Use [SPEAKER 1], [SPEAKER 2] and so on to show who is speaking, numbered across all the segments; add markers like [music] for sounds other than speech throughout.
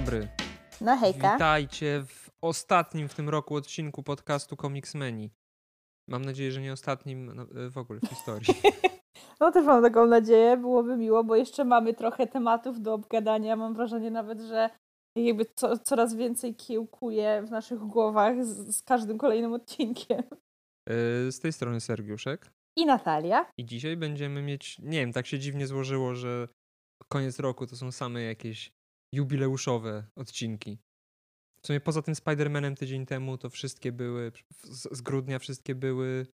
[SPEAKER 1] dobry.
[SPEAKER 2] No hejka.
[SPEAKER 1] Witajcie w ostatnim w tym roku odcinku podcastu Comicsmeni. Mam nadzieję, że nie ostatnim no, w ogóle w historii. [laughs]
[SPEAKER 2] No też mam taką nadzieję, byłoby miło, bo jeszcze mamy trochę tematów do obgadania. Mam wrażenie nawet, że jakby co, coraz więcej kiełkuje w naszych głowach z, z każdym kolejnym odcinkiem.
[SPEAKER 1] E, z tej strony Sergiuszek.
[SPEAKER 2] I Natalia.
[SPEAKER 1] I dzisiaj będziemy mieć, nie wiem, tak się dziwnie złożyło, że koniec roku to są same jakieś jubileuszowe odcinki. W sumie poza tym Spider-Manem tydzień temu to wszystkie były, z, grudnia wszystkie były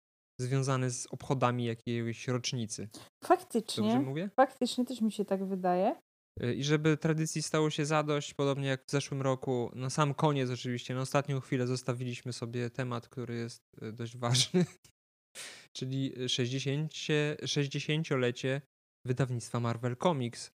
[SPEAKER 1] związane z obchodami jakiejś rocznicy.
[SPEAKER 2] Faktycznie.
[SPEAKER 1] Dobrze mówię?
[SPEAKER 2] Faktycznie też mi się tak wydaje.
[SPEAKER 1] Y, I żeby tradycji stało się zadość, podobnie jak w zeszłym roku, na sam koniec oczywiście, na ostatnią chwilę zostawiliśmy sobie temat, który jest y, dość ważny, [laughs] czyli 60, 60-lecie wydawnictwa Marvel Comics.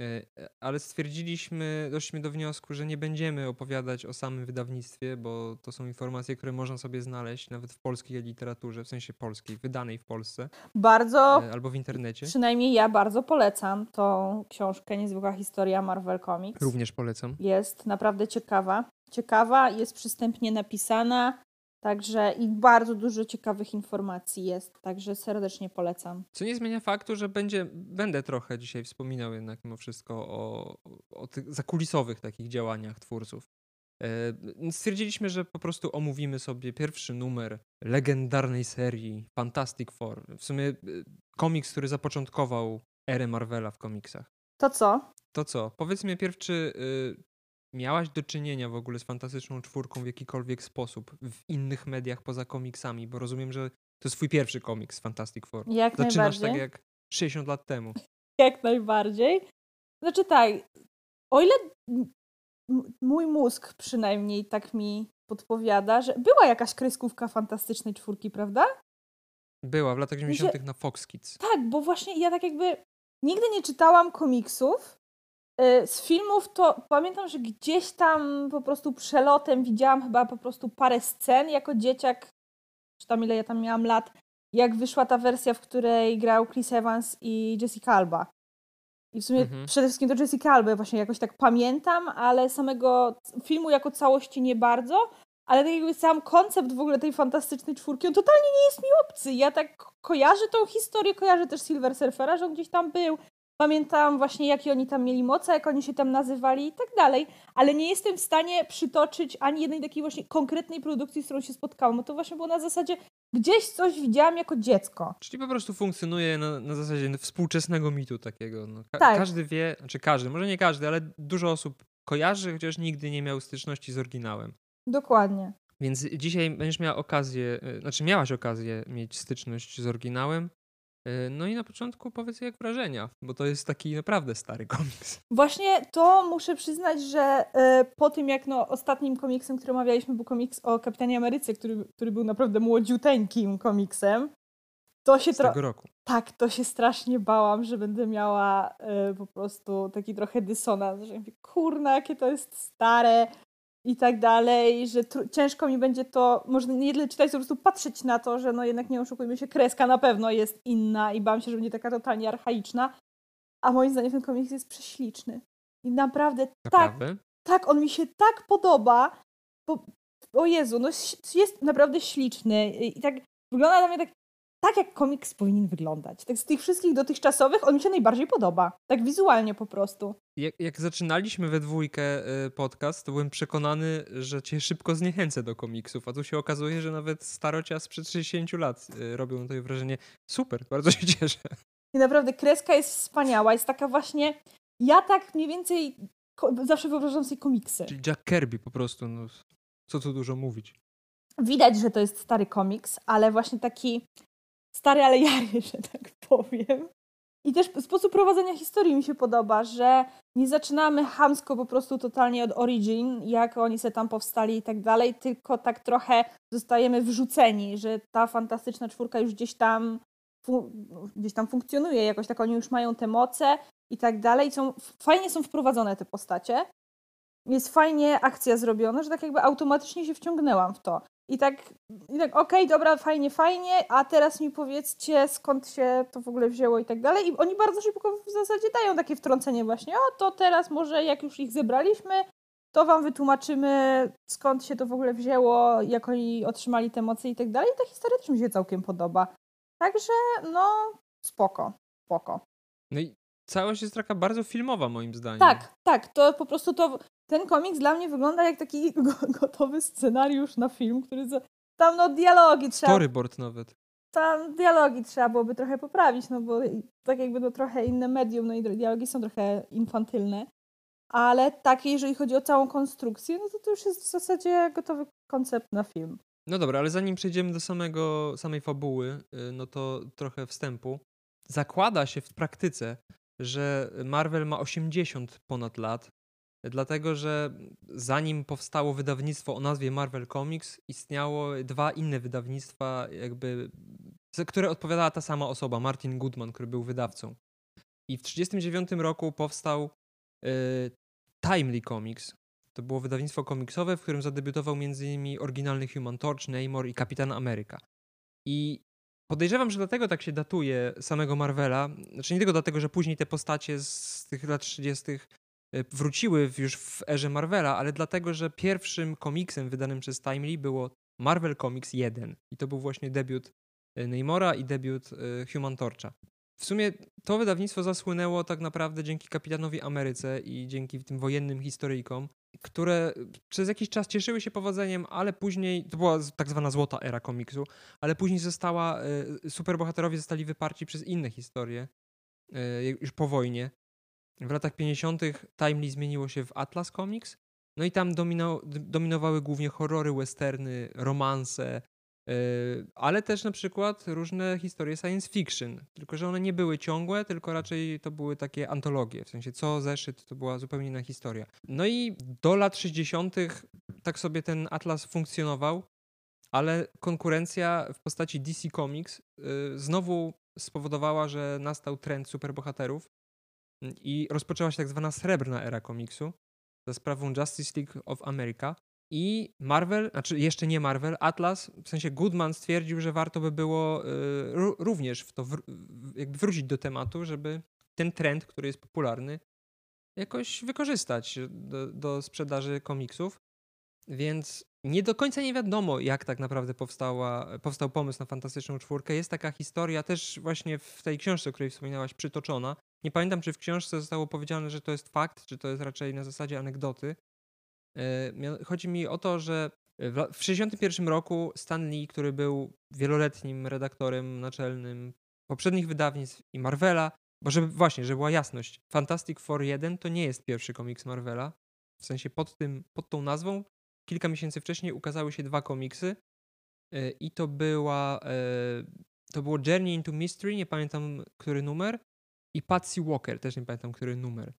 [SPEAKER 1] Y, ale stwierdziliśmy, doszliśmy do wniosku, że nie będziemy opowiadać o samym wydawnictwie, bo to są informacje, które można sobie znaleźć nawet w polskiej literaturze, w sensie polskiej, wydanej w Polsce.
[SPEAKER 2] Bardzo.
[SPEAKER 1] Albo w internecie.
[SPEAKER 2] Przynajmniej ja bardzo polecam tą książkę Niezwykła historia Marvel Comics.
[SPEAKER 1] Również polecam.
[SPEAKER 2] Jest naprawdę ciekawa. Ciekawa, jest przystępnie napisana. Także i bardzo dużo ciekawych informacji jest, także serdecznie polecam.
[SPEAKER 1] Co nie zmienia faktu, że będzie, będę trochę dzisiaj wspominał jednak mimo wszystko o, o tych zakulisowych takich działaniach twórców. E, stwierdziliśmy, że po prostu omówimy sobie pierwszy numer legendarnej serii Fantastic Four. W sumie e, komiks, który zapoczątkował erę Marvela w komiksach.
[SPEAKER 2] To co?
[SPEAKER 1] To co? Powiedz mi pierwszy, miałaś do czynienia w ogóle z fantastyczną czwórką w jakikolwiek sposób w innych mediach poza komiksami? Bo rozumiem, że to jest twój pierwszy komiks Fantastic Four.
[SPEAKER 2] Jak
[SPEAKER 1] Zaczynasz
[SPEAKER 2] najbardziej.
[SPEAKER 1] tak jak 60 lat temu. [laughs]
[SPEAKER 2] Jak najbardziej. Znaczy tak, o ile mój mózg przynajmniej tak mi podpowiada, że była jakaś kreskówka fantastycznej czwórki, prawda?
[SPEAKER 1] Była w latach 90. na Fox Kids.
[SPEAKER 2] Tak, bo właśnie ja tak jakby nigdy nie czytałam komiksów, z filmów to pamiętam, że gdzieś tam po prostu przelotem widziałam chyba po prostu parę scen jako dzieciak, czy tam ile ja tam miałam lat, jak wyszła ta wersja, w której grał Chris Evans i Jessica Alba. I w sumie mhm. przede wszystkim to Jessica Alba właśnie jakoś tak pamiętam, ale samego filmu jako całości nie bardzo. Ale tak jakby sam koncept w ogóle tej fantastycznej czwórki, on totalnie nie jest mi obcy. Ja tak kojarzę tą historię, kojarzę też Silver Surfera, że on gdzieś tam był, Pamiętam właśnie, jakie oni tam mieli moce, jak oni się tam nazywali i tak dalej, ale nie jestem w stanie przytoczyć ani jednej takiej właśnie konkretnej produkcji, z którą się spotkałam. Bo to właśnie było na zasadzie, gdzieś coś widziałam jako dziecko.
[SPEAKER 1] Czyli po prostu funkcjonuje na, na zasadzie współczesnego mitu takiego. No, ka
[SPEAKER 2] tak.
[SPEAKER 1] Każdy wie, znaczy każdy, może nie każdy, ale dużo osób kojarzy, chociaż nigdy nie miał styczności z oryginałem.
[SPEAKER 2] Dokładnie.
[SPEAKER 1] Więc dzisiaj będziesz miała okazję, y, znaczy miałaś okazję mieć styczność z oryginałem. E, no i na początku powiedz jak wrażenia, bo to jest taki naprawdę stary komiks.
[SPEAKER 2] Właśnie to muszę przyznać, że y, po tym jak no, ostatnim komiksem, który omawialiśmy, był komiks o Kapitanie Ameryce, który, który był naprawdę młodziuteńkim komiksem, to się
[SPEAKER 1] trochę. roku.
[SPEAKER 2] Tak, to się strasznie bałam, że będę miała y, po prostu taki trochę dysonans, że mówię, kurna, jakie to jest stare, i tak dalej, że ciężko mi będzie to, może nie tyle czytać, po prostu patrzeć na to, że no jednak nie oszukujmy się, kreska na pewno jest inna i bałam się, że będzie taka totalnie archaiczna, a moim zdaniem ten komiks jest prześliczny. I naprawdę, tak, naprawdę? tak, tak, on mi się tak podoba, bo, o Jezu, no jest naprawdę śliczny i tak wygląda na mnie tak tak, jak komiks powinien wyglądać. Tak z tych wszystkich dotychczasowych on mi się najbardziej podoba. Tak wizualnie po prostu.
[SPEAKER 1] Jak, jak zaczynaliśmy we dwójkę y, podcast, to byłem przekonany, że cię szybko zniechęcę do komiksów, a tu się okazuje, że nawet starocia sprzed 60 lat y, robią to wrażenie. Super, bardzo się cieszę.
[SPEAKER 2] I naprawdę kreska jest wspaniała, jest taka właśnie... Ja tak mniej więcej zawsze wyobrażam sobie komiksy.
[SPEAKER 1] Czyli Jack Kirby po prostu, no co tu dużo mówić.
[SPEAKER 2] Widać, że to jest stary komiks, ale właśnie taki stary, ale jary, że [laughs] tak powiem. I też sposób prowadzenia historii mi się podoba, że nie zaczynamy hamsko po prostu totalnie od origin, jak oni se tam powstali i tak dalej, tylko tak trochę zostajemy wrzuceni, że ta fantastyczna czwórka już gdzieś tam, gdzieś tam funkcjonuje, jakoś tak oni już mają te moce i tak dalej. Są, fajnie są wprowadzone te postacie. Jest fajnie akcja zrobiona, że tak jakby automatycznie się wciągnęłam w to. I tak, i tak okej, okay, dobra, fajnie, fajnie, a teraz mi powiedzcie, skąd się to w ogóle wzięło i tak dalej. I oni bardzo szybko w zasadzie dają takie wtrącenie właśnie, o to teraz może jak już ich zebraliśmy, to wam wytłumaczymy, skąd się to w ogóle wzięło, jak oni otrzymali te moce i tak dalej. I ta historia też mi się całkiem podoba. Także, no, spoko, spoko.
[SPEAKER 1] No i całość jest taka bardzo filmowa moim zdaniem.
[SPEAKER 2] Tak, tak, to po prostu to, ten komiks dla mnie wygląda jak taki [laughs] gotowy scenariusz na film, który za, tam no dialogi trzeba...
[SPEAKER 1] Storyboard nawet.
[SPEAKER 2] Tam dialogi trzeba byłoby trochę poprawić, no bo tak jakby to trochę inne medium, no i dialogi są trochę infantylne. Ale tak, jeżeli chodzi o całą konstrukcję, no to to już jest w zasadzie gotowy koncept na film.
[SPEAKER 1] No dobra, ale zanim przejdziemy do samego, samej fabuły, y, no to trochę wstępu. Zakłada się w praktyce, że Marvel ma 80 ponad lat, dlatego że zanim powstało wydawnictwo o nazwie Marvel Comics, istniało dwa inne wydawnictwa, jakby, za które odpowiadała ta sama osoba, Martin Goodman, który był wydawcą. I w 1939 roku powstał y, Timely Comics. To było wydawnictwo komiksowe, w którym zadebiutował m.in. oryginalny Human Torch, Namor i Kapitan Ameryka. I podejrzewam, że dlatego tak się datuje samego Marvela. Znaczy nie tylko dlatego, że później te postacie z tych lat 30. Y, wróciły już w erze Marvela, ale dlatego, że pierwszym komiksem wydanym przez Timely było Marvel Comics 1. I to był właśnie debiut y, Namora i debiut Human Torcha. W sumie to wydawnictwo zasłynęło tak naprawdę dzięki Kapitanowi Ameryce i dzięki tym wojennym historyjkom, które przez jakiś czas cieszyły się powodzeniem, ale później, to była tak zwana złota era komiksu, ale później została, e, superbohaterowie zostali wyparci przez inne historie, e, już po wojnie. W latach 50. Timely zmieniło się w Atlas Comics, no i tam domino, dominowały głównie horrory, westerny, romanse, Yy, ale też na przykład różne historie science fiction, tylko że one nie były ciągłe, tylko raczej to były takie antologie, w sensie co zeszyt to była zupełnie inna historia. No i do lat 60. tak sobie ten atlas funkcjonował, ale konkurencja w postaci DC Comics yy, znowu spowodowała, że nastał trend superbohaterów i rozpoczęła się tak zwana srebrna era komiksu za sprawą Justice League of America. I Marvel, znaczy jeszcze nie Marvel, Atlas, w sensie Goodman stwierdził, że warto by było y, również w to jakby wrócić do tematu, żeby ten trend, który jest popularny, jakoś wykorzystać do, do sprzedaży komiksów. Więc nie do końca nie wiadomo, jak tak naprawdę powstała, powstał pomysł na Fantastyczną Czwórkę. Jest taka historia też właśnie w tej książce, o której wspominałaś, przytoczona. Nie pamiętam, czy w książce zostało powiedziane, że to jest fakt, czy to jest raczej na zasadzie anegdoty, E, chodzi mi o to, że w 1961 roku Stan Lee, który był wieloletnim redaktorem naczelnym poprzednich wydawnictw i Marvela, bo żeby właśnie, żeby była jasność, Fantastic Four 1 to nie jest pierwszy komiks Marvela. W sensie pod, tym, pod tą nazwą kilka miesięcy wcześniej ukazały się dwa komiksy e, i to była e, to było Journey into Mystery, nie pamiętam który numer i Patsy Walker, też nie pamiętam który numer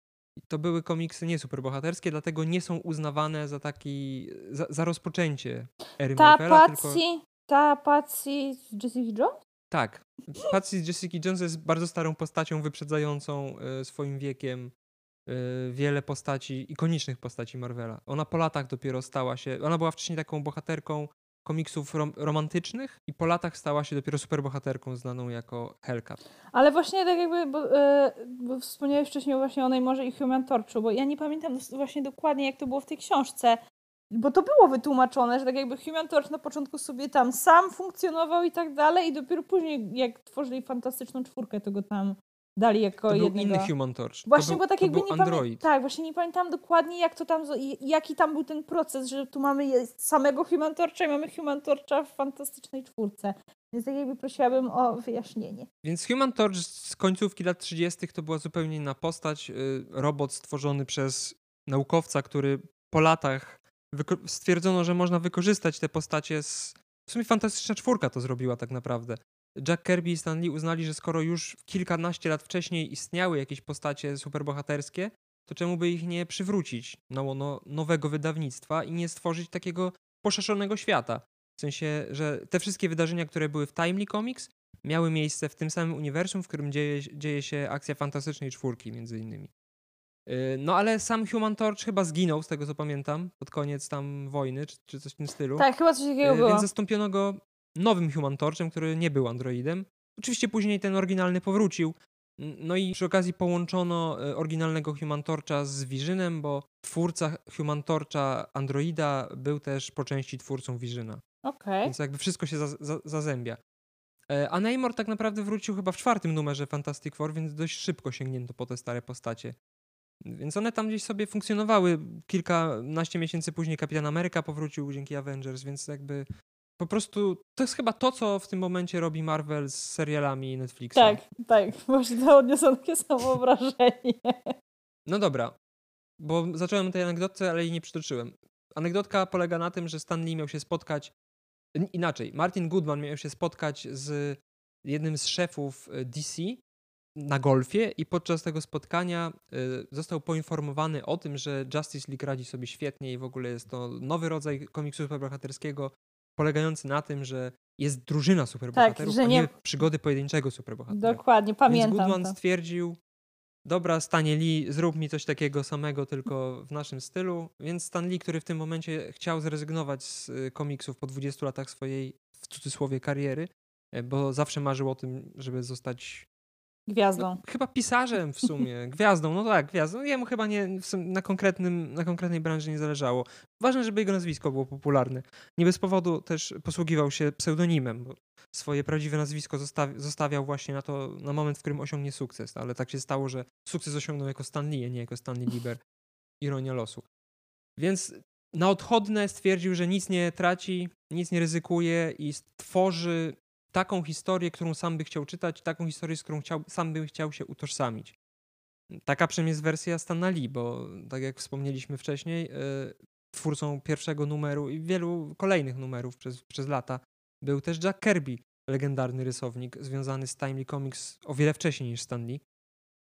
[SPEAKER 1] to były komiksy nie superbohaterskie, dlatego nie są uznawane za taki, za, za rozpoczęcie ery
[SPEAKER 2] ta
[SPEAKER 1] Marvela.
[SPEAKER 2] Patsy, tylko... Ta Patsy z Jessica Jones?
[SPEAKER 1] Tak. Patsy z Jessica Jones jest bardzo starą postacią, wyprzedzającą y, swoim wiekiem y, wiele postaci, ikonicznych postaci Marvela. Ona po latach dopiero stała się, ona była wcześniej taką bohaterką komiksów rom romantycznych i po latach stała się dopiero superbohaterką znaną jako Hellcat.
[SPEAKER 2] Ale właśnie tak jakby, bo, yy, bo wspomniałeś wcześniej właśnie o Neymorze i Human Torchu, bo ja nie pamiętam właśnie dokładnie jak to było w tej książce, bo to było wytłumaczone, że tak jakby Human Torch na początku sobie tam sam funkcjonował i tak dalej i dopiero później jak tworzyli Fantastyczną Czwórkę, to go tam dali jako
[SPEAKER 1] to
[SPEAKER 2] jednego...
[SPEAKER 1] inny Human Torch.
[SPEAKER 2] Właśnie,
[SPEAKER 1] był,
[SPEAKER 2] bo tak jakby nie
[SPEAKER 1] pamiętam.
[SPEAKER 2] Tak, właśnie nie pamiętam dokładnie, jak to tam, jaki tam był ten proces, że tu mamy samego Human Torcha i mamy Human Torcha w Fantastycznej Czwórce. Więc tak jakby prosiłabym o wyjaśnienie.
[SPEAKER 1] Więc Human Torch z końcówki lat 30. to była zupełnie inna postać. Y, robot stworzony przez naukowca, który po latach stwierdzono, że można wykorzystać te postacie z... W sumie Fantastyczna Czwórka to zrobiła tak naprawdę. Jack Kirby i Stan Lee uznali, że skoro już kilkanaście lat wcześniej istniały jakieś postacie superbohaterskie, to czemu by ich nie przywrócić na łono nowego wydawnictwa i nie stworzyć takiego poszerzonego świata? W sensie, że te wszystkie wydarzenia, które były w Timely Comics, miały miejsce w tym samym uniwersum, w którym dzieje, dzieje się akcja Fantastycznej Czwórki między innymi. Y, no ale sam Human Torch chyba zginął, z tego co pamiętam, pod koniec tam wojny, czy, czy coś w tym stylu.
[SPEAKER 2] Tak, chyba coś takiego
[SPEAKER 1] Y,
[SPEAKER 2] było.
[SPEAKER 1] Więc zastąpiono go nowym Human Torchem, który nie był androidem. Oczywiście później ten oryginalny powrócił. No i przy okazji połączono y, oryginalnego Human Torcha z Visionem, bo twórca Human Torcha Androida był też po części twórcą Visiona.
[SPEAKER 2] Okej.
[SPEAKER 1] Więc jakby wszystko się za, za, zazębia. E, A Namor tak naprawdę wrócił chyba w czwartym numerze Fantastic Four, więc dość szybko sięgnięto po te stare postacie. Więc one tam gdzieś sobie funkcjonowały. Kilkanaście miesięcy później Kapitan Ameryka powrócił dzięki Avengers, więc jakby po prostu to jest chyba to, co w tym momencie robi Marvel z serialami Netflixa.
[SPEAKER 2] Tak, tak. Właśnie to odniosło takie samo [laughs] wrażenie.
[SPEAKER 1] No dobra, bo zacząłem tej anegdotce, ale jej nie przytoczyłem. Anegdotka polega na tym, że Stan Lee miał się spotkać, inaczej, Martin Goodman miał się spotkać z jednym z szefów y, DC na golfie i podczas tego spotkania y, został poinformowany o tym, że Justice League radzi sobie świetnie i w ogóle jest to nowy rodzaj komiksu superbohaterskiego polegający na tym, że jest drużyna superbohaterów,
[SPEAKER 2] że
[SPEAKER 1] a nie
[SPEAKER 2] nie-
[SPEAKER 1] przygody pojedynczego superbohatera.
[SPEAKER 2] Dokładnie,
[SPEAKER 1] Więc
[SPEAKER 2] pamiętam
[SPEAKER 1] Goodman
[SPEAKER 2] to.
[SPEAKER 1] stwierdził, dobra, Stanie Lee, zrób mi coś takiego samego, tylko w naszym stylu. Więc Stan Lee, który w tym momencie chciał zrezygnować z y, komiksów po 20 latach swojej, w cudzysłowie, kariery, e, bo zawsze marzył o tym, żeby zostać
[SPEAKER 2] Gwiazdą.
[SPEAKER 1] no, chyba pisarzem w sumie, gwiazdą, no tak, gwiazdą. Jemu chyba nie, na, konkretnym, na konkretnej branży nie zależało. Ważne, żeby jego nazwisko było popularne. Nie bez powodu też posługiwał się pseudonimem, bo swoje prawdziwe nazwisko zostawi, zostawiał właśnie na to, na moment, w którym osiągnie sukces. Ale tak się stało, że sukces osiągnął jako Stan Lee, a nie jako Stanley Lieber. Ironia losu. Więc na odchodne stwierdził, że nic nie traci, nic nie ryzykuje i stworzy taką historię, którą sam by chciał czytać, taką historię, z którą chciał, sam by chciał się utożsamić. Taka przynajmniej jest wersja Stana Lee, bo tak jak wspomnieliśmy wcześniej, yy, twórcą pierwszego numeru i wielu kolejnych numerów przez, przez lata był też Jack Kirby, legendarny rysownik związany z Timely Comics o wiele wcześniej niż Stan Lee,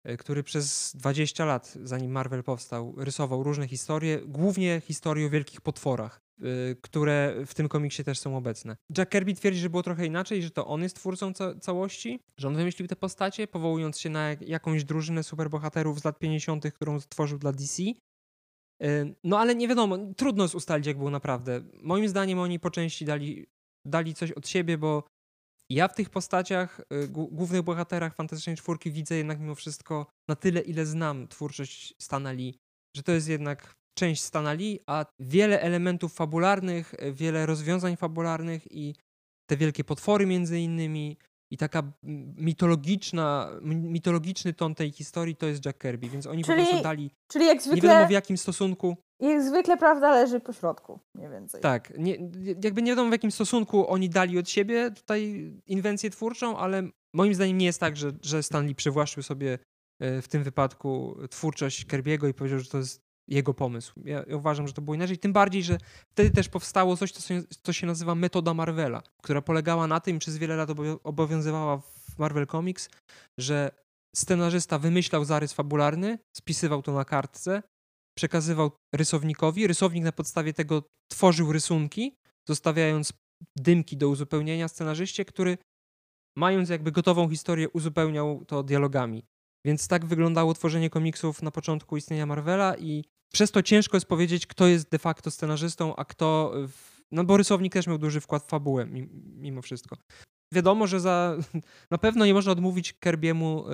[SPEAKER 1] yy, który przez 20 lat, zanim Marvel powstał, rysował różne historie, głównie historie o wielkich potworach, które w tym komiksie też są obecne. Jack Kirby twierdzi, że było trochę inaczej, że to on jest twórcą ca- całości, że on wymyślił te postacie, powołując się na jak- jakąś drużynę superbohaterów z lat 50., którą stworzył dla DC. Yy, No ale nie wiadomo, trudno jest ustalić, jak było naprawdę. Moim zdaniem oni po części dali, dali coś od siebie, bo ja w tych postaciach, y, głó- głównych bohaterach Fantastycznej Czwórki widzę jednak mimo wszystko na tyle, ile znam twórczość Stana Lee, że to jest jednak część Stana Lee, a wiele elementów fabularnych, y, wiele rozwiązań fabularnych i te wielkie potwory między innymi i taka mitologiczna, mitologiczny ton tej historii to jest Jack Kirby, więc oni
[SPEAKER 2] Czyli
[SPEAKER 1] po prostu dali,
[SPEAKER 2] Czyli jak
[SPEAKER 1] nie wiadomo
[SPEAKER 2] zwykle,
[SPEAKER 1] w jakim stosunku,
[SPEAKER 2] jak zwykle prawda leży po środku, mniej więcej.
[SPEAKER 1] tak, nie, jakby nie wiadomo w jakim stosunku oni dali od siebie tutaj inwencję twórczą, ale moim zdaniem nie jest tak, że, że Stanley przywłaszczył sobie e, w tym wypadku twórczość Kerbiego i powiedział, że to jest jego pomysł. Ja, uważam, że to było inaczej, tym bardziej, że wtedy też powstało coś, co się, co się nazywa metoda Marvela, która polegała na tym, przez wiele lat obowią- obowiązywała w Marvel Comics, że scenarzysta wymyślał zarys fabularny, spisywał to na kartce, przekazywał rysownikowi, rysownik na podstawie tego tworzył rysunki, zostawiając dymki do uzupełnienia scenarzyście, który mając jakby gotową historię uzupełniał to dialogami. Więc tak wyglądało tworzenie komiksów na początku istnienia Marvela i przez to ciężko jest powiedzieć, kto jest de facto scenarzystą, a kto... W... No bo rysownik też miał duży wkład w fabułę mi- mimo wszystko. Wiadomo, że za... [laughs] na pewno nie można odmówić Kerbiemu y,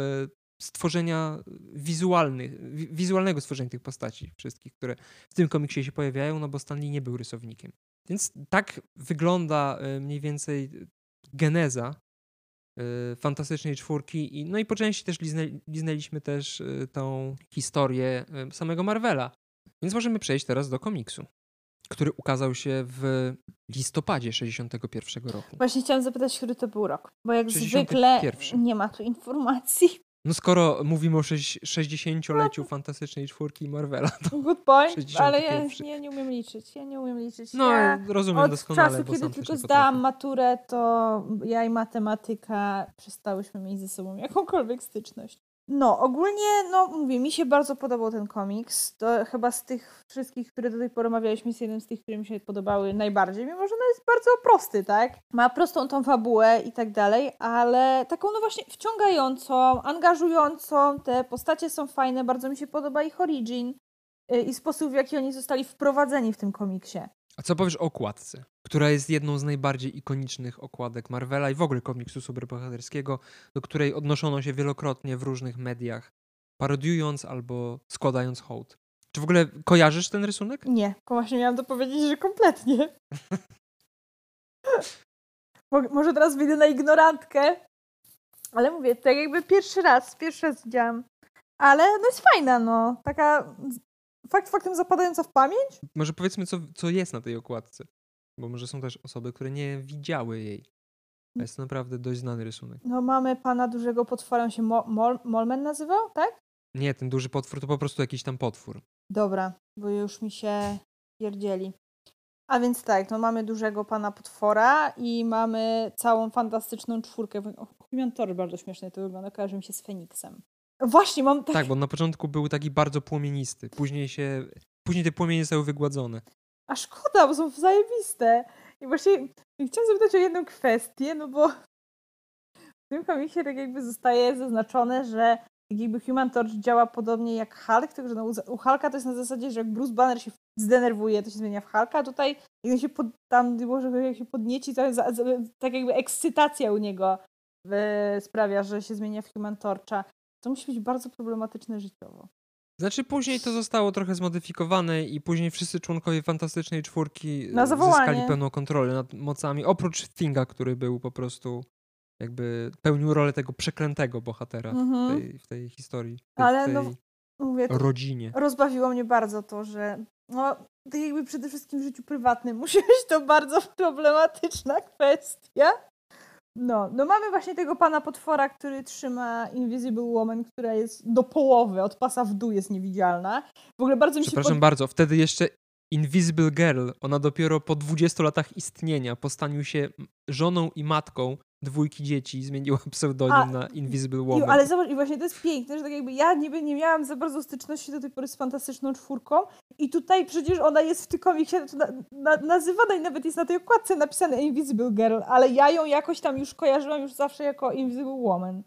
[SPEAKER 1] stworzenia wizualnych, wi- wizualnego stworzenia tych postaci wszystkich, które w tym komiksie się pojawiają, no bo Stanley nie był rysownikiem. Więc tak wygląda y, mniej więcej geneza y, Fantastycznej Czwórki i no i po części też liznę, liznęliśmy też tą historię samego Marvela. Więc możemy przejść teraz do komiksu, który ukazał się w listopadzie 61 roku.
[SPEAKER 2] Właśnie chciałam zapytać, który to był rok, bo jak
[SPEAKER 1] 61.
[SPEAKER 2] zwykle nie ma tu informacji.
[SPEAKER 1] No skoro mówimy o sześ- 60-leciu Fantastycznej Czwórki Marvela, to
[SPEAKER 2] Good point,
[SPEAKER 1] 61.
[SPEAKER 2] ale ja nie, nie umiem liczyć. Ja nie umiem liczyć.
[SPEAKER 1] no
[SPEAKER 2] ja
[SPEAKER 1] rozumiem
[SPEAKER 2] od
[SPEAKER 1] doskonale,
[SPEAKER 2] czasu,
[SPEAKER 1] bo
[SPEAKER 2] kiedy tylko zdałam
[SPEAKER 1] potrafię.
[SPEAKER 2] maturę, to ja i matematyka przestałyśmy mieć ze sobą jakąkolwiek styczność. No, ogólnie, no mówię, mi się bardzo podobał ten komiks. To chyba z tych wszystkich, które do tej pory omawialiśmy, jest jeden z tych, które mi się podobały najbardziej, mimo że on jest bardzo prosty, tak? Ma prostą tą fabułę i tak dalej, ale taką no właśnie wciągającą, angażującą, te postacie są fajne, bardzo mi się podoba ich origin y, i sposób, w jaki oni zostali wprowadzeni w tym komiksie.
[SPEAKER 1] A co powiesz o okładce, która jest jedną z najbardziej ikonicznych okładek Marvela i w ogóle komiksu superbohaterskiego, do której odnoszono się wielokrotnie w różnych mediach, parodiując albo składając hołd. Czy w ogóle kojarzysz ten rysunek?
[SPEAKER 2] Nie, właśnie miałam to powiedzieć, że kompletnie. [laughs] Może teraz wyjdę na ignorantkę, ale mówię, tak jakby pierwszy raz, pierwszy raz widziałam. Ale no jest fajna, no. Taka fakt faktem zapadająca w pamięć?
[SPEAKER 1] Może powiedzmy, co, co jest na tej okładce. Bo może są też osoby, które nie widziały jej. A jest to naprawdę dość znany rysunek.
[SPEAKER 2] No mamy pana dużego potwora, on się Mo Mol Molmen nazywał, tak?
[SPEAKER 1] Nie, ten duży potwór to po prostu jakiś tam potwór.
[SPEAKER 2] Dobra, bo już mi się pierdzieli. A więc tak, no mamy dużego pana potwora i mamy całą fantastyczną czwórkę. Human Torch bardzo śmiesznie to wygląda, kojarzy mi się z Feniksem. Właśnie, mam
[SPEAKER 1] tak... Tak, bo na początku był taki bardzo płomienisty. Później się... Później te płomienie zostały wygładzone.
[SPEAKER 2] A szkoda, bo są zajebiste. I właśnie chciałam zapytać o jedną kwestię, no bo w tym komiksie tak jakby zostaje zaznaczone, że tak jakby Human Torch działa podobnie jak Hulk, tylko że no, u Hulka to jest na zasadzie, że jak Bruce Banner się zdenerwuje, to się zmienia w Hulka, a tutaj jak się pod, tam, może jak się podnieci, to jest tak jakby ekscytacja u niego sprawia, że się zmienia w Human Torcha. To musi być bardzo problematyczne życiowo.
[SPEAKER 1] Znaczy później to zostało trochę zmodyfikowane i później wszyscy członkowie Fantastycznej Czwórki
[SPEAKER 2] Na
[SPEAKER 1] zyskali pełną kontrolę nad mocami, oprócz Thinga, który był po prostu jakby pełnił rolę tego przeklętego bohatera mhm. w, tej, w, tej, historii, w tej, Ale w tej no, mówię, rodzinie.
[SPEAKER 2] Rozbawiło mnie bardzo to, że no, jakby przede wszystkim w życiu prywatnym [laughs] musi być to bardzo problematyczna kwestia. No, no mamy właśnie tego pana potwora, który trzyma Invisible Woman, która jest do połowy, od pasa w dół jest niewidzialna. W ogóle bardzo mi się
[SPEAKER 1] Przepraszam pod... bardzo, wtedy jeszcze Invisible Girl, ona dopiero po 20 latach istnienia postanił się żoną i matką dwójki dzieci, zmieniła [laughs] pseudonim A, na Invisible Woman.
[SPEAKER 2] I, ale zobacz, i właśnie to jest piękne, że tak jakby ja niby nie miałam za bardzo styczności do tej pory z fantastyczną czwórką i tutaj przecież ona jest w tym komiksie na, na, nazywana i nawet jest na tej okładce napisane Invisible Girl, ale ja ją jakoś tam już kojarzyłam już zawsze jako Invisible Woman.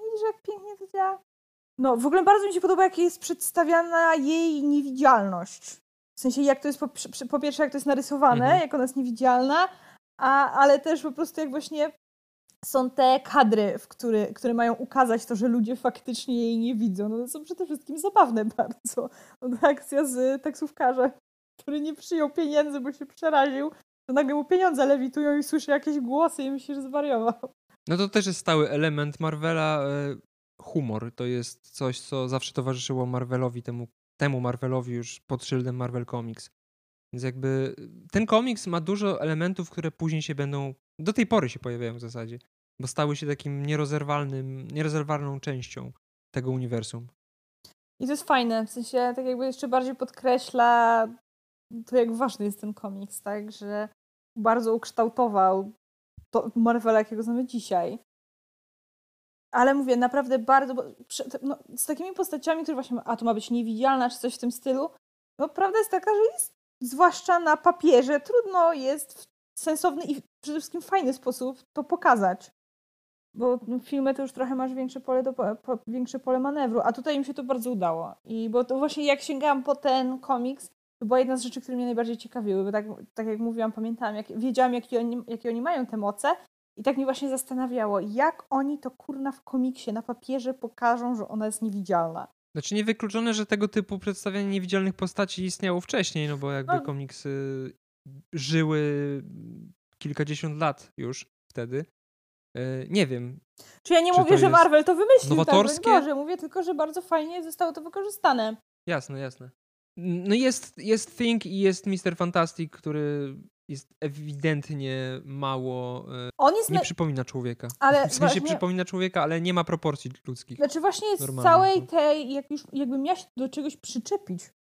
[SPEAKER 2] Widzisz, jak pięknie to działa? No, w ogóle bardzo mi się podoba, jak jest przedstawiana jej niewidzialność. W sensie, jak to jest po, po pierwsze, jak to jest narysowane, mhm. jak ona jest niewidzialna, a, ale też po prostu jak właśnie są te kadry, w który, które mają ukazać to, że ludzie faktycznie jej nie widzą. No to są przede wszystkim zabawne bardzo. No, akcja z taksówkarzem, który nie przyjął pieniędzy, bo się przeraził, to nagle mu pieniądze lewitują i słyszy jakieś głosy i myśli, że zwariował.
[SPEAKER 1] No to też jest stały element Marvela. E, humor to jest coś, co zawsze towarzyszyło Marvelowi, temu, temu Marvelowi już pod szyldem Marvel Comics. Więc jakby ten komiks ma dużo elementów, które później się będą, do tej pory się pojawiają w zasadzie, bo stały się takim nierozerwalnym, nierozerwalną częścią tego uniwersum.
[SPEAKER 2] I to jest fajne, w sensie tak jakby jeszcze bardziej podkreśla to, jak ważny jest ten komiks, tak, że bardzo ukształtował to Marvela, jakiego znamy dzisiaj. Ale mówię, naprawdę bardzo, no, z takimi postaciami, które właśnie, a to ma być niewidzialna, czy coś w tym stylu, no prawda jest taka, że jest zwłaszcza na papierze, trudno jest w sensowny i przede wszystkim fajny sposób to pokazać. Bo no, filmy to już trochę masz większe pole, do, po, większe pole manewru, a tutaj mi się to bardzo udało. I bo to właśnie jak sięgałam po ten komiks, to była jedna z rzeczy, które mnie najbardziej ciekawiły, bo tak, tak jak mówiłam, pamiętałam, jak, wiedziałam, jakie oni, jakie oni mają te moce i tak mnie właśnie zastanawiało, jak oni to kurna w komiksie na papierze pokażą, że ona jest niewidzialna.
[SPEAKER 1] Znaczy niewykluczone, że tego typu przedstawianie niewidzialnych postaci istniało wcześniej, no bo jakby no. komiksy żyły kilkadziesiąt lat już wtedy. E, nie wiem.
[SPEAKER 2] Czy ja nie czy mówię, że Marvel to wymyślił, tak, nowatorskie? tak, Boże, mówię tylko, że bardzo fajnie zostało to wykorzystane.
[SPEAKER 1] Jasne, jasne. No jest, jest Thing i jest Mr. Fantastic, który jest ewidentnie mało. E, On jest nie na... przypomina człowieka. Ale [laughs] w sensie właśnie... przypomina człowieka, ale nie ma proporcji ludzkich.
[SPEAKER 2] Znaczy, właśnie z całej tej, jak już jakbym miała się do czegoś przyczepić w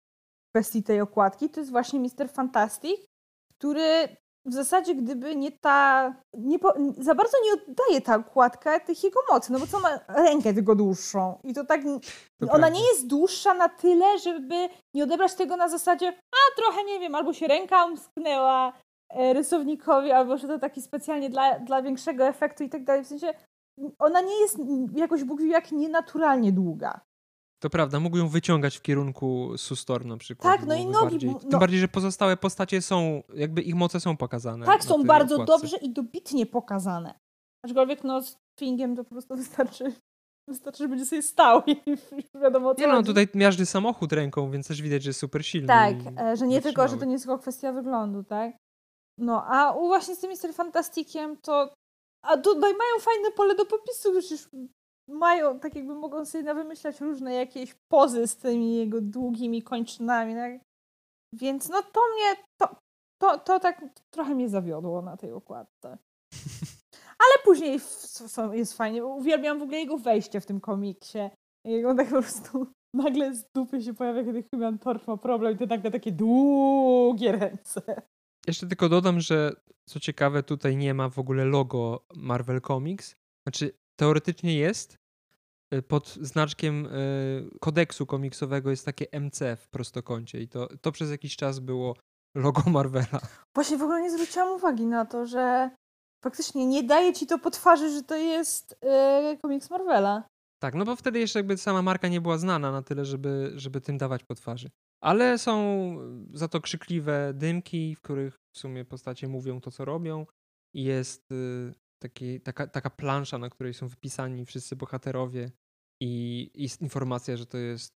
[SPEAKER 2] kwestii tej okładki, to jest właśnie Mr. Fantastic, który w zasadzie gdyby nie ta, nie po, za bardzo nie oddaje ta okładka tych jego mocy, no bo co ma rękę tylko dłuższą i to tak,
[SPEAKER 1] To
[SPEAKER 2] ona
[SPEAKER 1] prawda.
[SPEAKER 2] nie jest dłuższa na tyle, żeby nie odebrać tego na zasadzie, a trochę nie wiem, albo się ręka umsknęła rysownikowi, albo że to taki specjalnie dla, dla większego efektu i tak dalej, w sensie ona nie jest jakoś Bóg wie jak nienaturalnie długa.
[SPEAKER 1] To prawda, mógł ją wyciągać w kierunku Sue Storm na przykład.
[SPEAKER 2] Tak, no i nogi,
[SPEAKER 1] Bardziej,
[SPEAKER 2] no-
[SPEAKER 1] Tym bardziej, że pozostałe postacie są, jakby ich moce są pokazane.
[SPEAKER 2] Tak, są bardzo
[SPEAKER 1] okładce.
[SPEAKER 2] dobrze i dobitnie pokazane. Aczkolwiek no z Fingiem to po prostu wystarczy, [laughs] wystarczy, że będzie sobie stał i już [laughs] wiadomo co
[SPEAKER 1] Nie no, tutaj miażdży samochód ręką, więc też widać, że jest super silny.
[SPEAKER 2] Tak, e, że nie tylko, że to nie jest tylko kwestia wyglądu, tak? No, a u właśnie z tym Mr. Fantastikiem to... A tutaj mają fajne pole do popisu, przecież mają, tak jakby mogą sobie wymyślać różne jakieś pozy z tymi jego długimi kończynami, tak? Więc no to mnie, to, to, to tak trochę mnie zawiodło na tej okładce. [laughs] Ale później jest fajnie. Uwielbiam w ogóle jego wejście w tym komiksie. Jak on tak po prostu [laughs] nagle z dupy się pojawia, kiedy Human Torch ma problem i to nagle takie długie ręce.
[SPEAKER 1] Jeszcze tylko dodam, że co ciekawe, tutaj nie ma w ogóle logo Marvel Comics. Znaczy, teoretycznie jest. Y, Pod znaczkiem y, kodeksu komiksowego jest takie MC w prostokącie i to, to przez jakiś czas było logo [laughs] Marvela.
[SPEAKER 2] Właśnie w ogóle nie zwróciłam uwagi na to, że faktycznie nie daje ci to po twarzy, że to jest yy, komiks Marvela.
[SPEAKER 1] Tak, no bo wtedy jeszcze jakby sama marka nie była znana na tyle, żeby, żeby tym dawać po twarzy. Ale są za to krzykliwe dymki, w których w sumie postacie mówią to, co robią. I jest y, taki, taka, taka plansza, na której są wypisani wszyscy bohaterowie. I jest informacja, że to jest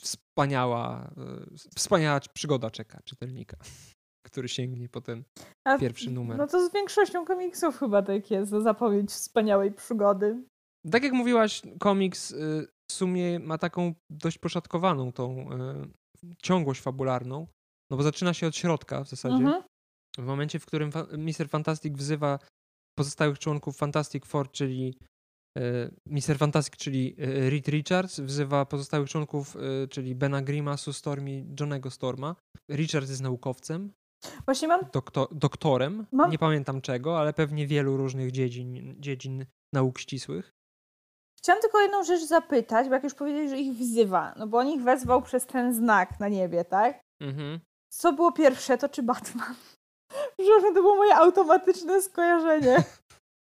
[SPEAKER 1] wspaniała, y, wspaniała przygoda czeka czytelnika, [laughs] który sięgnie po ten
[SPEAKER 2] A,
[SPEAKER 1] pierwszy numer.
[SPEAKER 2] No to z większością komiksów chyba tak jest, zapowiedź wspaniałej przygody.
[SPEAKER 1] Tak jak mówiłaś, komiks y, w sumie ma taką dość poszatkowaną tą y, ciągłość fabularną, no bo zaczyna się od środka w zasadzie.
[SPEAKER 2] Mhm.
[SPEAKER 1] W momencie, w którym fa- Mr. Fantastic wzywa pozostałych członków Fantastic Four, czyli y, Mr. Fantastic, czyli y, Reed Richards, wzywa pozostałych członków, y, czyli Bena Grima, Sue Storm i Johnego Storma. Richards jest naukowcem,
[SPEAKER 2] Właśnie mam
[SPEAKER 1] dokto- doktorem,
[SPEAKER 2] Mam-
[SPEAKER 1] nie pamiętam czego, ale pewnie wielu różnych dziedzin, dziedzin nauk ścisłych.
[SPEAKER 2] Chciałam tylko jedną rzecz zapytać, bo jak już powiedzieli, że ich wzywa, no bo on ich wezwał przez ten znak na niebie, tak?
[SPEAKER 1] Mhm.
[SPEAKER 2] Co było pierwsze, to czy Batman? [laughs] Przepraszam, to było moje automatyczne skojarzenie.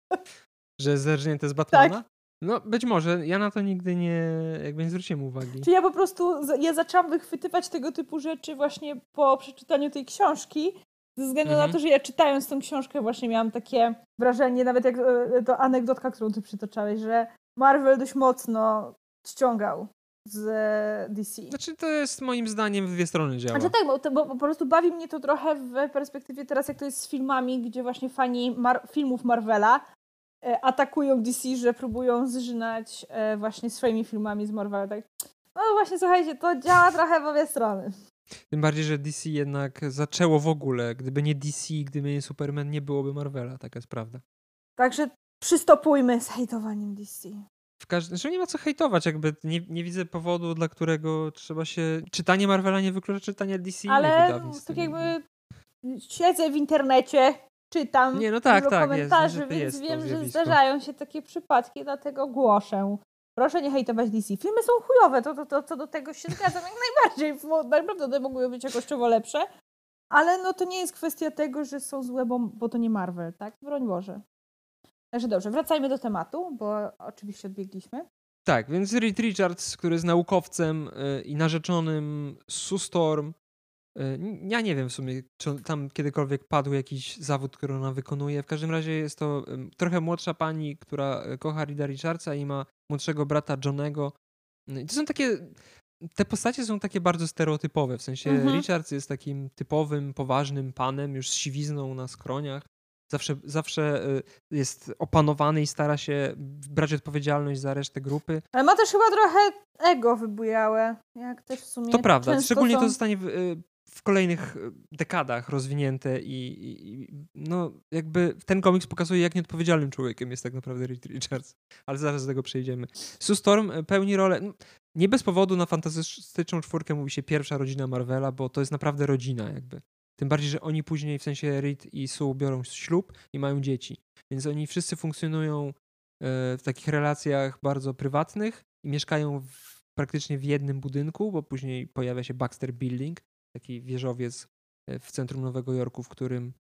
[SPEAKER 2] [laughs]
[SPEAKER 1] Że zerżnięte z Batmana? No, być może. Ja na to nigdy nie, jakby nie zwróciłem uwagi.
[SPEAKER 2] Czy ja po prostu, ja zaczęłam wychwytywać tego typu rzeczy właśnie po przeczytaniu tej książki, ze względu
[SPEAKER 1] Mhm.
[SPEAKER 2] na to, że ja czytając tą książkę właśnie miałam takie wrażenie, nawet jak e, to anegdotka, którą ty przytoczałeś, że Marvel dość mocno ściągał z e, DC.
[SPEAKER 1] Znaczy, to jest moim zdaniem w dwie strony działa.
[SPEAKER 2] Znaczy tak, bo, to, bo po prostu bawi mnie to trochę w perspektywie teraz, jak to jest z filmami, gdzie właśnie fani Mar- filmów Marvela e, atakują DC, że próbują zżynać e, właśnie swoimi filmami z Marvela. Tak. No właśnie, słuchajcie, to działa trochę w obie strony.
[SPEAKER 1] Tym bardziej, że DC jednak zaczęło w ogóle. Gdyby nie DC, gdyby nie Superman, nie byłoby Marvela. Taka jest prawda.
[SPEAKER 2] Także przystopujmy z hejtowaniem DC.
[SPEAKER 1] W każdym znaczy nie ma co hejtować, jakby nie, nie widzę powodu, dla którego trzeba się... Czytanie Marvela nie wyklucza czytania DC
[SPEAKER 2] Ale tak jakby siedzę w internecie, czytam
[SPEAKER 1] Nie, no tak, tak,
[SPEAKER 2] komentarzy, więc
[SPEAKER 1] jest to
[SPEAKER 2] wiem, że zdarzają się takie przypadki, dlatego głoszę. Proszę nie hejtować DC. Filmy są chujowe, to, to, to, co do tego się zgadzam jak [laughs] najbardziej. Naprawdę one mogły być jakościowo lepsze. Ale no to nie jest kwestia tego, że są złe, bo, bo to nie Marvel, tak? Broń Boże. Także dobrze, wracajmy do tematu, bo oczywiście odbiegliśmy.
[SPEAKER 1] Tak, więc Reed Richards, który jest naukowcem y, i narzeczonym Sue Storm. y, n- Ja nie wiem w sumie, czy tam kiedykolwiek padł jakiś zawód, który ona wykonuje. W każdym razie jest to trochę młodsza pani, która y, kocha Reeda Richardsa i ma młodszego brata Johnego. No I to są takie. Te postacie są takie bardzo stereotypowe. W sensie
[SPEAKER 2] Mhm.
[SPEAKER 1] Richards jest takim typowym, poważnym panem, już z siwizną na skroniach. Zawsze, zawsze y, jest opanowany i stara się brać odpowiedzialność za resztę grupy.
[SPEAKER 2] Ale ma też chyba trochę ego wybujałe. Jak też w sumie
[SPEAKER 1] To prawda. Szczególnie
[SPEAKER 2] są...
[SPEAKER 1] to zostanie w, y, w kolejnych y, dekadach rozwinięte i, i, no jakby ten komiks pokazuje, jak nieodpowiedzialnym człowiekiem jest tak naprawdę Reed Richards. Ale zaraz do tego przejdziemy. Sue Storm pełni rolę... Nie bez powodu na fantastyczną czwórkę mówi się pierwsza rodzina Marvela, bo to jest naprawdę rodzina jakby. Tym bardziej, że oni później, w sensie Reed i Sue biorą ślub i mają dzieci. Więc oni wszyscy funkcjonują w takich relacjach bardzo prywatnych i mieszkają w, praktycznie w jednym budynku, bo później pojawia się Baxter Building, taki wieżowiec w centrum Nowego Jorku, w którym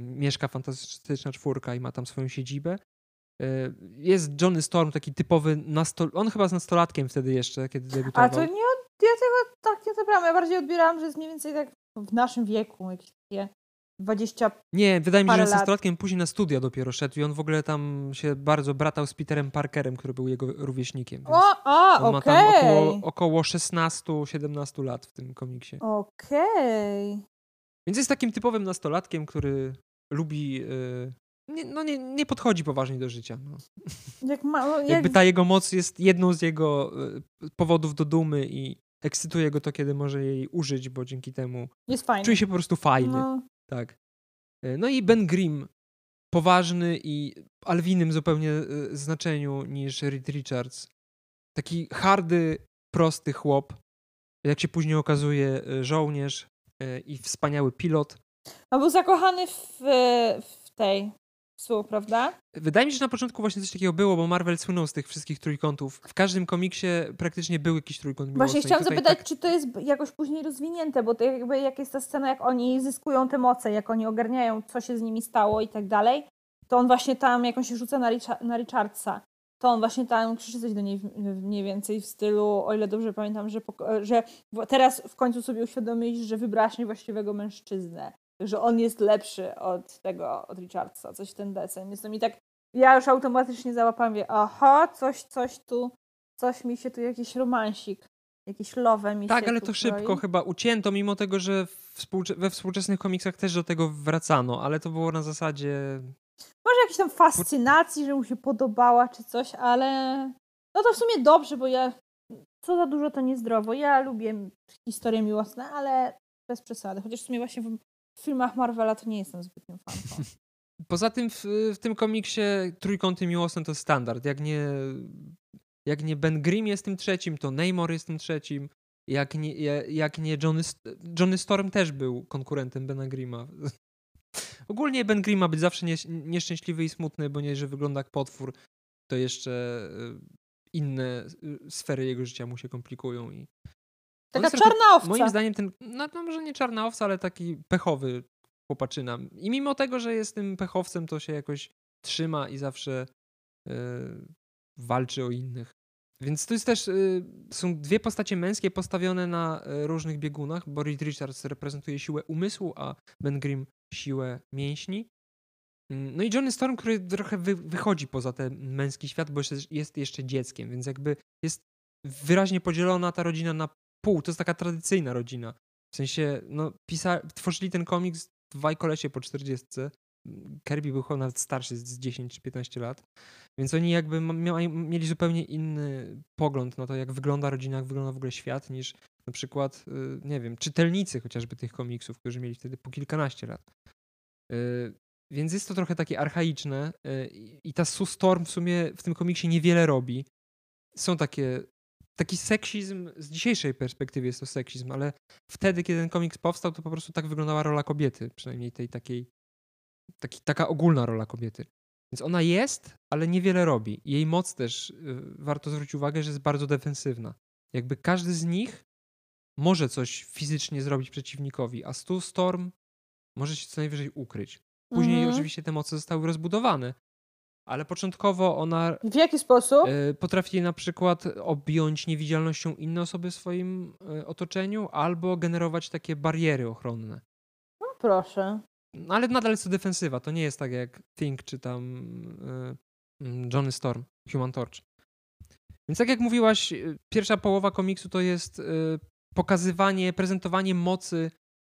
[SPEAKER 1] mieszka fantastyczna czwórka i ma tam swoją siedzibę. E, jest Johnny Storm, taki typowy nastol... On chyba z nastolatkiem wtedy jeszcze, kiedy debiutował.
[SPEAKER 2] A to nie, ja tego tak nie zabrałam. Ja bardziej odbierałam, że jest mniej więcej tak w naszym wieku, jakieś takie 20
[SPEAKER 1] Nie, wydaje mi się, że
[SPEAKER 2] jest
[SPEAKER 1] nastolatkiem później na studia dopiero szedł i on w ogóle tam się bardzo bratał z Peterem Parkerem, który był jego rówieśnikiem.
[SPEAKER 2] O, a,
[SPEAKER 1] on ma tam około, około 16-17 lat w tym komiksie.
[SPEAKER 2] Okej. Okay.
[SPEAKER 1] Więc jest takim typowym nastolatkiem, który lubi. Yy, nie, no nie, nie podchodzi poważnie do życia. No.
[SPEAKER 2] Jak ma, jak...
[SPEAKER 1] Jakby ta jego moc jest jedną z jego yy, powodów do dumy i ekscytuje go to, kiedy może jej użyć, bo dzięki temu
[SPEAKER 2] jest fajny.
[SPEAKER 1] czuje się po prostu fajnie. No. Tak. Yy, no i Ben Grimm, poważny i ale w innym zupełnie yy, znaczeniu niż Reed Richards. Taki hardy, prosty chłop. Jak się później okazuje, yy, żołnierz, i wspaniały pilot.
[SPEAKER 2] No był zakochany w, w tej Sue, prawda?
[SPEAKER 1] Wydaje mi się, że na początku właśnie coś takiego było, bo Marvel słynął z tych wszystkich trójkątów. W każdym komiksie praktycznie był jakiś trójkąt
[SPEAKER 2] Właśnie chciałam zapytać, tak... czy to jest jakoś później rozwinięte, bo to jakby jak jest ta scena, jak oni zyskują te moce, jak oni ogarniają, co się z nimi stało i tak dalej, to on właśnie tam, jak on się rzuca na, Richa na Richardsa, to on właśnie tam krzyczy coś do niej mniej więcej w stylu, o ile dobrze pamiętam, że, że teraz w końcu sobie uświadomić, że wybrałaś niewłaściwego mężczyznę, że on jest lepszy od tego, od Richardsa, coś ten deseń. To mi tak, ja już automatycznie załapałam, wie, aha, coś, coś tu, coś mi się tu, jakiś romansik, jakiś love mi
[SPEAKER 1] tak, ale to szybko chyba ucięto, mimo tego, że we współczesnych komiksach też do tego wracano, ale to było na zasadzie
[SPEAKER 2] może jakieś tam fascynacji, że mu się podobała czy coś, ale no to w sumie dobrze, bo ja co za dużo to niezdrowo. Ja lubię historie miłosne, ale bez przesady. Chociaż w sumie właśnie w filmach Marvela to nie jestem zbytnią fanką. [laughs]
[SPEAKER 1] Poza tym w, w tym komiksie trójkąty miłosne to standard. Jak nie, jak nie Ben Grimm jest tym trzecim, to Namor jest tym trzecim. Jak nie, jak nie Johnny, Johnny Storm też był konkurentem Bena Grima. [laughs] Ogólnie Ben Grimm ma być zawsze nie, nieszczęśliwy i smutny, bo nie, że wygląda jak potwór, to jeszcze y, inne y, sfery jego życia mu się komplikują. I
[SPEAKER 2] Taka czarna owca.
[SPEAKER 1] Moim zdaniem ten, no, no może nie czarna owca, ale taki pechowy chłopaczyna. I mimo tego, że jest tym pechowcem, to się jakoś trzyma i zawsze yy, walczy o innych. Więc to jest też, y, są dwie postacie męskie postawione na różnych biegunach, bo Reed Richards reprezentuje siłę umysłu, a Ben Grimm siłę mięśni. Mm, no i Johnny Storm, który trochę wy, wychodzi poza ten męski świat, bo jest jeszcze dzieckiem, więc jakby jest wyraźnie podzielona ta rodzina na pół. To jest taka tradycyjna rodzina. W sensie, no, pisa- tworzyli ten komiks dwaj kolesie po 40. Kirby był chyba nawet starszy z 10 czy 15 lat, więc oni jakby mieli zupełnie inny pogląd na to, jak wygląda rodzina, jak wygląda w ogóle świat, niż na przykład, y, nie wiem, czytelnicy chociażby tych komiksów, którzy mieli wtedy po kilkanaście lat. Y, więc jest to trochę takie archaiczne y, i ta Sue Storm w sumie w tym komiksie niewiele robi. Są takie, taki seksizm, z dzisiejszej perspektywy jest to seksizm, ale wtedy, kiedy ten komiks powstał, to po prostu tak wyglądała rola kobiety, przynajmniej tej takiej, taki, taka ogólna rola kobiety. Więc ona jest, ale niewiele robi. Jej moc też, warto zwrócić uwagę, że jest bardzo defensywna. Jakby każdy z nich może coś fizycznie zrobić przeciwnikowi, a Stu Storm może się co najwyżej ukryć. Później mhm. oczywiście te moce zostały rozbudowane, ale początkowo ona.
[SPEAKER 2] W jaki sposób?
[SPEAKER 1] Y, potrafi na przykład objąć niewidzialnością inne osoby w swoim y, otoczeniu albo generować takie bariery ochronne.
[SPEAKER 2] No proszę.
[SPEAKER 1] No, ale nadal jest to defensywa. To nie jest tak jak Think czy tam y, Johnny Storm, Human Torch. Więc tak jak mówiłaś, pierwsza połowa komiksu to jest pokazywanie, prezentowanie mocy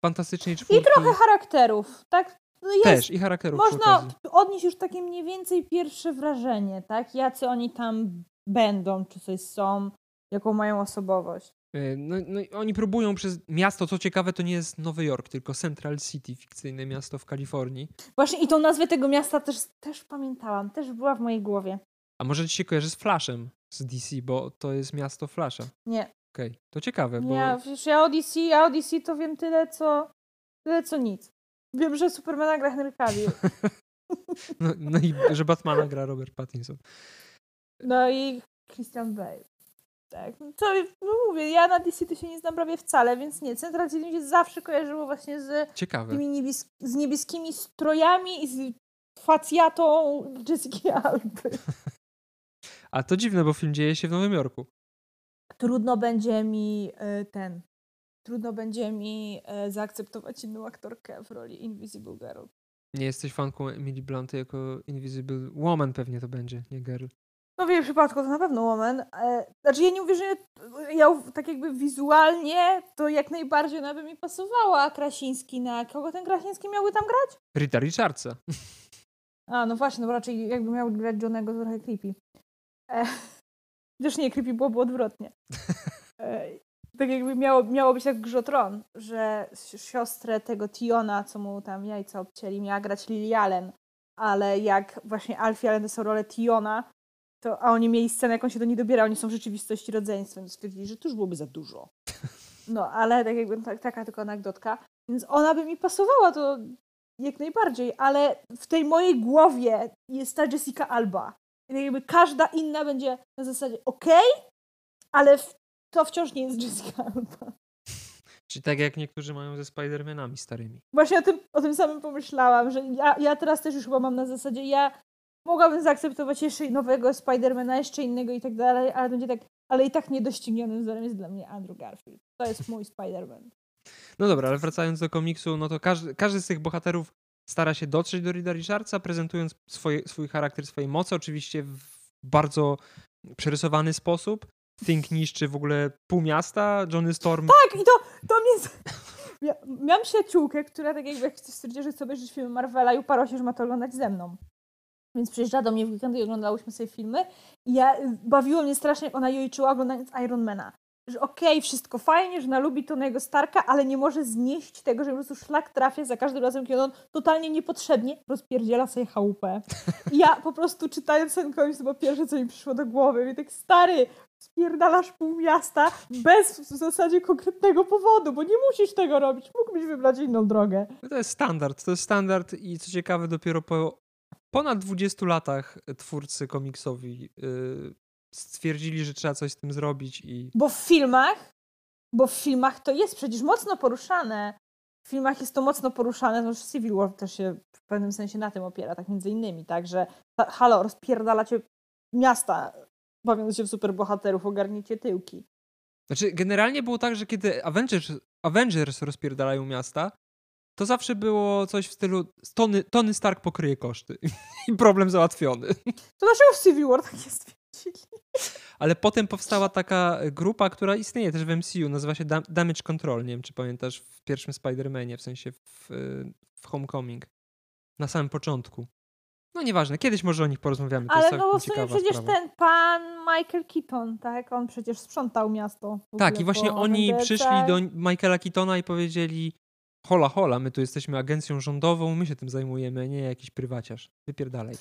[SPEAKER 1] fantastycznej czwórki.
[SPEAKER 2] I trochę charakterów, tak?
[SPEAKER 1] No jest, Też, i charakterów
[SPEAKER 2] Można odnieść już takie mniej więcej pierwsze wrażenie, tak? Jacy oni tam będą, czy coś są, jaką mają osobowość.
[SPEAKER 1] E, no, no oni próbują przez miasto, co ciekawe, to nie jest Nowy Jork, tylko Central City, fikcyjne miasto w Kalifornii.
[SPEAKER 2] Właśnie i tą nazwę tego miasta też, też pamiętałam, też była w mojej głowie.
[SPEAKER 1] A może ci się kojarzy z Flashem z DC, bo to jest miasto Flasha.
[SPEAKER 2] Nie.
[SPEAKER 1] Okej, okay. to ciekawe, bo...
[SPEAKER 2] Ja, wiesz, ja o DC, ja o DC to wiem tyle, co Tyle co nic. Wiem, że Supermana gra Henry Cavill. [laughs]
[SPEAKER 1] No, no i że Batmana gra Robert Pattinson.
[SPEAKER 2] No i Christian Bale. Tak. Co no mówię, ja na DC to się nie znam prawie wcale, więc nie. Central mi się zawsze kojarzyło właśnie z
[SPEAKER 1] Ciekawe.
[SPEAKER 2] tymi niebies z niebieskimi strojami i z facjatą Jessica Alby. [laughs]
[SPEAKER 1] A to dziwne, bo film dzieje się w Nowym Jorku.
[SPEAKER 2] Trudno będzie mi y, ten. Trudno będzie mi y, zaakceptować inną aktorkę w roli Invisible Girl.
[SPEAKER 1] Nie jesteś fanką Emily Blunt jako Invisible Woman pewnie to będzie, nie girl.
[SPEAKER 2] No w jej przypadku to na pewno Woman. E, znaczy ja nie mówię, że ja tak jakby wizualnie to jak najbardziej ona by mi pasowała Krasiński na... Kogo ten Krasiński miałby tam grać?
[SPEAKER 1] Rita Richardsa.
[SPEAKER 2] A, no właśnie, no raczej jakby miał grać Johnego, to trochę creepy. E, [laughs] chociaż nie, creepy byłoby odwrotnie. [laughs] E, tak jakby miało, miało być jak Grzotron, że siostrę tego Tiona, co mu tam jajca obcięli, miała grać Lily Allen, ale jak właśnie Alfie Allen to rolę Tiona, to, a oni mieli scenę, jak on się do niej dobiera, oni są w rzeczywistości rodzeństwem, stwierdzili, że to już byłoby za dużo. [laughs] No, ale tak jakby tak, taka tylko anegdotka. Więc ona by mi pasowała, to jak najbardziej, ale w tej mojej głowie jest ta Jessica Alba. I tak jakby każda inna będzie na zasadzie okej, okay, ale to wciąż nie jest Jessica Alba.
[SPEAKER 1] Czyli tak jak niektórzy mają ze Spider-Manami starymi.
[SPEAKER 2] Właśnie o tym, o tym samym pomyślałam, że ja, ja teraz też już chyba mam na zasadzie, ja mogłabym zaakceptować jeszcze nowego Spidermana, jeszcze innego i tak dalej, ale będzie tak, ale i tak niedoścignionym wzorem jest dla mnie Andrew Garfield. To jest mój Spider-Man.
[SPEAKER 1] No dobra, ale wracając do komiksu, no to każdy, każdy z tych bohaterów stara się dotrzeć do Rida Richardsa, prezentując swoje, swój charakter, swoje moce, oczywiście w bardzo przerysowany sposób. Think niszczy w ogóle pół miasta, Johnny Storm...
[SPEAKER 2] Tak, i to, to mnie... Ja, [laughs] miałam przyjaciółkę, która tak jakby stwierdziła, że chce obejrzeć filmy Marvela i uparła się, że ma to oglądać ze mną. Więc przyjeżdżała do mnie w weekendy i oglądałyśmy sobie filmy. I ja, bawiło mnie strasznie, jak ona jojczyła oglądając Ironmana. Że okej, okay, wszystko fajnie, że ona lubi Tonego Starka, ale nie może znieść tego, że po prostu szlak trafia za każdym razem, kiedy on totalnie niepotrzebnie rozpierdziela sobie chałupę. I ja po prostu czytając ten komiks, to było pierwsze, co mi przyszło do głowy. I tak, stary, spierdalasz pół miasta bez w zasadzie konkretnego powodu, bo nie musisz tego robić. Mógłbyś wybrać inną drogę.
[SPEAKER 1] No to jest standard. To jest standard i co ciekawe, dopiero po ponad 20 latach twórcy komiksowi yy, stwierdzili, że trzeba coś z tym zrobić i...
[SPEAKER 2] Bo w filmach, bo w filmach to jest przecież mocno poruszane. W filmach jest to mocno poruszane, no Civil War też się w pewnym sensie na tym opiera, tak między innymi, tak, że halo, rozpierdalacie miasta, bawiąc się w superbohaterów, ogarniecie tyłki.
[SPEAKER 1] Znaczy, generalnie było tak, że kiedy Avengers, Avengers rozpierdalają miasta, to zawsze było coś w stylu Tony, Tony Stark pokryje koszty [laughs] i problem załatwiony.
[SPEAKER 2] To dlaczego w Civil War tak jest?
[SPEAKER 1] Ale potem powstała taka grupa, która istnieje też w MCU, nazywa się Damage Control. Nie wiem, czy pamiętasz w pierwszym Spider-Manie, w sensie w, w Homecoming. Na samym początku. No nieważne, kiedyś może o nich porozmawiamy. To
[SPEAKER 2] Ale no bo w
[SPEAKER 1] sumie
[SPEAKER 2] przecież
[SPEAKER 1] sprawa.
[SPEAKER 2] ten pan Michael Keaton, tak? On przecież sprzątał miasto.
[SPEAKER 1] Tak, i właśnie oni przyszli do Michaela Keatona i powiedzieli hola, hola, my tu jesteśmy agencją rządową, my się tym zajmujemy, nie jakiś prywaciarz. Wypierdalaj.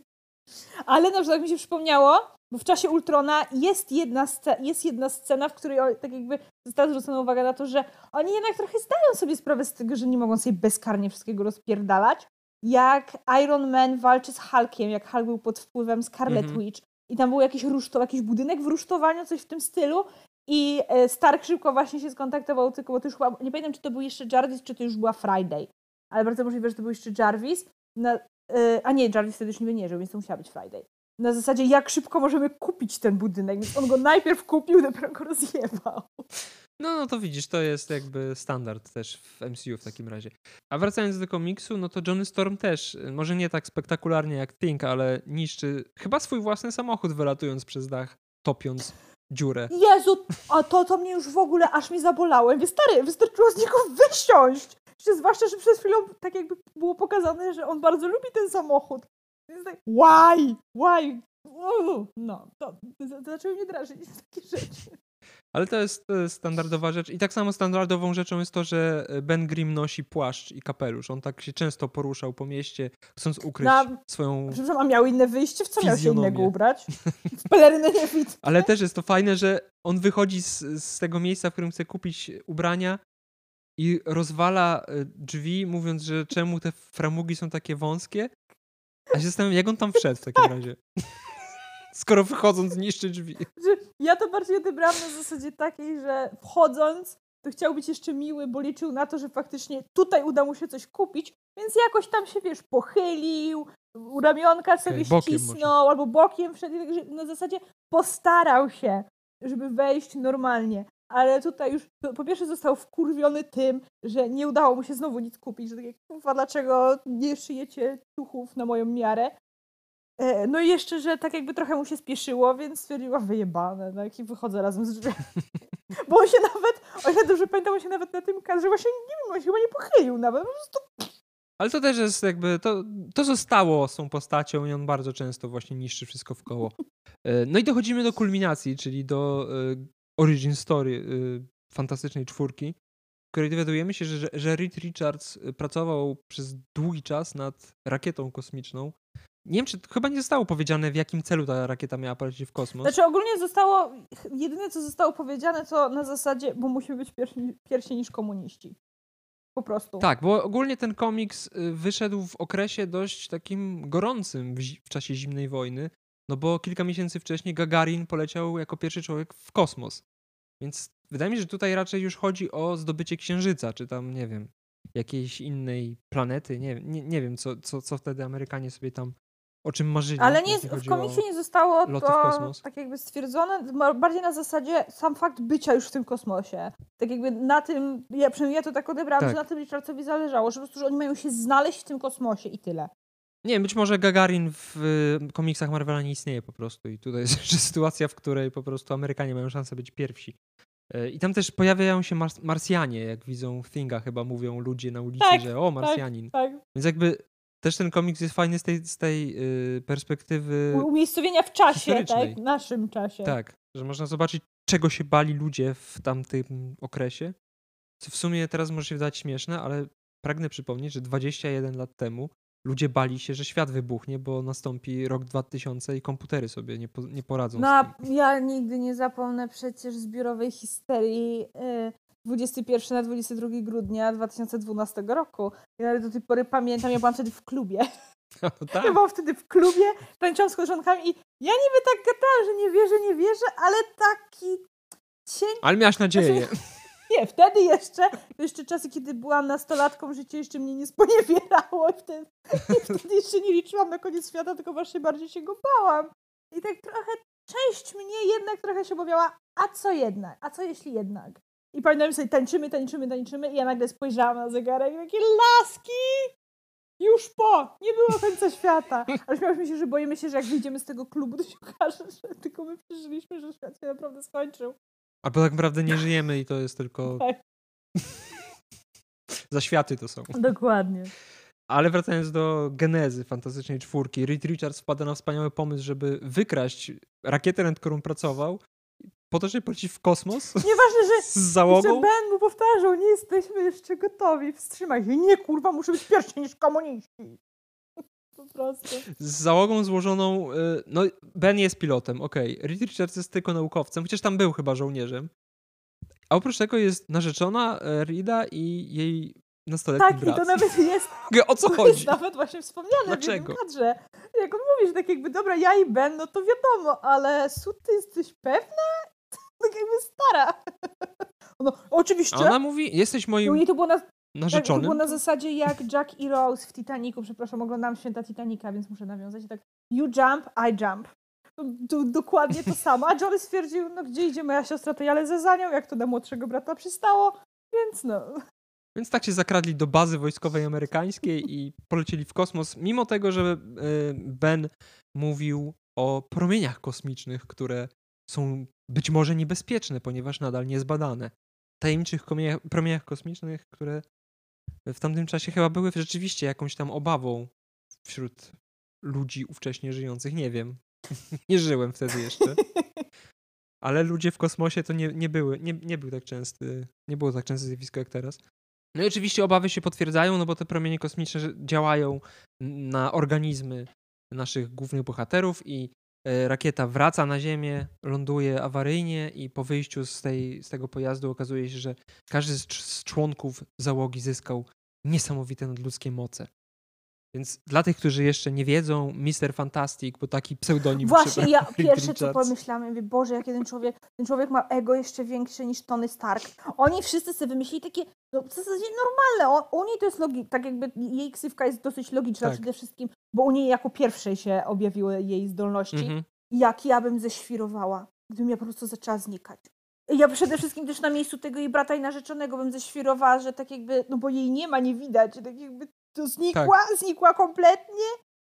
[SPEAKER 1] [laughs]
[SPEAKER 2] Ale na przykład mi się przypomniało, bo w czasie Ultrona jest jedna, jest jedna scena, w której tak jakby została zwrócona uwaga na to, że oni jednak trochę zdają sobie sprawę z tego, że nie mogą sobie bezkarnie wszystkiego rozpierdalać. Jak Iron Man walczy z Hulkiem, jak Hulk był pod wpływem Scarlet -hmm. Witch i tam był jakiś rusztow, jakiś budynek w rusztowaniu, coś w tym stylu i e, Stark szybko właśnie się skontaktował, tylko bo to już chyba, nie pamiętam, czy to był jeszcze Jarvis, czy to już była Friday. Ale bardzo możliwe, że to był jeszcze Jarvis. Na, yy, a nie, Jarvis wtedy już nie żył, więc to musiała być Friday. Na zasadzie, jak szybko możemy kupić ten budynek, więc on go najpierw kupił, dopiero go rozjebał.
[SPEAKER 1] No, no to widzisz, to jest jakby standard też w MCU w takim razie. A wracając do komiksu, no to Johnny Storm też, może nie tak spektakularnie jak Think, ale niszczy chyba swój własny samochód wylatując przez dach, topiąc dziurę.
[SPEAKER 2] Jezu, a to, to mnie już w ogóle aż mi zabolało. Wie, stary, wystarczyło z niego wysiąść. Zwłaszcza, że przez chwilę tak jakby było pokazane, że on bardzo lubi ten samochód. Więc tak, why? Why? No, to, to zaczęły mnie drażnić takie rzeczy.
[SPEAKER 1] Ale to jest standardowa rzecz. I tak samo standardową rzeczą jest to, że Ben Grimm nosi płaszcz i kapelusz. On tak się często poruszał po mieście, chcąc ukryć Na... swoją.
[SPEAKER 2] Przepraszam, a miał inne wyjście? W co miał się innego ubrać? [laughs] W pelerynę nie widzę.
[SPEAKER 1] Ale też jest to fajne, że on wychodzi z, z tego miejsca, w którym chce kupić ubrania i rozwala y, drzwi, mówiąc, że czemu te framugi są takie wąskie. A się zastanawiam, jak on tam wszedł w takim [laughs] razie. Skoro wychodząc niszczy drzwi.
[SPEAKER 2] Ja to bardziej odebrałam na zasadzie takiej, że wchodząc to chciał być jeszcze miły, bo liczył na to, że faktycznie tutaj uda mu się coś kupić, więc jakoś tam się, wiesz, pochylił, u ramionka sobie
[SPEAKER 1] bokiem
[SPEAKER 2] ścisnął, albo bokiem wszedł, i tak, że na zasadzie postarał się, żeby wejść normalnie. Ale tutaj już po- pierwsze został wkurwiony tym, że nie udało mu się znowu nic kupić, że tak jak, kurwa, dlaczego nie szyjecie ciuchów na moją miarę. E, No i jeszcze, że tak jakby trochę mu się spieszyło, więc stwierdziła wyjebane, tak i wychodzę razem z drzwiami. [laughs] Bo on się nawet, o ile dobrze pamiętam, on się nawet na tym kadrze właśnie, nie wiem, on się chyba nie pochylił nawet, po prostu
[SPEAKER 1] Ale to też jest jakby, to, to zostało z tą postacią i on bardzo często właśnie niszczy wszystko w koło. E, No i dochodzimy do kulminacji, czyli do e, origin story fantastycznej czwórki, w której dowiadujemy się, że, że Reed Richards pracował przez długi czas nad rakietą kosmiczną. Nie wiem, czy chyba nie zostało powiedziane, w jakim celu ta rakieta miała polecieć w kosmos.
[SPEAKER 2] Znaczy ogólnie zostało, jedyne co zostało powiedziane to na zasadzie, bo musimy być pierwsi, pierwsi niż komuniści. Po prostu.
[SPEAKER 1] Tak, bo ogólnie ten komiks y, wyszedł w okresie dość takim gorącym w, w czasie zimnej wojny, no bo kilka miesięcy wcześniej Gagarin poleciał jako pierwszy człowiek w kosmos. Więc wydaje mi się, że tutaj raczej już chodzi o zdobycie księżyca, czy tam, nie wiem, jakiejś innej planety. Nie, nie, nie wiem, co, co, co wtedy Amerykanie sobie tam o czym marzyli.
[SPEAKER 2] Ale nie, w komiksie nie zostało to tak jakby stwierdzone, bardziej na zasadzie sam fakt bycia już w tym kosmosie. Tak jakby na tym, ja, przynajmniej ja to tak odebrałam,
[SPEAKER 1] Tak.
[SPEAKER 2] że na tym Richardsowi zależało, że po prostu, że oni mają się znaleźć w tym kosmosie i tyle.
[SPEAKER 1] Nie być może Gagarin w y, komiksach Marvela nie istnieje po prostu i tutaj [laughs] jest jeszcze sytuacja, w której po prostu Amerykanie mają szansę być pierwsi. Y, I tam też pojawiają się Mars Marsjanie, jak widzą w Thinga chyba mówią ludzie na ulicy,
[SPEAKER 2] Tak,
[SPEAKER 1] że o, Marsjanin.
[SPEAKER 2] Tak.
[SPEAKER 1] Więc jakby też ten komiks jest fajny z tej, z tej y, perspektywy,
[SPEAKER 2] Umiejscowienia w czasie, tak? W naszym czasie.
[SPEAKER 1] tak, że można zobaczyć, czego się bali ludzie w tamtym okresie. Co w sumie teraz może się wydać śmieszne, ale pragnę przypomnieć, że 21 lat temu ludzie bali się, że świat wybuchnie, bo nastąpi rok 2000 i komputery sobie nie, po, nie poradzą
[SPEAKER 2] No, ja nigdy nie zapomnę przecież zbiorowej histerii y, 21 na 22 grudnia 2012 roku. Ja nawet do tej pory pamiętam, ja byłam wtedy w klubie. [laughs]
[SPEAKER 1] No
[SPEAKER 2] Ja
[SPEAKER 1] tak,
[SPEAKER 2] byłam wtedy w klubie, tańczyłam z koleżankami i ja niby tak gadałam, że nie wierzę, nie wierzę, ale taki cień...
[SPEAKER 1] ale miałaś nadzieję. [laughs]
[SPEAKER 2] Nie, wtedy jeszcze, to jeszcze czasy, kiedy byłam nastolatką, życie jeszcze mnie nie sponiewierało i wtedy, i wtedy jeszcze nie liczyłam na koniec świata, tylko właśnie bardziej się go bałam. I tak trochę, część mnie jednak trochę się obawiała, a co jednak, a co jeśli jednak? I pamiętam sobie, tańczymy, tańczymy, tańczymy i ja nagle spojrzałam na zegarek i takie laski! Już po! Nie było końca świata. Ale śmiałyśmy się, że boimy się, że jak wyjdziemy z tego klubu, to się okaże, że tylko my przeżyliśmy, że świat się naprawdę skończył.
[SPEAKER 1] Albo tak naprawdę nie żyjemy i to jest tylko... [laughs]
[SPEAKER 2] Tak. [laughs]
[SPEAKER 1] Zaświaty to są.
[SPEAKER 2] Dokładnie.
[SPEAKER 1] Ale wracając do genezy fantastycznej czwórki, Reed Richards wpada na wspaniały pomysł, żeby wykraść rakietę, nad którą pracował, po to, żeby polecieć w kosmos
[SPEAKER 2] Nieważne, że [laughs]
[SPEAKER 1] z
[SPEAKER 2] jeszcze
[SPEAKER 1] załogą.
[SPEAKER 2] Ben mu powtarzał, nie jesteśmy jeszcze gotowi, wstrzymaj się. Nie, kurwa, muszę być pierwszy niż komuniści. [laughs] Po prostu.
[SPEAKER 1] Z załogą złożoną. y, No, Ben jest pilotem, okej. Reed Richards jest tylko naukowcem, chociaż tam był chyba żołnierzem. A oprócz tego jest narzeczona e, Rida i jej nastoletni
[SPEAKER 2] Tak, i
[SPEAKER 1] brat.
[SPEAKER 2] to nawet [laughs] jest,
[SPEAKER 1] O co
[SPEAKER 2] to
[SPEAKER 1] chodzi?
[SPEAKER 2] jest nawet właśnie wspomniane
[SPEAKER 1] Dlaczego?
[SPEAKER 2] w kadrze. Jak on mówi, że tak jakby, dobra, ja i Ben, no to wiadomo, ale Sud, ty jesteś pewna? Tak jakby stara. [laughs] No, oczywiście.
[SPEAKER 1] Ona mówi, jesteś moim
[SPEAKER 2] niej to było na Tak, to
[SPEAKER 1] narzeczonym.
[SPEAKER 2] było na zasadzie jak Jack i Rose w Titanicu. Przepraszam, oglądam święta Titanica, więc muszę nawiązać. I tak, you jump, I jump. To, to, dokładnie to samo. A Johnny stwierdził, no gdzie idzie moja siostra, to ja lecę za nią, jak to na młodszego brata przystało. Więc no.
[SPEAKER 1] Więc tak się zakradli do bazy wojskowej amerykańskiej i polecieli w kosmos, mimo tego, że e, Ben mówił o promieniach kosmicznych, które są być może niebezpieczne, ponieważ nadal niezbadane. Tajemniczych promieniach, promieniach kosmicznych, które w tamtym czasie chyba były rzeczywiście jakąś tam obawą wśród ludzi ówcześnie żyjących. Nie wiem. [laughs] nie żyłem wtedy jeszcze. [laughs] Ale ludzie w kosmosie to nie, nie były, nie, nie był tak częsty, nie było tak częste zjawisko jak teraz. No i oczywiście obawy się potwierdzają, no bo te promienie kosmiczne działają na organizmy naszych głównych bohaterów i rakieta wraca na Ziemię, ląduje awaryjnie i po wyjściu z, tej, z tego pojazdu okazuje się, że każdy z członków załogi zyskał niesamowite nadludzkie moce. Więc dla tych, którzy jeszcze nie wiedzą, Mr. Fantastic, bo taki pseudonim
[SPEAKER 2] Właśnie ja [laughs] pierwsze co
[SPEAKER 1] Richards.
[SPEAKER 2] pomyślałam, mówię, Boże, jak jeden człowiek, ten człowiek ma ego jeszcze większe niż Tony Stark. Oni wszyscy sobie wymyślili takie, no w zasadzie normalne, u niej to jest logiczne, tak jakby jej ksywka jest dosyć logiczna
[SPEAKER 1] Tak.
[SPEAKER 2] przede wszystkim, bo u niej jako pierwszej się objawiły jej zdolności.
[SPEAKER 1] Mhm.
[SPEAKER 2] Jak ja bym ześwirowała, gdybym ja po prostu zaczęła znikać. Ja przede wszystkim też na miejscu tego jej brata i narzeczonego bym ześwirowała, że tak jakby, no bo jej nie ma, nie widać, tak jakby to znikła,
[SPEAKER 1] Tak.
[SPEAKER 2] znikła kompletnie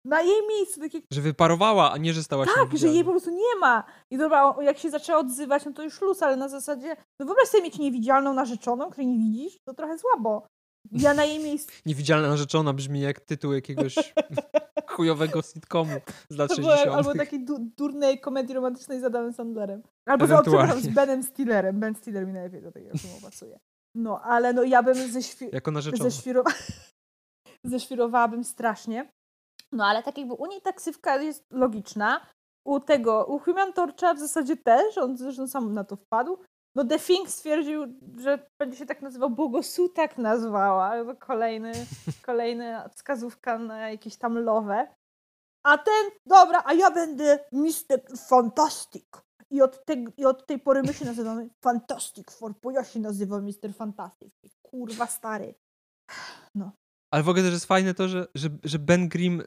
[SPEAKER 2] na jej miejscu, tak
[SPEAKER 1] Że wyparowała, a nie, że stała się
[SPEAKER 2] tak, że jej po prostu nie ma. I dobra, jak się zaczęła odzywać, no to już luz, ale na zasadzie, no wyobraź sobie mieć niewidzialną narzeczoną, której nie widzisz, to trochę słabo. Ja na jej miejscu, [laughs]
[SPEAKER 1] Niewidzialna narzeczona brzmi jak tytuł jakiegoś [laughs] chujowego sitcomu z lat
[SPEAKER 2] to było,
[SPEAKER 1] 60.
[SPEAKER 2] albo takiej du- durnej komedii romantycznej z Adamem Sandlerem. Albo z, przepraszam. Benem Stillerem. Ben Stiller mi najlepiej do takiego filmu pasuje. No, ale no ja bym ześwi-
[SPEAKER 1] Jako narzeczona.
[SPEAKER 2] ześwirowa [laughs] ześwirowałabym strasznie. No ale tak jakby u niej taksywka jest logiczna. U tego, u Human Torcha w zasadzie też, on zresztą sam na to wpadł. No The Thing stwierdził, że będzie się tak nazywał, bo go tak nazwała. To kolejny, [laughs] kolejna wskazówka na jakieś tam love. A ten, dobra, a ja będę Mr. Fantastic. I od, te, I od tej pory my się nazywamy Fantastic Four, bo ja się nazywam Mr. Fantastic. Kurwa stary.
[SPEAKER 1] Ale w ogóle też jest fajne to, że, że, że Ben Grimm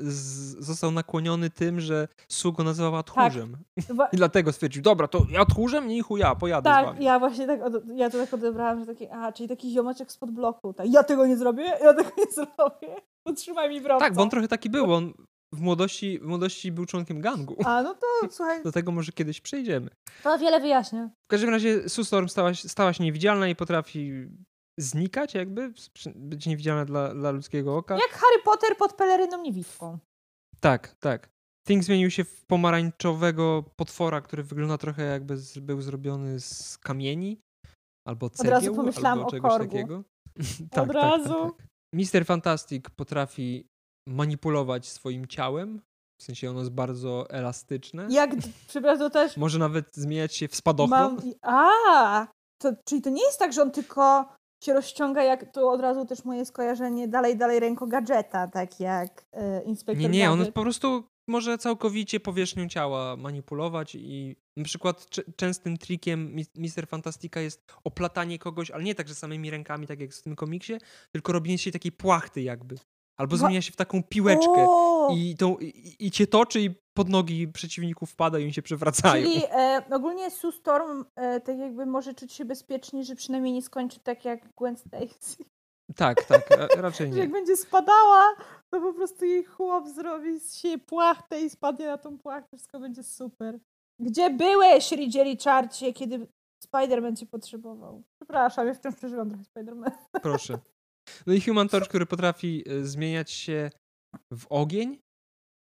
[SPEAKER 1] został nakłoniony tym, że Su go nazywała tchórzem.
[SPEAKER 2] Wa- [laughs]
[SPEAKER 1] I dlatego stwierdził, dobra, to ja tchórzem, nie chuja, pojadę
[SPEAKER 2] Tak, ja właśnie tak, ja to tak odebrałam, że taki, a, czyli taki ziomeczek spod bloku. Tak, ja tego nie zrobię, ja tego nie [laughs] zrobię. Potrzymaj mi bramca.
[SPEAKER 1] Tak, bo on trochę taki był, on w młodości, w młodości był członkiem gangu.
[SPEAKER 2] A, no to [laughs] słuchaj,
[SPEAKER 1] Do tego może kiedyś przejdziemy.
[SPEAKER 2] to wiele wyjaśnia.
[SPEAKER 1] W każdym razie Sue Storm stała, stała się niewidzialna i potrafi znikać jakby, być niewidzialna dla, dla ludzkiego oka.
[SPEAKER 2] Jak Harry Potter pod peleryną niewidką.
[SPEAKER 1] Tak, tak. Thing zmienił się w pomarańczowego potwora, który wygląda trochę jakby z, był zrobiony z kamieni albo cegieł,
[SPEAKER 2] razu pomyślałam
[SPEAKER 1] albo
[SPEAKER 2] o
[SPEAKER 1] czegoś
[SPEAKER 2] korgu.
[SPEAKER 1] takiego. [laughs]
[SPEAKER 2] Od razu.
[SPEAKER 1] Tak, Mister Fantastic potrafi manipulować swoim ciałem, w sensie ono jest bardzo elastyczne.
[SPEAKER 2] Jak, przepraszam, też
[SPEAKER 1] Może nawet zmieniać się w spadochron.
[SPEAKER 2] mam... A, to, czyli to nie jest tak, że on tylko się rozciąga, jak to od razu też moje skojarzenie dalej, dalej ręko gadżeta, tak jak e, inspektor
[SPEAKER 1] Nie, nie, on
[SPEAKER 2] Gadżet.
[SPEAKER 1] po prostu może całkowicie powierzchnią ciała manipulować i na przykład częstym trikiem Mi- Mister Fantastika jest oplatanie kogoś, ale nie tak, że samymi rękami, tak jak w tym komiksie, tylko robienie się takiej płachty jakby. Albo zmienia się w taką piłeczkę
[SPEAKER 2] O!
[SPEAKER 1] i, tą, i, i cię toczy i pod nogi przeciwników wpada i oni się przewracają.
[SPEAKER 2] Czyli [laughs] e, ogólnie Sue Storm e, tak jakby może czuć się bezpiecznie, że przynajmniej nie skończy tak jak Gwen Stacy.
[SPEAKER 1] Tak, tak, a- [laughs] raczej
[SPEAKER 2] Że jak
[SPEAKER 1] nie.
[SPEAKER 2] będzie spadała, to po prostu jej chłop zrobi z siebie płachtę i spadnie na tą płachtę, wszystko będzie super. Gdzie byłeś, Ridzie Richardsie, kiedy Spider-Man cię potrzebował? Przepraszam, ja wciąż przeżywam trochę Spider-Man.
[SPEAKER 1] Proszę. [laughs] No i Human Torch, który potrafi e, zmieniać się w ogień.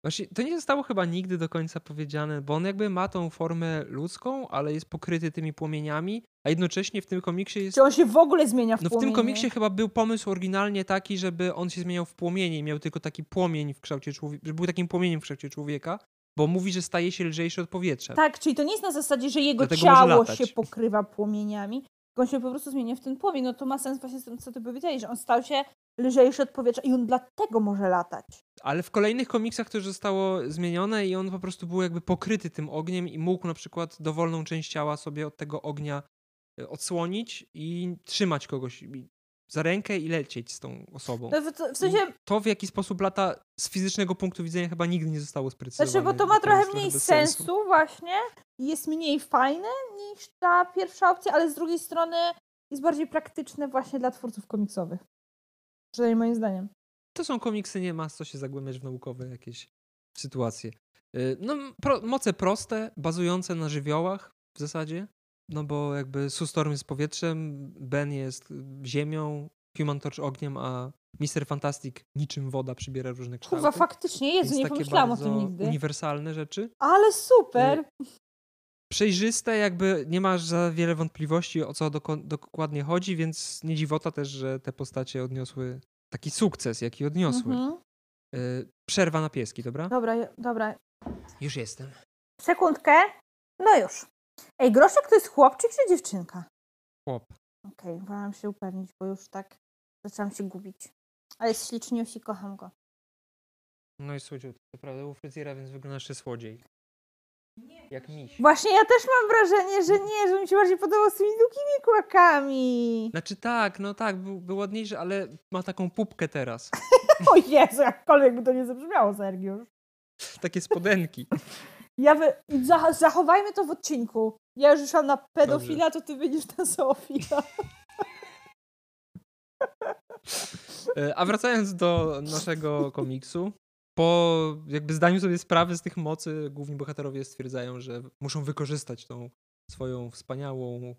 [SPEAKER 1] Właśnie to nie zostało chyba nigdy do końca powiedziane, bo on jakby ma tą formę ludzką, ale jest pokryty tymi płomieniami, a jednocześnie w tym komiksie jest.
[SPEAKER 2] Czy on się w ogóle zmienia w
[SPEAKER 1] No w tym
[SPEAKER 2] płomienie?
[SPEAKER 1] komiksie chyba był pomysł oryginalnie taki, żeby on się zmieniał w płomienie i miał tylko taki płomień w kształcie człowieka, że był takim płomieniem w kształcie człowieka, bo mówi, że staje się lżejszy od powietrza.
[SPEAKER 2] Tak, czyli to nie jest na zasadzie, że jego
[SPEAKER 1] Dlatego
[SPEAKER 2] ciało się pokrywa płomieniami, on się po prostu zmienia w ten płomień. No to ma sens właśnie z tym, co ty powiedziałeś, że on stał się lżejszy od powietrza i on dlatego może latać.
[SPEAKER 1] Ale w kolejnych komiksach to już zostało zmienione i on po prostu był jakby pokryty tym ogniem i mógł na przykład dowolną część ciała sobie od tego ognia e, odsłonić i trzymać kogoś za rękę i lecieć z tą osobą.
[SPEAKER 2] No, w, sensie,
[SPEAKER 1] to w jaki sposób lata z fizycznego punktu widzenia chyba nigdy nie zostało sprecyzowane.
[SPEAKER 2] Znaczy, bo to ma trochę mniej
[SPEAKER 1] bez
[SPEAKER 2] sensu, właśnie. i Jest mniej fajne niż ta pierwsza opcja, ale z drugiej strony jest bardziej praktyczne właśnie dla twórców komiksowych. Przynajmniej moim zdaniem.
[SPEAKER 1] To są komiksy, nie ma co się zagłębiać w naukowe jakieś sytuacje. Y, No, pro, moce proste, bazujące na żywiołach w zasadzie. No bo jakby Sue Storm jest powietrzem, Ben jest y, ziemią, Human Torch ogniem, a Mister Fantastic niczym woda przybiera różne kształty.
[SPEAKER 2] Kurwa, faktycznie,
[SPEAKER 1] Więc
[SPEAKER 2] nie pomyślałam o tym nigdy.
[SPEAKER 1] uniwersalne rzeczy.
[SPEAKER 2] Ale super!
[SPEAKER 1] Przejrzyste, jakby nie masz za wiele wątpliwości, o co doko- dokładnie chodzi, więc nie dziwota też, że te postacie odniosły taki sukces, jaki odniosły.
[SPEAKER 2] Mhm.
[SPEAKER 1] Y, Przerwa na pieski, dobra?
[SPEAKER 2] Dobra, dobra.
[SPEAKER 1] Już jestem.
[SPEAKER 2] Sekundkę. No już. Ej, Groszek to jest chłopczyk czy dziewczynka?
[SPEAKER 1] Chłop.
[SPEAKER 2] Okej, okay, wolałam się upewnić, bo już tak zaczęłam się gubić. Ale jest śliczniusi, kocham go.
[SPEAKER 1] No i słodziutki. To prawda, u fryzjera, więc wygląda jeszcze słodziej. Jak miś.
[SPEAKER 2] Właśnie ja też mam wrażenie, że nie, że mi się bardziej podobał z tymi długimi kłakami.
[SPEAKER 1] Znaczy tak, no tak, był, był ładniejszy, ale ma taką pupkę teraz. [laughs]
[SPEAKER 2] o Jezu, jakkolwiek by to nie zabrzmiało, Sergiusz.
[SPEAKER 1] Takie spodenki. [laughs]
[SPEAKER 2] Ja wy... Zachowajmy to w odcinku. Ja już szłam na pedofila, Dobrze. to ty będziesz na zoofila.
[SPEAKER 1] E, a wracając do naszego komiksu, po jakby zdaniu sobie sprawy z tych mocy, główni bohaterowie stwierdzają, że muszą wykorzystać tą swoją wspaniałą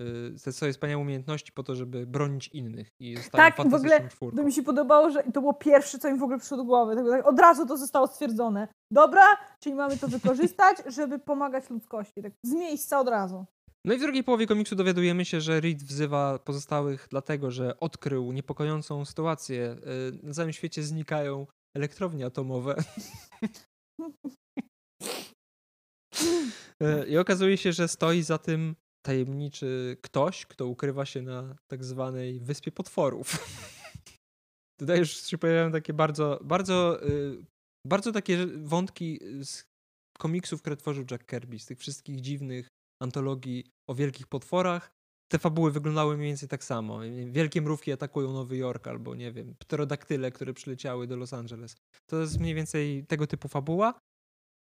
[SPEAKER 1] y, te swoje wspaniałe umiejętności po to, żeby bronić innych i
[SPEAKER 2] tak, w ogóle czwórką. to mi się podobało, że to było pierwsze, co im w ogóle przyszło do głowy. Tak, tak, od razu to zostało stwierdzone. Dobra, czyli mamy to wykorzystać, [laughs] żeby pomagać ludzkości. Tak z miejsca od razu.
[SPEAKER 1] No i w drugiej połowie komiksu dowiadujemy się, że Reed wzywa pozostałych dlatego, że odkrył niepokojącą sytuację. Y, na całym świecie znikają elektrownie atomowe. E, [laughs] I okazuje się, że stoi za tym tajemniczy ktoś, kto ukrywa się na tak zwanej Wyspie Potworów. [laughs] Tutaj już się pojawiają takie bardzo, bardzo, y, bardzo takie wątki z komiksów, które tworzył Jack Kirby, z tych wszystkich dziwnych antologii o wielkich potworach, te fabuły wyglądały mniej więcej tak samo. Wielkie mrówki atakują Nowy Jork, albo nie wiem, pterodaktyle, które przyleciały do Los Angeles. To jest mniej więcej tego typu fabuła.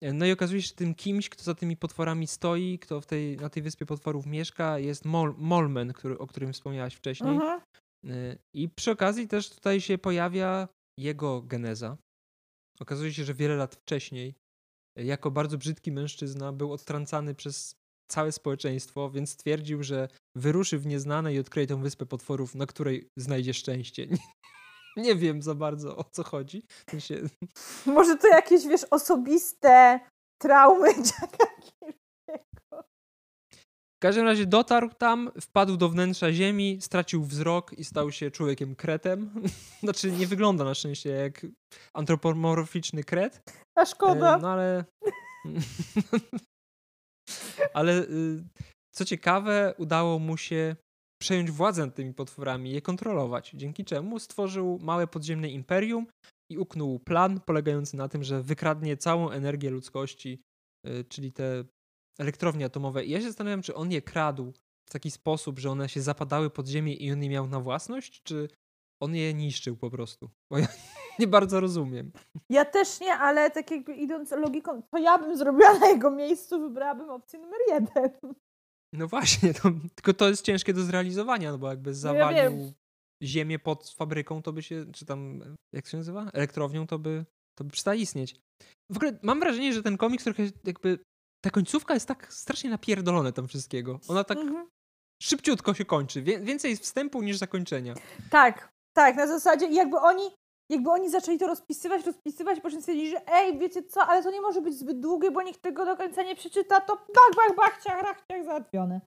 [SPEAKER 1] No i okazuje się, że tym kimś, kto za tymi potworami stoi, kto w tej, na tej wyspie potworów mieszka, jest Mol, Molmen, który, o którym wspomniałaś wcześniej. Mhm. Y, I przy okazji też tutaj się pojawia jego geneza. Okazuje się, że wiele lat wcześniej, jako bardzo brzydki mężczyzna, był odtrącany przez całe społeczeństwo, więc stwierdził, że wyruszy w nieznane i odkryje tę wyspę potworów, na której znajdzie szczęście. [laughs] Nie, wiem za bardzo o co chodzi. Się... [laughs]
[SPEAKER 2] Może to jakieś, wiesz, osobiste traumy [laughs]
[SPEAKER 1] W każdym razie dotarł tam, wpadł do wnętrza ziemi, stracił wzrok i stał się człowiekiem kretem. [laughs] znaczy, nie wygląda na szczęście jak antropomorficzny kret.
[SPEAKER 2] A szkoda.
[SPEAKER 1] E, no ale... Ale y, co ciekawe, udało mu się przejąć władzę nad tymi potworami, je kontrolować, dzięki czemu stworzył małe podziemne imperium i uknął plan polegający na tym, że wykradnie całą energię ludzkości, y, czyli te elektrownie atomowe. I ja się zastanawiam, czy on je kradł w taki sposób, że one się zapadały pod ziemię i on je miał na własność, czy on je niszczył po prostu. Bo ja [laughs] nie bardzo rozumiem.
[SPEAKER 2] Ja też nie, ale tak jakby idąc logiką, to ja bym zrobiła na jego miejscu, wybrałabym opcję numer jeden.
[SPEAKER 1] No właśnie, [laughs] to, tylko to jest ciężkie do zrealizowania, no bo jakby zawalił ja ziemię pod fabryką, to by się, czy tam, jak się nazywa? Elektrownią, to by, to by przestała istnieć. W ogóle mam wrażenie, że ten komiks trochę jakby, ta końcówka jest tak strasznie napierdolone tam wszystkiego. Ona tak mhm. szybciutko się kończy. Więcej jest wstępu niż zakończenia.
[SPEAKER 2] Tak, tak, na zasadzie jakby oni, jakby oni zaczęli to rozpisywać, rozpisywać, po czym stwierdzili, że ej, wiecie co, ale to nie może być zbyt długie, bo nikt tego do końca nie przeczyta, to bach, bach, bach, ciach, rach, ciach, załatwione.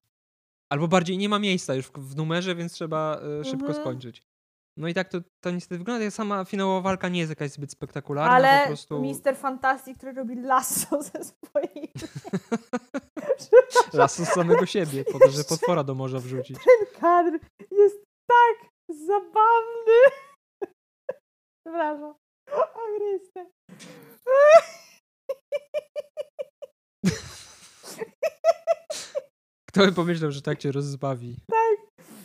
[SPEAKER 1] Albo bardziej nie ma miejsca już w, numerze, więc trzeba y, szybko mhm. skończyć. No i tak to, to niestety wygląda. Sama finałowa walka nie jest jakaś zbyt spektakularna.
[SPEAKER 2] Ale
[SPEAKER 1] po prostu...
[SPEAKER 2] Mister Fantastic, który robi lasso ze swojej... [laughs]
[SPEAKER 1] lasso z samego siebie, po to, że potwora do morza wrzucić.
[SPEAKER 2] Ten kadr jest tak zabawny. Przepraszam. [laughs] O Chryste. [laughs]
[SPEAKER 1] Kto by pomyślał, że tak cię rozbawi?
[SPEAKER 2] Tak.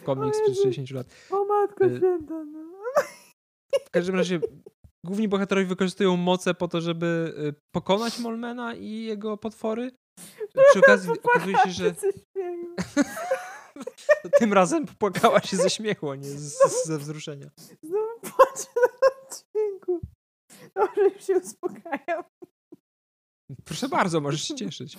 [SPEAKER 1] Komiks sprzed 60 lat.
[SPEAKER 2] O matko y, święta. No. [laughs]
[SPEAKER 1] W każdym razie główni bohaterowie wykorzystują moce po to, żeby y, pokonać Molmena i jego potwory. Przy okazji okazuje się, że... Tym razem popłakała się ze śmiechu, nie z, ze wzruszenia.
[SPEAKER 2] Znowu płaczę odcinku. Dobrze, już się uspokajam.
[SPEAKER 1] Proszę bardzo, możesz się cieszyć. [laughs]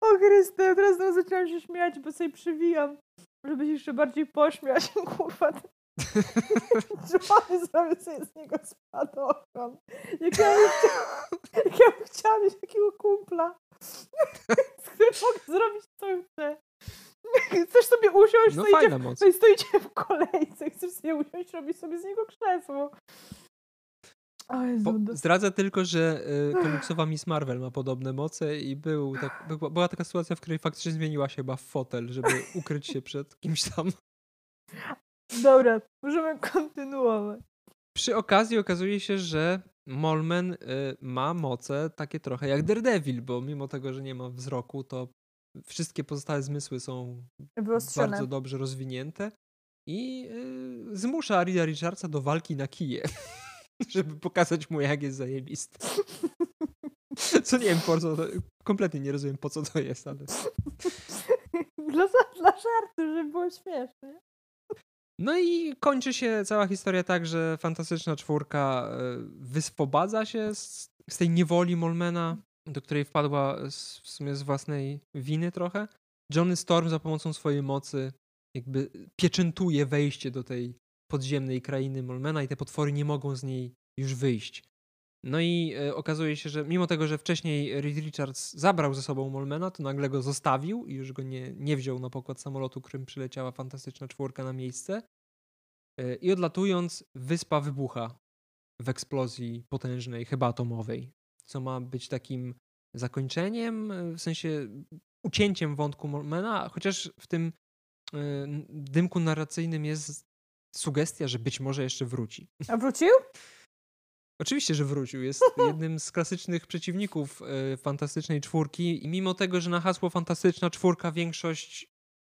[SPEAKER 2] o Chryste, teraz znowu zaczęłam się śmiać, bo sobie przywijam, żeby się jeszcze bardziej pośmiać. [laughs] Kurwa, [laughs] Johnny zrobił sobie z niego spadochron. Jak ja bym chciała, jak ja bym chciała mieć takiego kumpla, z którym mogę zrobić co chcę. [laughs] Chcesz sobie usiąść,
[SPEAKER 1] no
[SPEAKER 2] stoicie,
[SPEAKER 1] moc.
[SPEAKER 2] stoicie w kolejce, chcesz sobie usiąść, robić sobie z niego krzesło. O Jezu,
[SPEAKER 1] Po,
[SPEAKER 2] do-
[SPEAKER 1] zdradzę tylko, że y, komiksowa Miss Marvel ma podobne moce i był tak, by- była taka sytuacja, w której faktycznie zmieniła się chyba w fotel, żeby [laughs] ukryć się przed kimś tam.
[SPEAKER 2] Dobra, możemy kontynuować.
[SPEAKER 1] Przy okazji okazuje się, że Molmen y, ma moce takie trochę jak Daredevil, bo mimo tego, że nie ma wzroku, to wszystkie pozostałe zmysły są
[SPEAKER 2] Wyostrzone.
[SPEAKER 1] bardzo dobrze rozwinięte i y, zmusza Rida Richardsa do walki na kije, [laughs] żeby pokazać mu, jak jest zajebisty. [laughs] Co nie wiem po co, to, kompletnie nie rozumiem po co to jest, ale... [laughs]
[SPEAKER 2] dla, dla żartu, żeby było śmiesznie.
[SPEAKER 1] No i kończy się cała historia tak, że fantastyczna czwórka y, wyswobadza się z, z tej niewoli Molmena, do której wpadła z, w sumie z własnej winy trochę. Johnny Storm za pomocą swojej mocy jakby pieczętuje wejście do tej podziemnej krainy Molmena i te potwory nie mogą z niej już wyjść. No i e, okazuje się, że mimo tego, że wcześniej Reed Richards zabrał ze sobą Molmena, to nagle go zostawił i już go nie, nie wziął na pokład samolotu, którym przyleciała fantastyczna czwórka na miejsce. E, I odlatując, wyspa wybucha w eksplozji potężnej, chyba atomowej, co ma być takim zakończeniem, e, w sensie ucięciem wątku Molmena, chociaż w tym e, dymku narracyjnym jest sugestia, że być może jeszcze wróci.
[SPEAKER 2] A wrócił? [laughs]
[SPEAKER 1] Oczywiście, że wrócił. Jest jednym z klasycznych przeciwników e, Fantastycznej Czwórki i mimo tego, że na hasło Fantastyczna Czwórka większość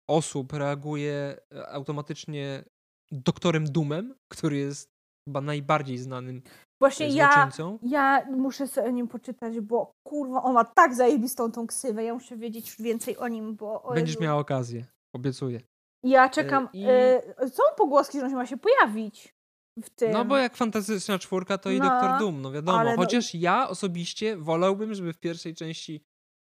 [SPEAKER 1] osób reaguje automatycznie doktorem Dumem, który jest chyba najbardziej znanym
[SPEAKER 2] Właśnie
[SPEAKER 1] e,
[SPEAKER 2] ja,
[SPEAKER 1] złoczyńcą.
[SPEAKER 2] ja muszę sobie o nim poczytać, bo kurwa, on ma tak zajebistą tą ksywę. Ja muszę wiedzieć więcej o nim, bo... o
[SPEAKER 1] Będziesz miała okazję. Obiecuję.
[SPEAKER 2] Ja czekam.
[SPEAKER 1] i-
[SPEAKER 2] e, Są pogłoski, że on się ma się pojawić w tym.
[SPEAKER 1] No bo jak Fantastyczna Czwórka, to i
[SPEAKER 2] No,
[SPEAKER 1] Doktor Doom, no wiadomo.
[SPEAKER 2] no-
[SPEAKER 1] Chociaż ja osobiście wolałbym, żeby w pierwszej części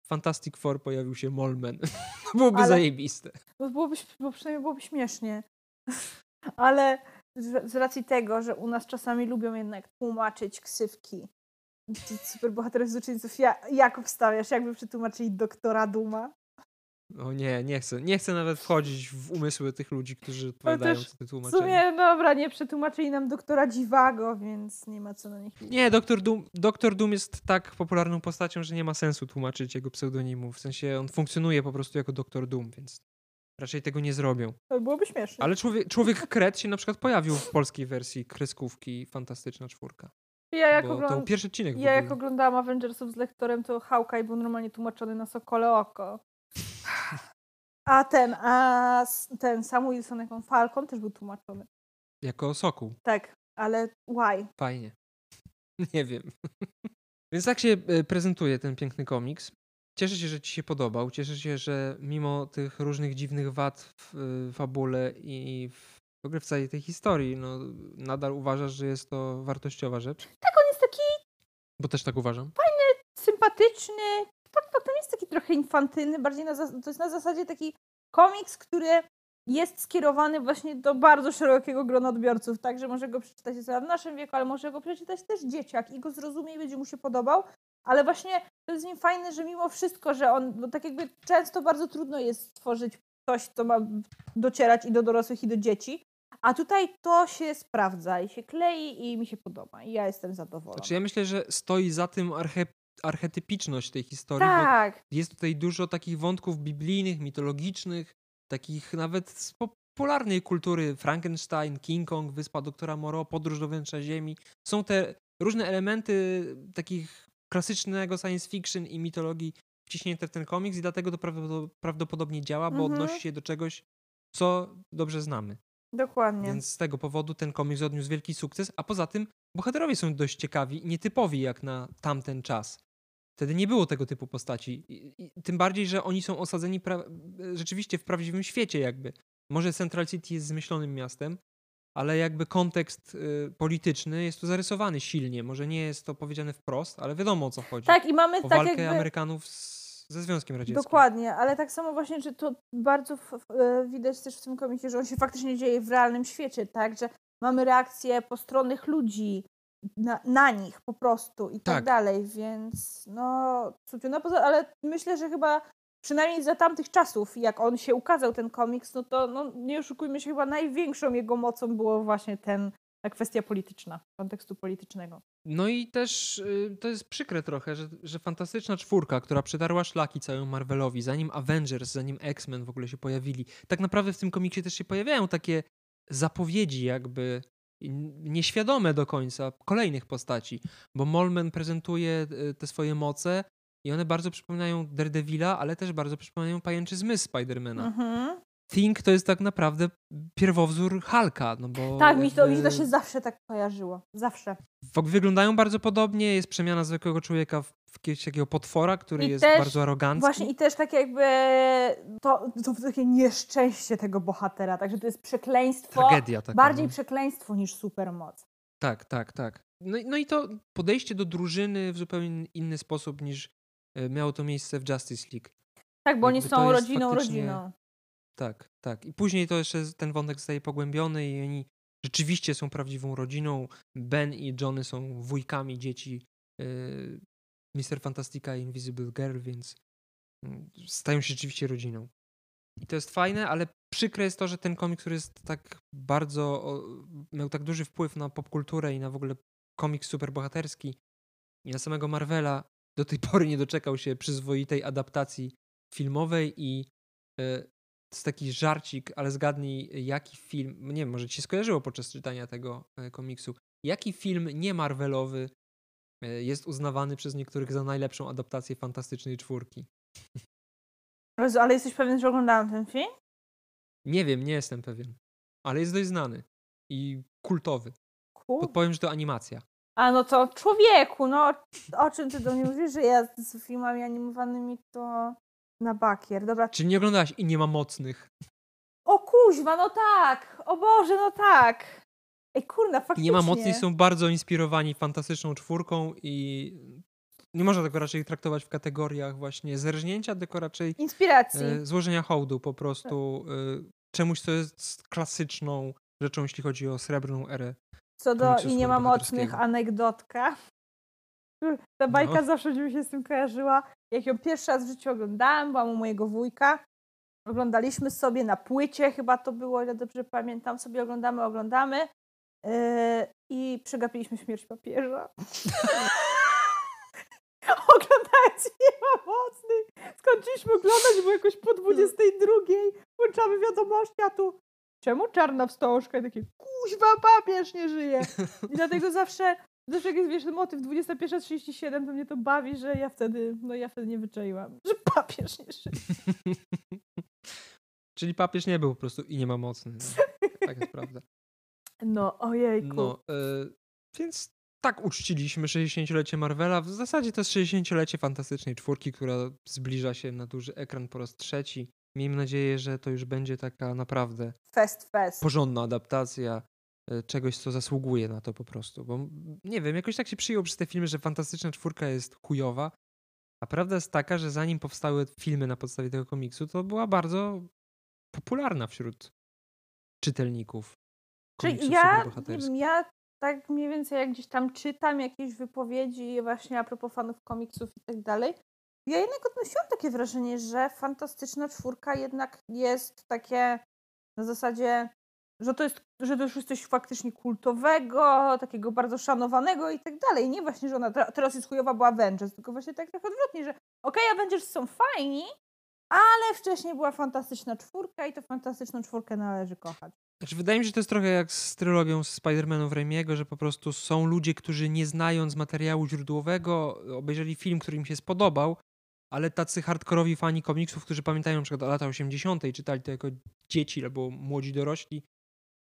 [SPEAKER 1] Fantastic Four pojawił się Molmen. [laughs] Byłoby
[SPEAKER 2] Ale-
[SPEAKER 1] zajebiste.
[SPEAKER 2] Bo, byłoby, bo przynajmniej byłoby śmiesznie. [laughs] Ale z, racji tego, że u nas czasami lubią jednak tłumaczyć ksywki superbohaterów z uczyńców, ja, jak obstawiasz, jakby przetłumaczyli doktora Duma?
[SPEAKER 1] O nie, nie chcę. Nie chcę nawet wchodzić w umysły tych ludzi, którzy odpowiadają
[SPEAKER 2] też
[SPEAKER 1] za te
[SPEAKER 2] W
[SPEAKER 1] tłumaczenia.
[SPEAKER 2] sumie, dobra, nie przetłumaczyli nam doktora Dziwago, więc nie ma co na nich...
[SPEAKER 1] Nie, Doktor Doom, Doktor Doom jest tak popularną postacią, że nie ma sensu tłumaczyć jego pseudonimu. W sensie on funkcjonuje po prostu jako Doktor Doom, więc raczej tego nie zrobią.
[SPEAKER 2] To byłoby śmieszne.
[SPEAKER 1] Ale człowiek, człowiek Kret się na przykład pojawił w polskiej wersji kreskówki Fantastyczna Czwórka.
[SPEAKER 2] Ja jak, ogląd...
[SPEAKER 1] był pierwszy odcinek
[SPEAKER 2] ja jak oglądałam Avengersów z lektorem, to Hawkeye był normalnie tłumaczony na Sokole Oko. A ten, a ten Sam Wilson jako Falcon też był tłumaczony.
[SPEAKER 1] Jako Sokół.
[SPEAKER 2] Tak, ale why?
[SPEAKER 1] Fajnie. [laughs] Nie wiem. [laughs] Więc tak się e, prezentuje ten piękny komiks. Cieszę się, że ci się podobał. Cieszę się, że mimo tych różnych dziwnych wad w e, fabule i w, w ogóle w całej tej historii, no, nadal uważasz, że jest to wartościowa rzecz.
[SPEAKER 2] Tak, on jest taki
[SPEAKER 1] Bo też tak uważam.
[SPEAKER 2] sympatyczny, fakt faktem jest taki trochę infantylny, bardziej na, to jest na zasadzie taki komiks, który jest skierowany właśnie do bardzo szerokiego grona odbiorców, także może go przeczytać osoba w naszym wieku, ale może go przeczytać też dzieciak i go zrozumie i będzie mu się podobał, ale właśnie to jest nim fajne, że mimo wszystko, że on, bo tak jakby często bardzo trudno jest stworzyć coś, co ma docierać i do dorosłych, i do dzieci, a tutaj to się sprawdza i się klei i mi się podoba i ja jestem zadowolona.
[SPEAKER 1] Znaczy ja myślę, że stoi za tym arche, archetypiczność tej historii, bo
[SPEAKER 2] tak,
[SPEAKER 1] jest tutaj dużo takich wątków biblijnych, mitologicznych, takich nawet z popularnej kultury. Frankenstein, King Kong, Wyspa Doktora Moreau, Podróż do wnętrza Ziemi. Są te różne elementy takich klasycznego science fiction i mitologii wciśnięte w ten komiks i dlatego to prawdopo- prawdopodobnie działa, bo
[SPEAKER 2] Mhm.
[SPEAKER 1] odnosi się do czegoś, co dobrze znamy.
[SPEAKER 2] dokładnie.
[SPEAKER 1] Więc z tego powodu ten komiks odniósł wielki sukces, a poza tym bohaterowie są dość ciekawi i nietypowi jak na tamten czas. Wtedy nie było tego typu postaci. I, i, tym bardziej, że oni są osadzeni pra- rzeczywiście w prawdziwym świecie jakby. Może Central City jest zmyślonym miastem, ale jakby kontekst y, polityczny jest tu zarysowany silnie. Może nie jest to powiedziane wprost, ale wiadomo o co chodzi.
[SPEAKER 2] Tak, i mamy
[SPEAKER 1] o
[SPEAKER 2] tak
[SPEAKER 1] walkę
[SPEAKER 2] jakby...
[SPEAKER 1] Amerykanów z, ze Związkiem Radzieckim.
[SPEAKER 2] Dokładnie, ale tak samo właśnie, że to bardzo e, widać też w tym komiksie, że on się faktycznie dzieje w realnym świecie, tak? Że mamy reakcje postronnych ludzi na, na nich po prostu i tak,
[SPEAKER 1] Tak.
[SPEAKER 2] dalej, więc no. No, poza, ale myślę, że chyba przynajmniej za tamtych czasów, jak on się ukazał, ten komiks, no to no, nie oszukujmy się, chyba największą jego mocą było właśnie ten ta kwestia polityczna, kontekstu politycznego.
[SPEAKER 1] No i też y, to jest przykre trochę, że, że fantastyczna czwórka, która przedarła szlaki całemu Marvelowi, zanim Avengers, zanim X-Men w ogóle się pojawili, tak naprawdę w tym komiksie też się pojawiają takie zapowiedzi jakby nieświadome do końca kolejnych postaci, bo Molman prezentuje y, te swoje moce i one bardzo przypominają Daredevila, ale też bardzo przypominają pajęczy zmysł Spidermana. Mhm. Think to jest tak naprawdę pierwowzór Hulka, no bo...
[SPEAKER 2] Tak, mi to, mi to się zawsze tak kojarzyło. Zawsze.
[SPEAKER 1] Wyglądają bardzo podobnie, jest przemiana zwykłego człowieka w jakiegoś takiego potwora, który I jest też, bardzo arogancki.
[SPEAKER 2] Właśnie i też tak jakby to, to takie nieszczęście tego bohatera, także to jest przekleństwo.
[SPEAKER 1] Tragedia taka.
[SPEAKER 2] Bardziej no. przekleństwo niż supermoc.
[SPEAKER 1] Tak, tak, tak. No, no i to podejście do drużyny w zupełnie inny sposób niż miało to miejsce w Justice League.
[SPEAKER 2] Tak, bo Jakby oni są rodziną, faktycznie... rodziną.
[SPEAKER 1] Tak, tak. I później to jeszcze ten wątek zostaje pogłębiony i oni rzeczywiście są prawdziwą rodziną. Ben i Johnny są wujkami dzieci yy, Mister Fantastica i Invisible Girl, więc yy, stają się rzeczywiście rodziną. I to jest fajne, ale przykre jest to, że ten komiks, który jest tak bardzo, o, miał tak duży wpływ na popkulturę i na w ogóle komiks superbohaterski i na samego Marvela, do tej [laughs] pory nie doczekał się przyzwoitej adaptacji filmowej i yy, jest taki żarcik, ale zgadnij, jaki film, nie wiem, może ci się skojarzyło podczas czytania tego e, komiksu, jaki film nie Marvelowy e, jest uznawany przez niektórych za najlepszą adaptację Fantastycznej Czwórki? [laughs]
[SPEAKER 2] Ale jesteś pewien, że oglądałem ten film?
[SPEAKER 1] Nie wiem, nie jestem pewien, ale jest dość znany i kultowy. Cool. Podpowiem, że to animacja.
[SPEAKER 2] A no to człowieku, no o czym ty do mnie mówisz, że ja z filmami animowanymi to na bakier, dobra.
[SPEAKER 1] Czy nie oglądałaś i nie ma mocnych?
[SPEAKER 2] O kuźwa, no tak! O Boże, no tak! Ej, kurna, faktycznie.
[SPEAKER 1] I nie ma mocnych są bardzo inspirowani fantastyczną czwórką i nie można tego raczej traktować w kategoriach właśnie zerżnięcia, tylko raczej
[SPEAKER 2] inspiracji.
[SPEAKER 1] E, złożenia hołdu po prostu e, czemuś, co jest klasyczną rzeczą, jeśli chodzi o srebrną erę.
[SPEAKER 2] Co do i nie ma mocnych anegdotka. [laughs] Ta bajka no. zawsze mi się z tym kojarzyła. Jak ją pierwszy raz w życiu oglądałam, byłam u mojego wujka. Oglądaliśmy sobie na płycie, chyba to było, ile dobrze pamiętam, sobie oglądamy, oglądamy. Yy, I przegapiliśmy śmierć papieża. [laughs] Oglądając nie ma mocnych. Skończyliśmy oglądać, bo jakoś po 22 włączamy wiadomości, a tu czemu czarna wstążka? I takie, kuźwa, papież nie żyje. [laughs] I dlatego zawsze Zawsze jak jest wiesz, motyw 21.37, to mnie to bawi, że ja wtedy, no ja wtedy nie wyczaiłam, [laughs] że papież nie żyje. [laughs]
[SPEAKER 1] Czyli papież nie był po prostu i nie ma mocny. No. Tak jest prawda.
[SPEAKER 2] No, ojejku.
[SPEAKER 1] No, y, więc tak uczciliśmy 60-lecie Marvela. W zasadzie to jest 60-lecie Fantastycznej Czwórki, która zbliża się na duży ekran po raz trzeci. Miejmy nadzieję, że to już będzie taka naprawdę
[SPEAKER 2] fest, fest.
[SPEAKER 1] porządna adaptacja E, czegoś, co zasługuje na to po prostu. Bo nie wiem, jakoś tak się przyjął przez te filmy, że Fantastyczna Czwórka jest chujowa, a prawda jest taka, że zanim powstały filmy na podstawie tego komiksu, to była bardzo popularna wśród czytelników.
[SPEAKER 2] Czyli ja, ja tak mniej więcej jak gdzieś tam czytam jakieś wypowiedzi właśnie a propos fanów komiksów i tak dalej, ja jednak odnosiłam takie wrażenie, że Fantastyczna Czwórka jednak jest takie na zasadzie że to jest, że to już jest coś faktycznie kultowego, takiego bardzo szanowanego i tak dalej. Nie właśnie, że ona teraz jest chujowa, bo Avengers, tylko właśnie tak trochę odwrotnie, że okej, okay, Avengers są fajni, ale wcześniej była fantastyczna czwórka i to fantastyczną czwórkę należy kochać.
[SPEAKER 1] Znaczy, wydaje mi się, że to jest trochę jak z trylogią Spider-Manów Raimiego, że po prostu są ludzie, którzy nie znając materiału źródłowego, obejrzeli film, który im się spodobał, ale tacy hardkorowi fani komiksów, którzy pamiętają na przykład lata 80. i czytali to jako dzieci albo młodzi dorośli,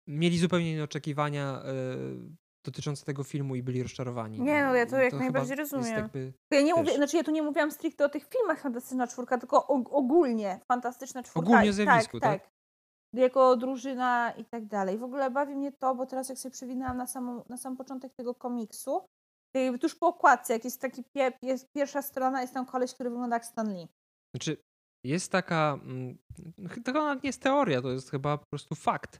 [SPEAKER 1] mieli zupełnie inne oczekiwania y, dotyczące tego filmu i byli rozczarowani.
[SPEAKER 2] Nie, no ja to jak to najbardziej rozumiem. Jakby, ja nie mówię, znaczy ja tu nie mówiłam stricte o tych filmach Fantastyczna Czwórka, tylko ogólnie Fantastyczna Czwórka.
[SPEAKER 1] Ogólnie zjawisku,
[SPEAKER 2] tak? tak? Jako drużyna i tak dalej. W ogóle bawi mnie to, bo teraz jak sobie przewinęłam na, samą, na sam początek tego komiksu, tuż po okładce, jak jest taki pie, jest pierwsza strona, jest tam koleś, który wygląda jak Stan Lee.
[SPEAKER 1] Znaczy, jest taka, mm, to nawet nie jest teoria, to jest chyba po prostu fakt,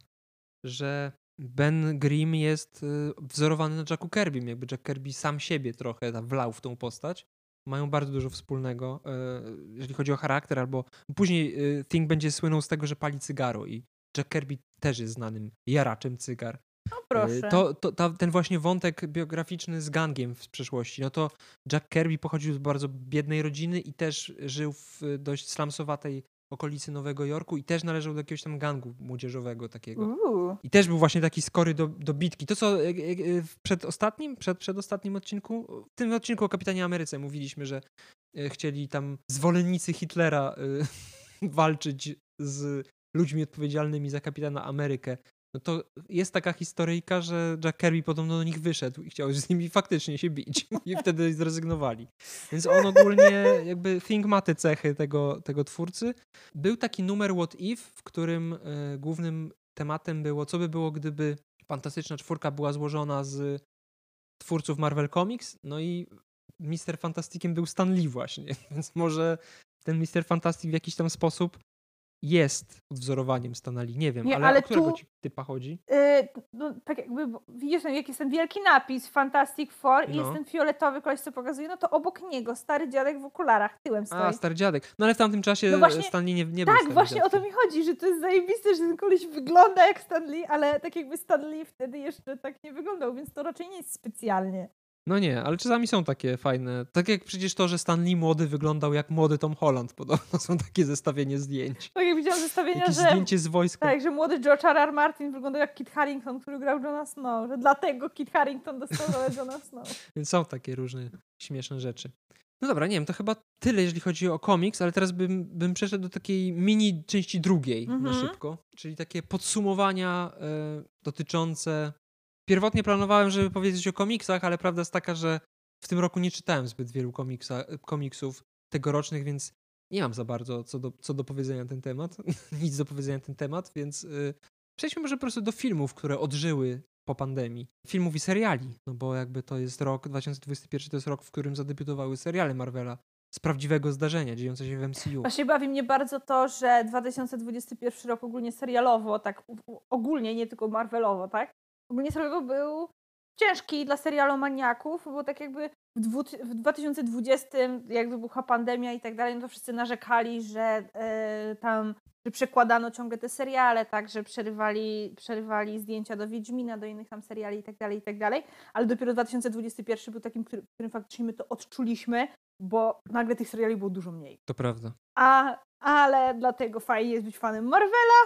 [SPEAKER 1] że Ben Grimm jest y, wzorowany na Jacku Kirbym, jakby Jack Kirby sam siebie trochę wlał w tą postać. Mają bardzo dużo wspólnego, y, jeżeli chodzi o charakter, albo później y, Thing będzie słynął z tego, że pali cygaro i Jack Kirby też jest znanym jaraczem cygar.
[SPEAKER 2] No proszę.
[SPEAKER 1] To, to, ta, ten właśnie wątek biograficzny z gangiem w przeszłości, no to Jack Kirby pochodził z bardzo biednej rodziny i też żył w dość slumsowatej okolicy Nowego Jorku i też należał do jakiegoś tam gangu młodzieżowego takiego.
[SPEAKER 2] Uuu.
[SPEAKER 1] I też był właśnie taki skory do, do bitki. To co e, w przedostatnim, przed, przedostatnim odcinku, w tym odcinku o Kapitanie Ameryce mówiliśmy, że chcieli tam zwolennicy Hitlera e, [laughs] walczyć z ludźmi odpowiedzialnymi za Kapitana Amerykę. No to jest taka historyjka, że Jack Kirby podobno do nich wyszedł i chciał z nimi faktycznie się bić [laughs] i wtedy zrezygnowali. Więc on ogólnie jakby Think ma te cechy tego, tego twórcy. Był taki numer What If, w którym e, głównym tematem było, co by było, gdyby Fantastyczna Czwórka była złożona z twórców Marvel Comics, no i Mister Fantastikiem był Stan Lee właśnie, [laughs] więc może ten Mister Fantastic w jakiś tam sposób jest odwzorowaniem Stanali. Nie wiem,
[SPEAKER 2] Nie,
[SPEAKER 1] ale,
[SPEAKER 2] ale
[SPEAKER 1] o którego
[SPEAKER 2] tu-
[SPEAKER 1] ci typa chodzi?
[SPEAKER 2] Y, no, tak jakby, widzisz, no, jak jest ten wielki napis Fantastic Four i
[SPEAKER 1] No.
[SPEAKER 2] jest ten fioletowy koleś, co pokazuje, no to obok niego stary dziadek w okularach tyłem stoi.
[SPEAKER 1] A, stary dziadek. No ale w tamtym czasie
[SPEAKER 2] No właśnie-
[SPEAKER 1] Stanley nie, nie był
[SPEAKER 2] tak, właśnie o to mi chodzi, że to jest zajebiste, że ten koleś wygląda jak Stan Lee, ale tak jakby Stan Lee wtedy jeszcze tak nie wyglądał, więc to raczej nie jest specjalnie.
[SPEAKER 1] No nie, ale czasami są takie fajne. Tak jak przecież to, że Stan Lee młody wyglądał jak młody Tom Holland. Podobno są takie zestawienie zdjęć.
[SPEAKER 2] Tak jak widziałam zestawienia,
[SPEAKER 1] Jakieś
[SPEAKER 2] że...
[SPEAKER 1] zdjęcie z wojska.
[SPEAKER 2] Tak, że młody George R. R. Martin wyglądał jak Kit Harington, który grał Johna Snow, że dlatego Kit Harington dostał rolę [laughs] Johna Snow.
[SPEAKER 1] Więc są takie różne śmieszne rzeczy. No dobra, nie wiem, to chyba tyle, jeżeli chodzi o komiks, ale teraz bym, bym przeszedł do takiej mini części drugiej na
[SPEAKER 2] Mhm.
[SPEAKER 1] szybko, czyli takie podsumowania e, dotyczące. Pierwotnie planowałem, żeby powiedzieć o komiksach, ale prawda jest taka, że w tym roku nie czytałem zbyt wielu komiksa, komiksów tegorocznych, więc nie mam za bardzo co do, co do powiedzenia na ten temat. [laughs] Nic do powiedzenia na ten temat, więc y, przejdźmy może po prostu do filmów, które odżyły po pandemii. Filmów i seriali, no bo jakby to jest rok 2021, to jest rok, w którym zadebiutowały seriale Marvela z prawdziwego zdarzenia, dziejące się w MCU.
[SPEAKER 2] Właśnie bawi mnie bardzo to, że 2021 rok ogólnie serialowo, tak ogólnie, nie tylko Marvelowo, tak? Ogólnie serialowo był ciężki dla serialomaniaków, bo tak jakby w, dwu, w 2020, jak wybuchła pandemia i tak dalej, no to wszyscy narzekali, że e, tam że przekładano ciągle te seriale, tak, że przerywali, przerywali zdjęcia do Wiedźmina, do innych tam seriali i tak dalej, i tak dalej, ale dopiero 2021 był takim, który- którym faktycznie my to odczuliśmy, bo nagle tych seriali było dużo mniej.
[SPEAKER 1] To prawda.
[SPEAKER 2] A, ale dlatego fajnie jest być fanem Marvela,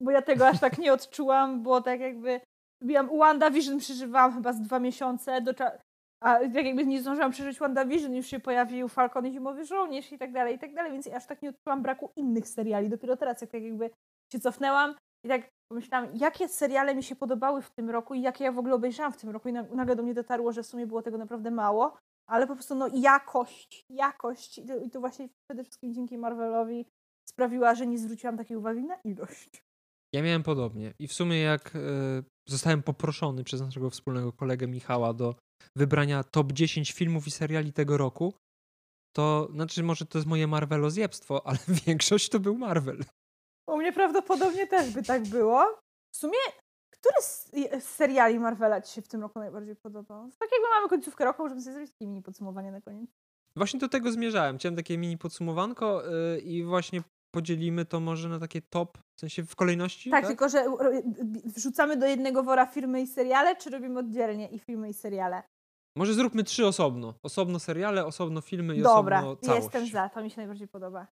[SPEAKER 2] bo ja tego aż tak nie odczułam, bo tak jakby Wiem, WandaVision przeżywałam chyba z dwa miesiące, do cza- a tak jakby nie zdążyłam przeżyć WandaVision, już się pojawił Falcon i Zimowy Żołnierz i tak dalej, i tak dalej, więc ja aż tak nie odczułam braku innych seriali. Dopiero teraz, jak tak jakby się cofnęłam i tak pomyślałam, jakie seriale mi się podobały w tym roku i jakie ja w ogóle obejrzałam w tym roku i na- nagle do mnie dotarło, że w sumie było tego naprawdę mało, ale po prostu no jakość, jakość i to, i to właśnie przede wszystkim dzięki Marvelowi sprawiła, że nie zwróciłam takiej uwagi na ilość.
[SPEAKER 1] Ja miałem podobnie. I w sumie jak e, zostałem poproszony przez naszego wspólnego kolegę Michała do wybrania top 10 filmów i seriali tego roku, to znaczy może to jest moje Marvelozjebstwo, ale [laughs] większość to był Marvel.
[SPEAKER 2] U mnie prawdopodobnie też by tak było. W sumie, który z seriali Marvela Ci się w tym roku najbardziej podobał? Tak jakby mamy końcówkę roku, możemy sobie zrobić takie mini podsumowanie na koniec.
[SPEAKER 1] Właśnie do tego zmierzałem. Chciałem takie mini podsumowanko e, i właśnie podzielimy to może na takie top, w sensie w kolejności,
[SPEAKER 2] Tak,
[SPEAKER 1] tak?
[SPEAKER 2] tylko że ro- wrzucamy do jednego wora filmy i seriale, czy robimy oddzielnie i filmy i seriale?
[SPEAKER 1] Może zróbmy trzy osobno. Osobno seriale, osobno filmy i
[SPEAKER 2] Dobra,
[SPEAKER 1] osobno całość.
[SPEAKER 2] jestem za, to mi się najbardziej podoba.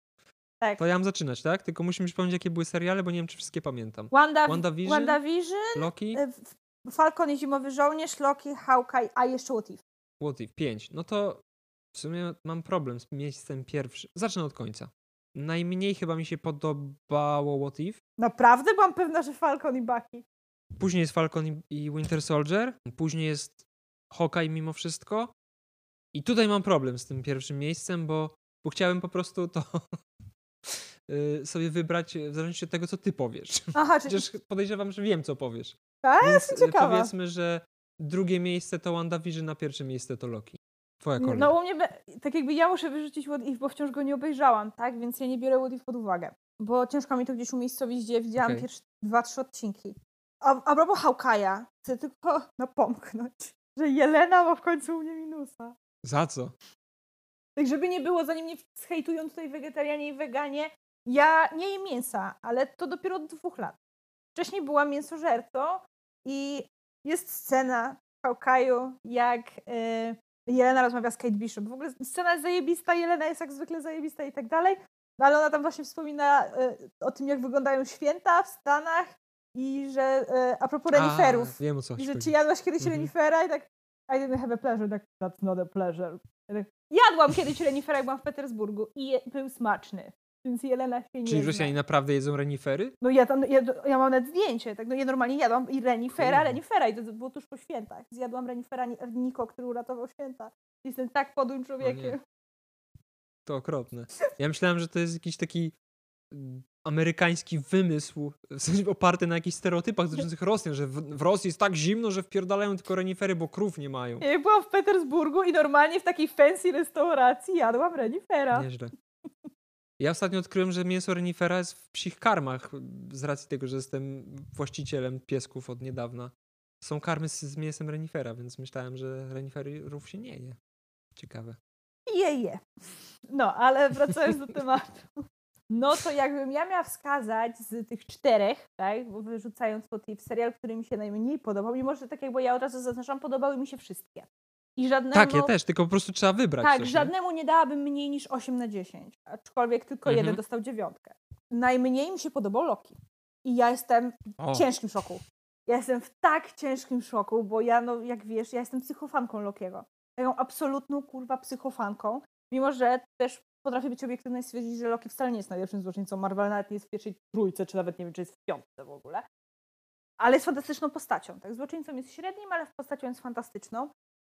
[SPEAKER 2] Tak.
[SPEAKER 1] To ja mam zaczynać, tak? Tylko musimy przypomnieć, jakie były seriale, bo nie wiem, czy wszystkie pamiętam.
[SPEAKER 2] Wanda,
[SPEAKER 1] WandaVision?
[SPEAKER 2] WandaVision,
[SPEAKER 1] Loki,
[SPEAKER 2] w- Falcon i Zimowy Żołnierz, Loki, Hawkeye, a jeszcze What If.
[SPEAKER 1] What If, 5. No to w sumie mam problem z miejscem pierwszym. Zacznę od końca. Najmniej chyba mi się podobało What If.
[SPEAKER 2] Naprawdę byłam pewna, że Falcon i Bucky.
[SPEAKER 1] Później jest Falcon i- Winter Soldier. Później jest Hawkeye mimo wszystko. I tutaj mam problem z tym pierwszym miejscem, bo, bo chciałem po prostu to [laughs] y, sobie wybrać w zależności od tego, co ty powiesz.
[SPEAKER 2] Aha, czyli
[SPEAKER 1] Przecież podejrzewam, że wiem, co powiesz.
[SPEAKER 2] Tak?
[SPEAKER 1] Więc
[SPEAKER 2] Jestem
[SPEAKER 1] y,
[SPEAKER 2] ciekawa.
[SPEAKER 1] powiedzmy, że drugie miejsce to WandaVision, a pierwsze miejsce to Loki. Twoja kolej.
[SPEAKER 2] No u mnie, tak jakby ja muszę wyrzucić What If, bo wciąż go nie obejrzałam, tak? Więc ja nie biorę What If pod uwagę. Bo ciężko mi to gdzieś umiejscowić, gdzie widziałam
[SPEAKER 1] Okej.
[SPEAKER 2] pierwsze dwa, trzy odcinki. A, a propos Hawkeye'a, chcę tylko [laughs] napomknąć, że Jelena ma w końcu u mnie minusa.
[SPEAKER 1] Za co?
[SPEAKER 2] Tak żeby nie było, zanim mnie zhejtują tutaj wegetarianie i weganie, ja nie jem mięsa, ale to dopiero od dwóch lat. Wcześniej byłam mięsożercą I jest scena w Hawkeye'u, jak y, Jelena rozmawia z Kate Bishop. W ogóle scena jest zajebista, Jelena jest jak zwykle zajebista i tak dalej. No ale ona tam właśnie wspomina y, o tym, jak wyglądają święta w Stanach i że y, a propos reniferów.
[SPEAKER 1] Wiem o co
[SPEAKER 2] I że czy jadłaś kiedyś
[SPEAKER 1] Mhm.
[SPEAKER 2] renifera? I tak I didn't have a pleasure. Tak, that's not a pleasure. Tak, Jadłam kiedyś renifera, jak byłam w Petersburgu i je, był smaczny. Więc Jelena się nie
[SPEAKER 1] Czyli. Rosjanie naprawdę jedzą renifery?
[SPEAKER 2] No ja tam, ja, ja mam nawet zdjęcie, tak, no ja normalnie jadłam i renifera, renifera i to było tuż po świętach. Zjadłam renifera Ni- Niko, który uratował święta. Jestem tak podłym człowiekiem.
[SPEAKER 1] To okropne. Ja myślałem, że to jest jakiś taki mm, amerykański wymysł, w sensie oparty na jakichś stereotypach dotyczących Rosjan, że w, w Rosji jest tak zimno, że wpierdalają tylko renifery, bo krów nie mają.
[SPEAKER 2] Ja byłam w Petersburgu i normalnie w takiej fancy restauracji jadłam renifera.
[SPEAKER 1] Nieźle. Ja ostatnio odkryłem, że mięso renifera jest w psich karmach, z racji tego, że jestem właścicielem piesków od niedawna. Są karmy z, z mięsem renifera, więc myślałem, że reniferów się nie je. Ciekawe.
[SPEAKER 2] Je, je. No, ale wracając do tematu. No to jakbym ja miała wskazać z tych czterech, tak, wyrzucając motyw, serial, który mi się najmniej podobał, mimo że tak jakby ja od razu zaznaczam, podobały mi się wszystkie. I żadnemu,
[SPEAKER 1] Tak, ja też, tylko po prostu trzeba wybrać
[SPEAKER 2] Tak,
[SPEAKER 1] coś. nie?
[SPEAKER 2] żadnemu nie dałabym mniej niż 8 na 10, aczkolwiek tylko
[SPEAKER 1] Mhm.
[SPEAKER 2] jeden dostał dziewiątkę. Najmniej mi się podobał Loki. I ja jestem
[SPEAKER 1] O,
[SPEAKER 2] w ciężkim szoku. Ja jestem w tak ciężkim szoku, bo ja, no jak wiesz, ja jestem psychofanką Lokiego. Taką absolutną, kurwa, psychofanką. Mimo, że też potrafię być obiektywna i stwierdzić, że Loki wcale nie jest najlepszym złoczyńcą Marvela, nawet nie jest w pierwszej trójce, czy nawet nie wiem, czy jest w piątce w ogóle. Ale jest fantastyczną postacią. Tak, złoczyńcą jest średnim, ale postacią jest fantastyczną.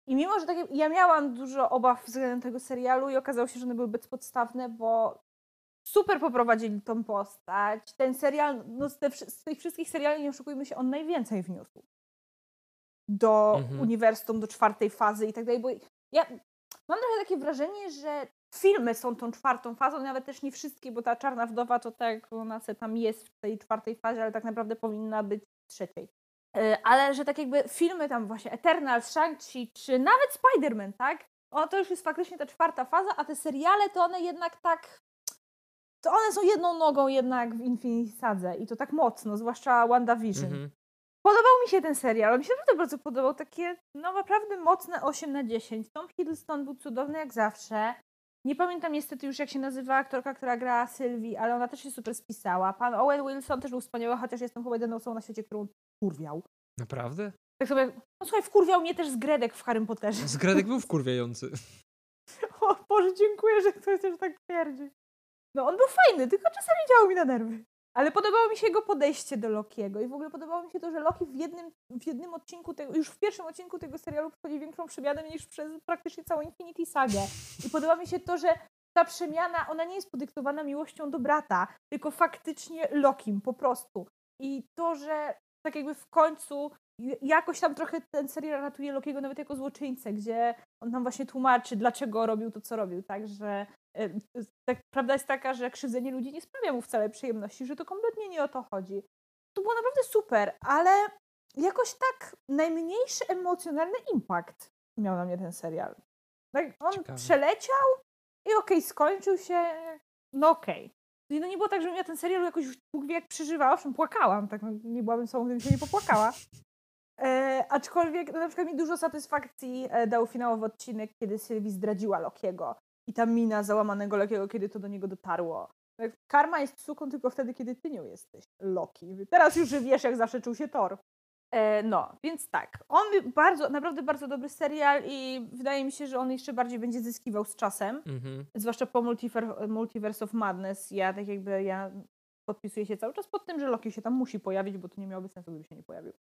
[SPEAKER 2] I mimo, że tak, jak- ja miałam dużo obaw względem tego serialu i okazało się, że one były bezpodstawne, bo super poprowadzili tą postać. Ten serial, no z, te, z tych wszystkich seriali, nie oszukujmy się, on najwięcej wniósł do
[SPEAKER 1] Mhm.
[SPEAKER 2] uniwersum, do czwartej fazy i tak dalej, bo ja mam trochę takie wrażenie, że filmy są tą czwartą fazą, nawet też nie wszystkie, bo ta Czarna Wdowa to tak, ona se tam jest w tej czwartej fazie, ale tak naprawdę powinna być w trzeciej. E, Ale że tak jakby filmy tam właśnie Eternal, Shang-Chi, czy nawet Spider-Man, tak? O, to już jest faktycznie ta czwarta faza, a te seriale to one jednak tak to one są jedną nogą jednak w Infinity Sadze i to tak mocno, zwłaszcza WandaVision.
[SPEAKER 1] Mhm.
[SPEAKER 2] Podobał mi się ten serial, on mi się naprawdę bardzo podobał, takie no naprawdę mocne 8 na 10. Tom Hiddleston był cudowny jak zawsze. Nie pamiętam niestety już jak się nazywa aktorka, która gra Sylwii, ale ona też się super spisała. Pan Owen Wilson też był wspaniały, chociaż jestem chyba jedyną osobą na świecie, którą kurwiał.
[SPEAKER 1] Naprawdę?
[SPEAKER 2] Tak sobie, no słuchaj, wkurwiał mnie też z Gredek w Harrym Potterze.
[SPEAKER 1] Zgradek [laughs] był wkurwiający.
[SPEAKER 2] O Boże, dziękuję, że ktoś też tak twierdzi. No on był fajny, tylko czasami działał mi na nerwy. Ale podobało mi się jego podejście do Lokiego i w ogóle podobało mi się to, że Loki w jednym, w jednym odcinku, tego, już w pierwszym odcinku tego serialu przechodzi większą przemianę niż przez praktycznie całą Infinity Sagę. I podoba mi się to, że ta przemiana, ona nie jest podyktowana miłością do brata, tylko faktycznie Lokim, po prostu. I to, że tak jakby w końcu jakoś tam trochę ten serial ratuje Lokiego nawet jako złoczyńcę, gdzie on nam właśnie tłumaczy, dlaczego robił to, co robił. Także tak, prawda jest taka, że krzywdzenie ludzi nie sprawia mu wcale przyjemności, że to kompletnie nie o to chodzi. To było naprawdę super, ale jakoś tak najmniejszy emocjonalny impact miał na mnie ten serial. Tak, on
[SPEAKER 1] Ciekawe.
[SPEAKER 2] przeleciał i okej, skończył się, no okej. I No nie było tak, żebym ja ten serial jakoś Bóg wie jak przeżywała, owszem płakałam, tak no, nie byłabym sobą, gdybym się nie popłakała. E, aczkolwiek no, na przykład mi dużo satysfakcji e, dał finałowy odcinek, kiedy Sylwii zdradziła Lokiego. I ta mina załamanego Lokiego, kiedy to do niego dotarło. Tak, Karma jest suką tylko wtedy, kiedy ty nią jesteś, Loki. Teraz już wiesz, jak zawsze czuł się Thor. E, no, więc tak. On bardzo, naprawdę bardzo dobry serial i wydaje mi się, że on jeszcze bardziej będzie zyskiwał z czasem.
[SPEAKER 1] Mhm.
[SPEAKER 2] Zwłaszcza po Multiver- Multiverse of Madness. Ja tak jakby, ja podpisuję się cały czas pod tym, że Loki się tam musi pojawić, bo to nie miałoby sensu, gdyby się nie pojawił.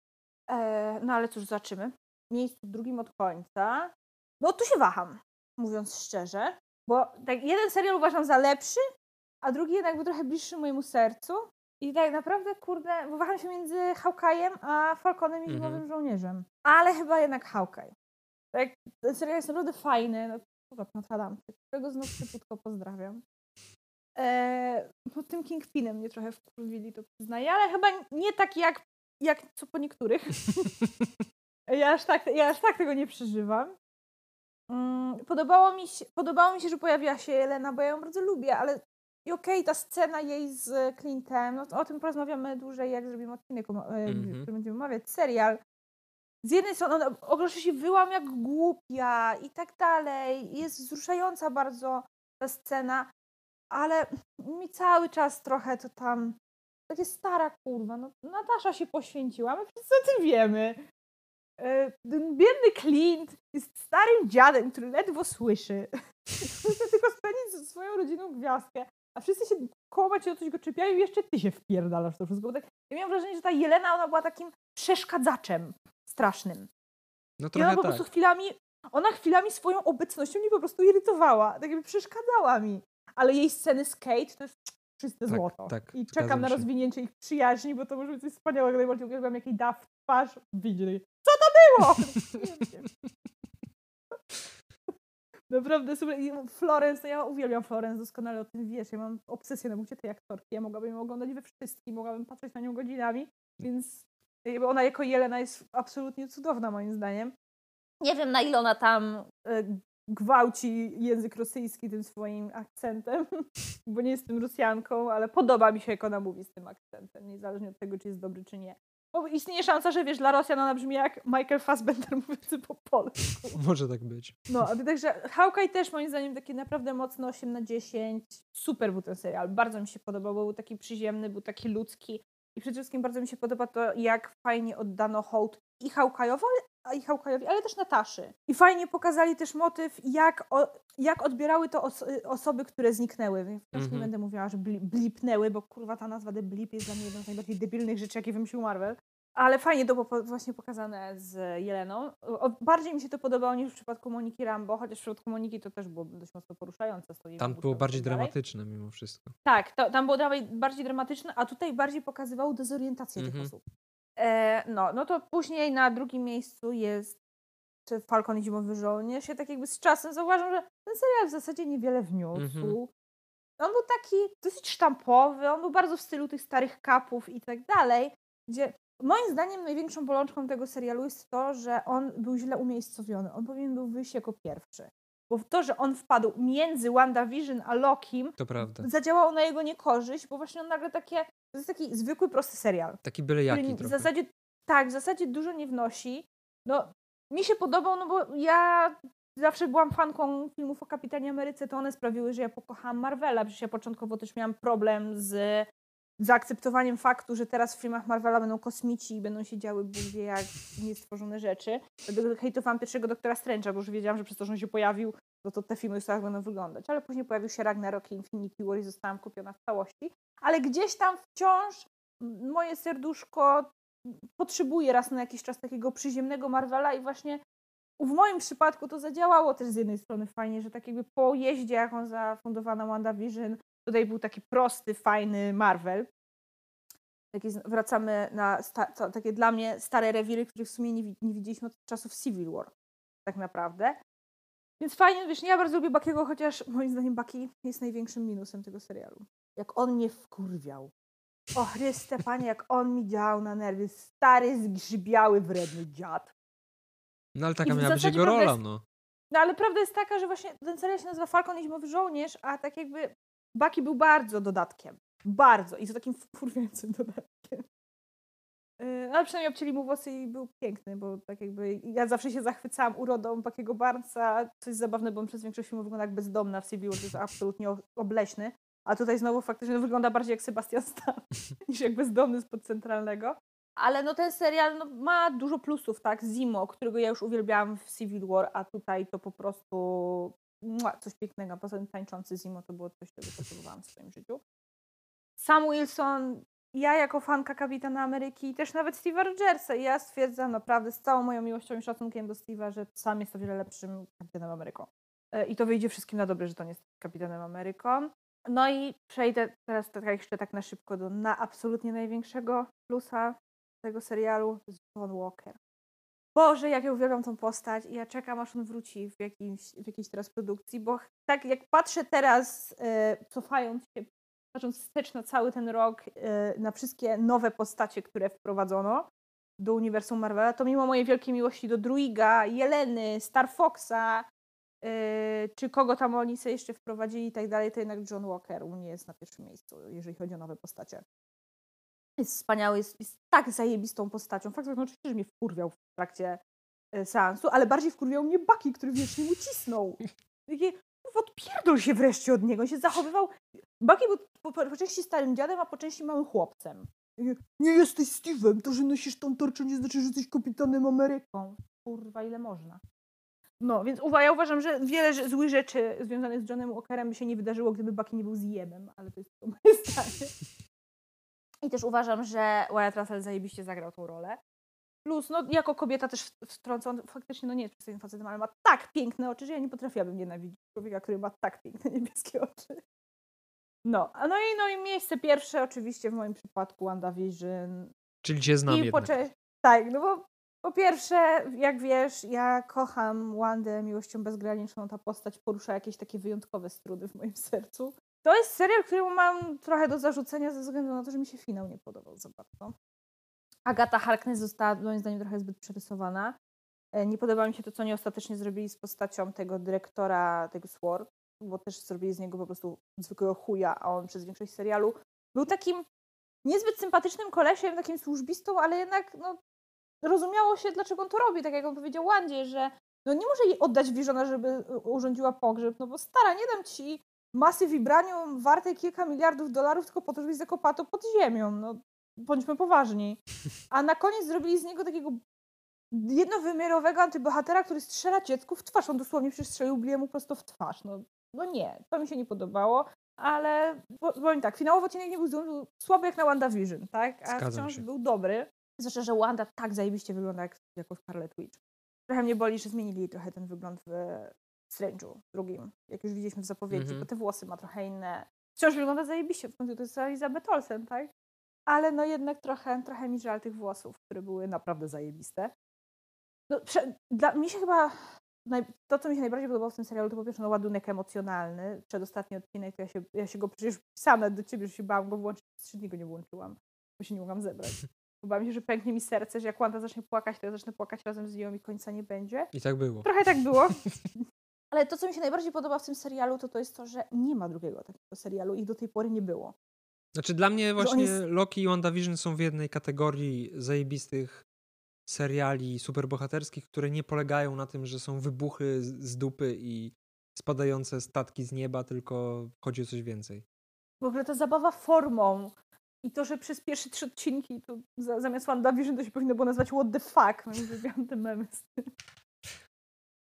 [SPEAKER 2] E, no ale cóż, zobaczymy. W miejscu drugim od końca. No tu się waham, mówiąc szczerze. Bo tak jeden serial uważam za lepszy, a drugi jednak był trochę bliższy mojemu sercu. I tak naprawdę, kurde, bo waham się między Hawkeye'em a Falconem i
[SPEAKER 1] Mhm.
[SPEAKER 2] Zimowym Żołnierzem. Ale chyba jednak Hawkeye. Tak, ten serial jest naprawdę fajny. No, kurwa, Notre Dame, którego znów szybko pozdrawiam. Eee, no tym Kingpinem mnie trochę wkurwili, to przyznaję, ale chyba nie tak jak, jak co po niektórych. [laughs] ja, aż tak, ja aż tak tego nie przeżywam. Mm, podobało, mi się, podobało mi się, że pojawiła się Jelena, bo ja ją bardzo lubię, ale i okej, ta scena jej z Clintem, no o tym porozmawiamy dłużej, jak zrobimy odcinek, o- e,
[SPEAKER 1] Mhm.
[SPEAKER 2] który będziemy omawiać, serial. z jednej strony ona ogłasza się wyłam jak głupia i tak dalej. Jest wzruszająca bardzo ta scena, ale mi cały czas trochę to tam takie stara kurwa. No, Natasza się poświęciła, my wszyscy o tym wiemy. E, ten biedny Clint jest starym dziadem, który ledwo słyszy. Chce [laughs] tylko spędzić ze swoją rodziną gwiazdkę, a wszyscy się koło cię o coś go czepiają i jeszcze ty się wpierdalasz to wszystko. tak, ja miałam wrażenie, że ta Jelena, ona była takim przeszkadzaczem strasznym.
[SPEAKER 1] No
[SPEAKER 2] I
[SPEAKER 1] trochę
[SPEAKER 2] ona po
[SPEAKER 1] tak.
[SPEAKER 2] prostu chwilami, ona chwilami swoją obecnością mnie po prostu irytowała, tak jakby przeszkadzała mi. Ale jej sceny z Kate to jest czyste
[SPEAKER 1] Tak,
[SPEAKER 2] złoto.
[SPEAKER 1] tak,
[SPEAKER 2] I czekam na rozwinięcie ich przyjaźni, bo to może być coś wspaniałego. Najbardziej uwielbiam, jak jej da w twarz widzieli. Co to było? [laughs] Nie wiem. Naprawdę super. I Florence, no ja uwielbiam Florence, doskonale o tym wiesz. Ja mam obsesję na bucie tej aktorki. Ja mogłabym ją oglądać we wszystkim, mogłabym patrzeć na nią godzinami, więc ona jako Jelena jest absolutnie cudowna moim zdaniem. Nie wiem na ile ona tam e, gwałci język rosyjski tym swoim akcentem, [laughs] bo nie jestem Rosjanką, ale podoba mi się jak ona mówi z tym akcentem, niezależnie od tego, czy jest dobry, czy nie. Bo istnieje szansa, że wiesz, dla Rosjan ona brzmi jak Michael Fassbender [laughs] mówiący po polsku.
[SPEAKER 1] Może tak być.
[SPEAKER 2] No, także Hawkeye też moim zdaniem taki naprawdę mocno 8 na 10. Super był ten serial, bardzo mi się podobał, bo był taki przyziemny, był taki ludzki. I przede wszystkim bardzo mi się podoba to, jak fajnie oddano hołd i Hawkeye'owi, ale, i Hawkeye'owi, ale też Nataszy. I fajnie pokazali też motyw, jak, o, jak odbierały to os osoby, które zniknęły. Wciąż nie
[SPEAKER 1] Mhm.
[SPEAKER 2] będę mówiła, że bli blipnęły, bo kurwa ta nazwa The Blip jest dla mnie jedną z najbardziej debilnych rzeczy, jakie wymyślił Marvel. Ale fajnie to było właśnie pokazane z Jeleną. Bardziej mi się to podobało niż w przypadku Moniki Rambo, chociaż w przypadku Moniki to też było dość mocno poruszające.
[SPEAKER 1] Tam było bardziej
[SPEAKER 2] tak dalej.
[SPEAKER 1] dramatyczne mimo wszystko.
[SPEAKER 2] Tak, to, tam było dalej bardziej dramatyczne, a tutaj bardziej pokazywało dezorientację
[SPEAKER 1] Mhm.
[SPEAKER 2] tych osób. E, no, no to później na drugim miejscu jest czy Falcon i Zimowy Żołnierz. Ja tak jakby z czasem zauważam, że ten serial w zasadzie niewiele wniósł.
[SPEAKER 1] Mhm.
[SPEAKER 2] On był taki dosyć sztampowy, on był bardzo w stylu tych starych kapów i tak dalej, gdzie moim zdaniem największą bolączką tego serialu jest to, że on był źle umiejscowiony. On powinien był wyjść jako pierwszy. Bo to, że on wpadł między WandaVision a Lokim,
[SPEAKER 1] To prawda.
[SPEAKER 2] zadziałało na jego niekorzyść, bo właśnie on nagle takie, to jest taki zwykły, prosty serial.
[SPEAKER 1] Taki byle jaki
[SPEAKER 2] w zasadzie, tak, w zasadzie dużo nie wnosi. No, mi się podobał, no bo ja zawsze byłam fanką filmów o Kapitanie Ameryce, to one sprawiły, że ja pokochałam Marvela, przecież ja początkowo też miałam problem z zaakceptowaniem faktu, że teraz w filmach Marvela będą kosmici i będą się działy Bóg jak niestworzone rzeczy. Dlatego hejtowałam pierwszego Doktora Strange'a, bo już wiedziałam, że przez to, że on się pojawił, no to te filmy już tak będą wyglądać. Ale później pojawił się Ragnarok i Infinity War i zostałam kupiona w całości. Ale gdzieś tam wciąż moje serduszko potrzebuje raz na jakiś czas takiego przyziemnego Marvela i właśnie w moim przypadku to zadziałało też z jednej strony fajnie, że tak jakby po jeździe, jaką zafundowano WandaVision, tutaj był taki prosty, fajny Marvel. Taki, wracamy na sta, to, takie dla mnie stare rewiry, których w sumie nie, nie widzieliśmy od czasów Civil War, tak naprawdę. Więc fajnie, wiesz, ja bardzo lubię Bakiego, chociaż moim zdaniem Baki jest największym minusem tego serialu. Jak on mnie wkurwiał. O Chryste, panie, jak on mi działał na nerwy. Stary, zgrzybiały, wredny dziad.
[SPEAKER 1] No ale taka miała być jego rola,
[SPEAKER 2] jest-
[SPEAKER 1] no.
[SPEAKER 2] No ale prawda jest taka, że właśnie ten serial się nazywa Falcon i Zimowy Żołnierz, a tak jakby Baki był bardzo dodatkiem. Bardzo. I to takim wkurwiającym [laughs] dodatkiem. Yy, Ale przynajmniej obcięli mu włosy i był piękny, bo tak jakby ja zawsze się zachwycałam urodą Bakiego Barnesa. Co jest zabawne, bo on przez większość filmu wygląda jak bezdomna w Civil War, to jest absolutnie obleśny. A tutaj znowu faktycznie wygląda bardziej jak Sebastian Stan [laughs] niż jak bezdomny spod centralnego. Ale no ten serial no, ma dużo plusów, tak? Zimo, którego ja już uwielbiałam w Civil War, a tutaj to po prostu coś pięknego. Poza tym tańczący Zimo to było coś, czego potrzebowałam w swoim życiu. Sam Wilson, ja jako fanka Kapitana Ameryki i też nawet Steve'a Rogersa, ja stwierdzam naprawdę z całą moją miłością i szacunkiem do Steve'a, że sam jest o wiele lepszym Kapitanem Ameryką. E, I to wyjdzie wszystkim na dobre, że to nie jest Kapitanem Ameryką. No i przejdę teraz tak jeszcze tak na szybko do na absolutnie największego plusa tego serialu, John Walker. Boże, jak ja uwielbiam tą postać i ja czekam, aż on wróci w, jakimś, w jakiejś teraz produkcji, bo tak jak patrzę teraz, e, cofając się, patrząc wstecz na cały ten rok, e, na wszystkie nowe postacie, które wprowadzono do uniwersum Marvela, to mimo mojej wielkiej miłości do Druiga, Jeleny, Star Foxa, e, czy kogo tam oni sobie jeszcze wprowadzili i tak dalej, to jednak John Walker u mnie jest na pierwszym miejscu, jeżeli chodzi o nowe postacie. Jest wspaniały, jest, jest tak zajebistą postacią. Fakt, że no, oczywiście, że mnie wkurwiał w trakcie e, seansu, ale bardziej wkurwiał mnie Baki, który wiecznie mu cisnął. Takie, kurwa, odpierdol się wreszcie od niego. On się zachowywał... Baki był po, po, po części starym dziadem, a po części małym chłopcem. Nie jesteś Steve'em, to, że nosisz tą tarczę nie znaczy, że jesteś kapitanem Ameryką. Kurwa, ile można. No, więc uwa- ja uważam, że wiele złych rzeczy związanych z Johnem Walkerem by się nie wydarzyło, gdyby Bucky nie był zjebem, ale to jest to moje zdanie. I też uważam, że Wyatt Russell zajebiście zagrał tą rolę. Plus, no, jako kobieta też wtrącą, faktycznie, no nie jest przystojnym facetem, ale ma tak piękne oczy, że ja nie potrafiłabym nienawidzić człowieka, który ma tak piękne niebieskie oczy. No, no i, no i miejsce pierwsze oczywiście w moim przypadku WandaVision.
[SPEAKER 1] Czyli cię znam
[SPEAKER 2] I
[SPEAKER 1] jednak.
[SPEAKER 2] cze- tak, no bo po pierwsze, jak wiesz, ja kocham Wandę miłością bezgraniczną. Ta postać porusza jakieś takie wyjątkowe struny w moim sercu. To jest serial, któremu mam trochę do zarzucenia ze względu na to, że mi się finał nie podobał za bardzo. Agata Harkness została moim zdaniem trochę zbyt przerysowana. E, Nie podoba mi się to, co oni ostatecznie zrobili z postacią tego dyrektora tego SWORD, bo też zrobili z niego po prostu zwykłego chuja, a on przez większość serialu był takim niezbyt sympatycznym kolesiem, takim służbistą, ale jednak no, rozumiało się, dlaczego on to robi, tak jak on powiedział Wandzie, że no nie może jej oddać Visiona, żeby y, urządziła pogrzeb, no bo stara, nie dam ci masy vibranium wartej kilka miliardów dolarów tylko po to, żebyś zakopała pod ziemią, no bądźmy poważni. A na koniec zrobili z niego takiego jednowymiarowego antybohatera, który strzela dziecku w twarz. On dosłownie przestrzelił Bliemu prosto w twarz. No, no nie, to mi się nie podobało, ale bo- powiem tak, finałowy odcinek nie był zły, był słaby jak na WandaVision, tak? A
[SPEAKER 1] Zgadzam
[SPEAKER 2] wciąż
[SPEAKER 1] się.
[SPEAKER 2] był dobry. Zwłaszcza, że Wanda tak zajebiście wygląda jak, jako Scarlet Witch. Trochę mnie boli, że zmienili trochę ten wygląd w Strange'u drugim, jak już widzieliśmy w zapowiedzi,
[SPEAKER 1] Mhm.
[SPEAKER 2] bo te włosy ma trochę inne. Wciąż wygląda zajebiście, w końcu to jest Elizabeth Olsen, tak? Ale no jednak trochę, trochę mi żal tych włosów, które były naprawdę zajebiste. No, prze, dla mi się chyba naj, to, co mi się najbardziej podobało w tym serialu, to po pierwsze no, ładunek emocjonalny. Przedostatni odcinek, to ja się, ja się go przecież pisane do ciebie, że się bałam go włączyć, trzy dni go nie włączyłam, bo się nie mogłam zebrać. [laughs] Bałam się, że pęknie mi serce, że jak Wanda zacznie płakać, to ja zacznę płakać razem z nią i końca nie będzie.
[SPEAKER 1] I tak było.
[SPEAKER 2] Trochę tak było. [laughs] Ale to, co mi się najbardziej podoba w tym serialu, to to jest to, że nie ma drugiego takiego serialu i do tej pory nie było.
[SPEAKER 1] Znaczy dla mnie właśnie
[SPEAKER 2] jest-
[SPEAKER 1] Loki i WandaVision są w jednej kategorii zajebistych seriali superbohaterskich, które nie polegają na tym, że są wybuchy z- dupy i spadające statki z nieba, tylko chodzi o coś więcej.
[SPEAKER 2] W ogóle ta zabawa formą i to, że przez pierwsze trzy odcinki to za, zamiast WandaVision to się powinno było nazwać What the fuck. No i wybiłam te memy z tym.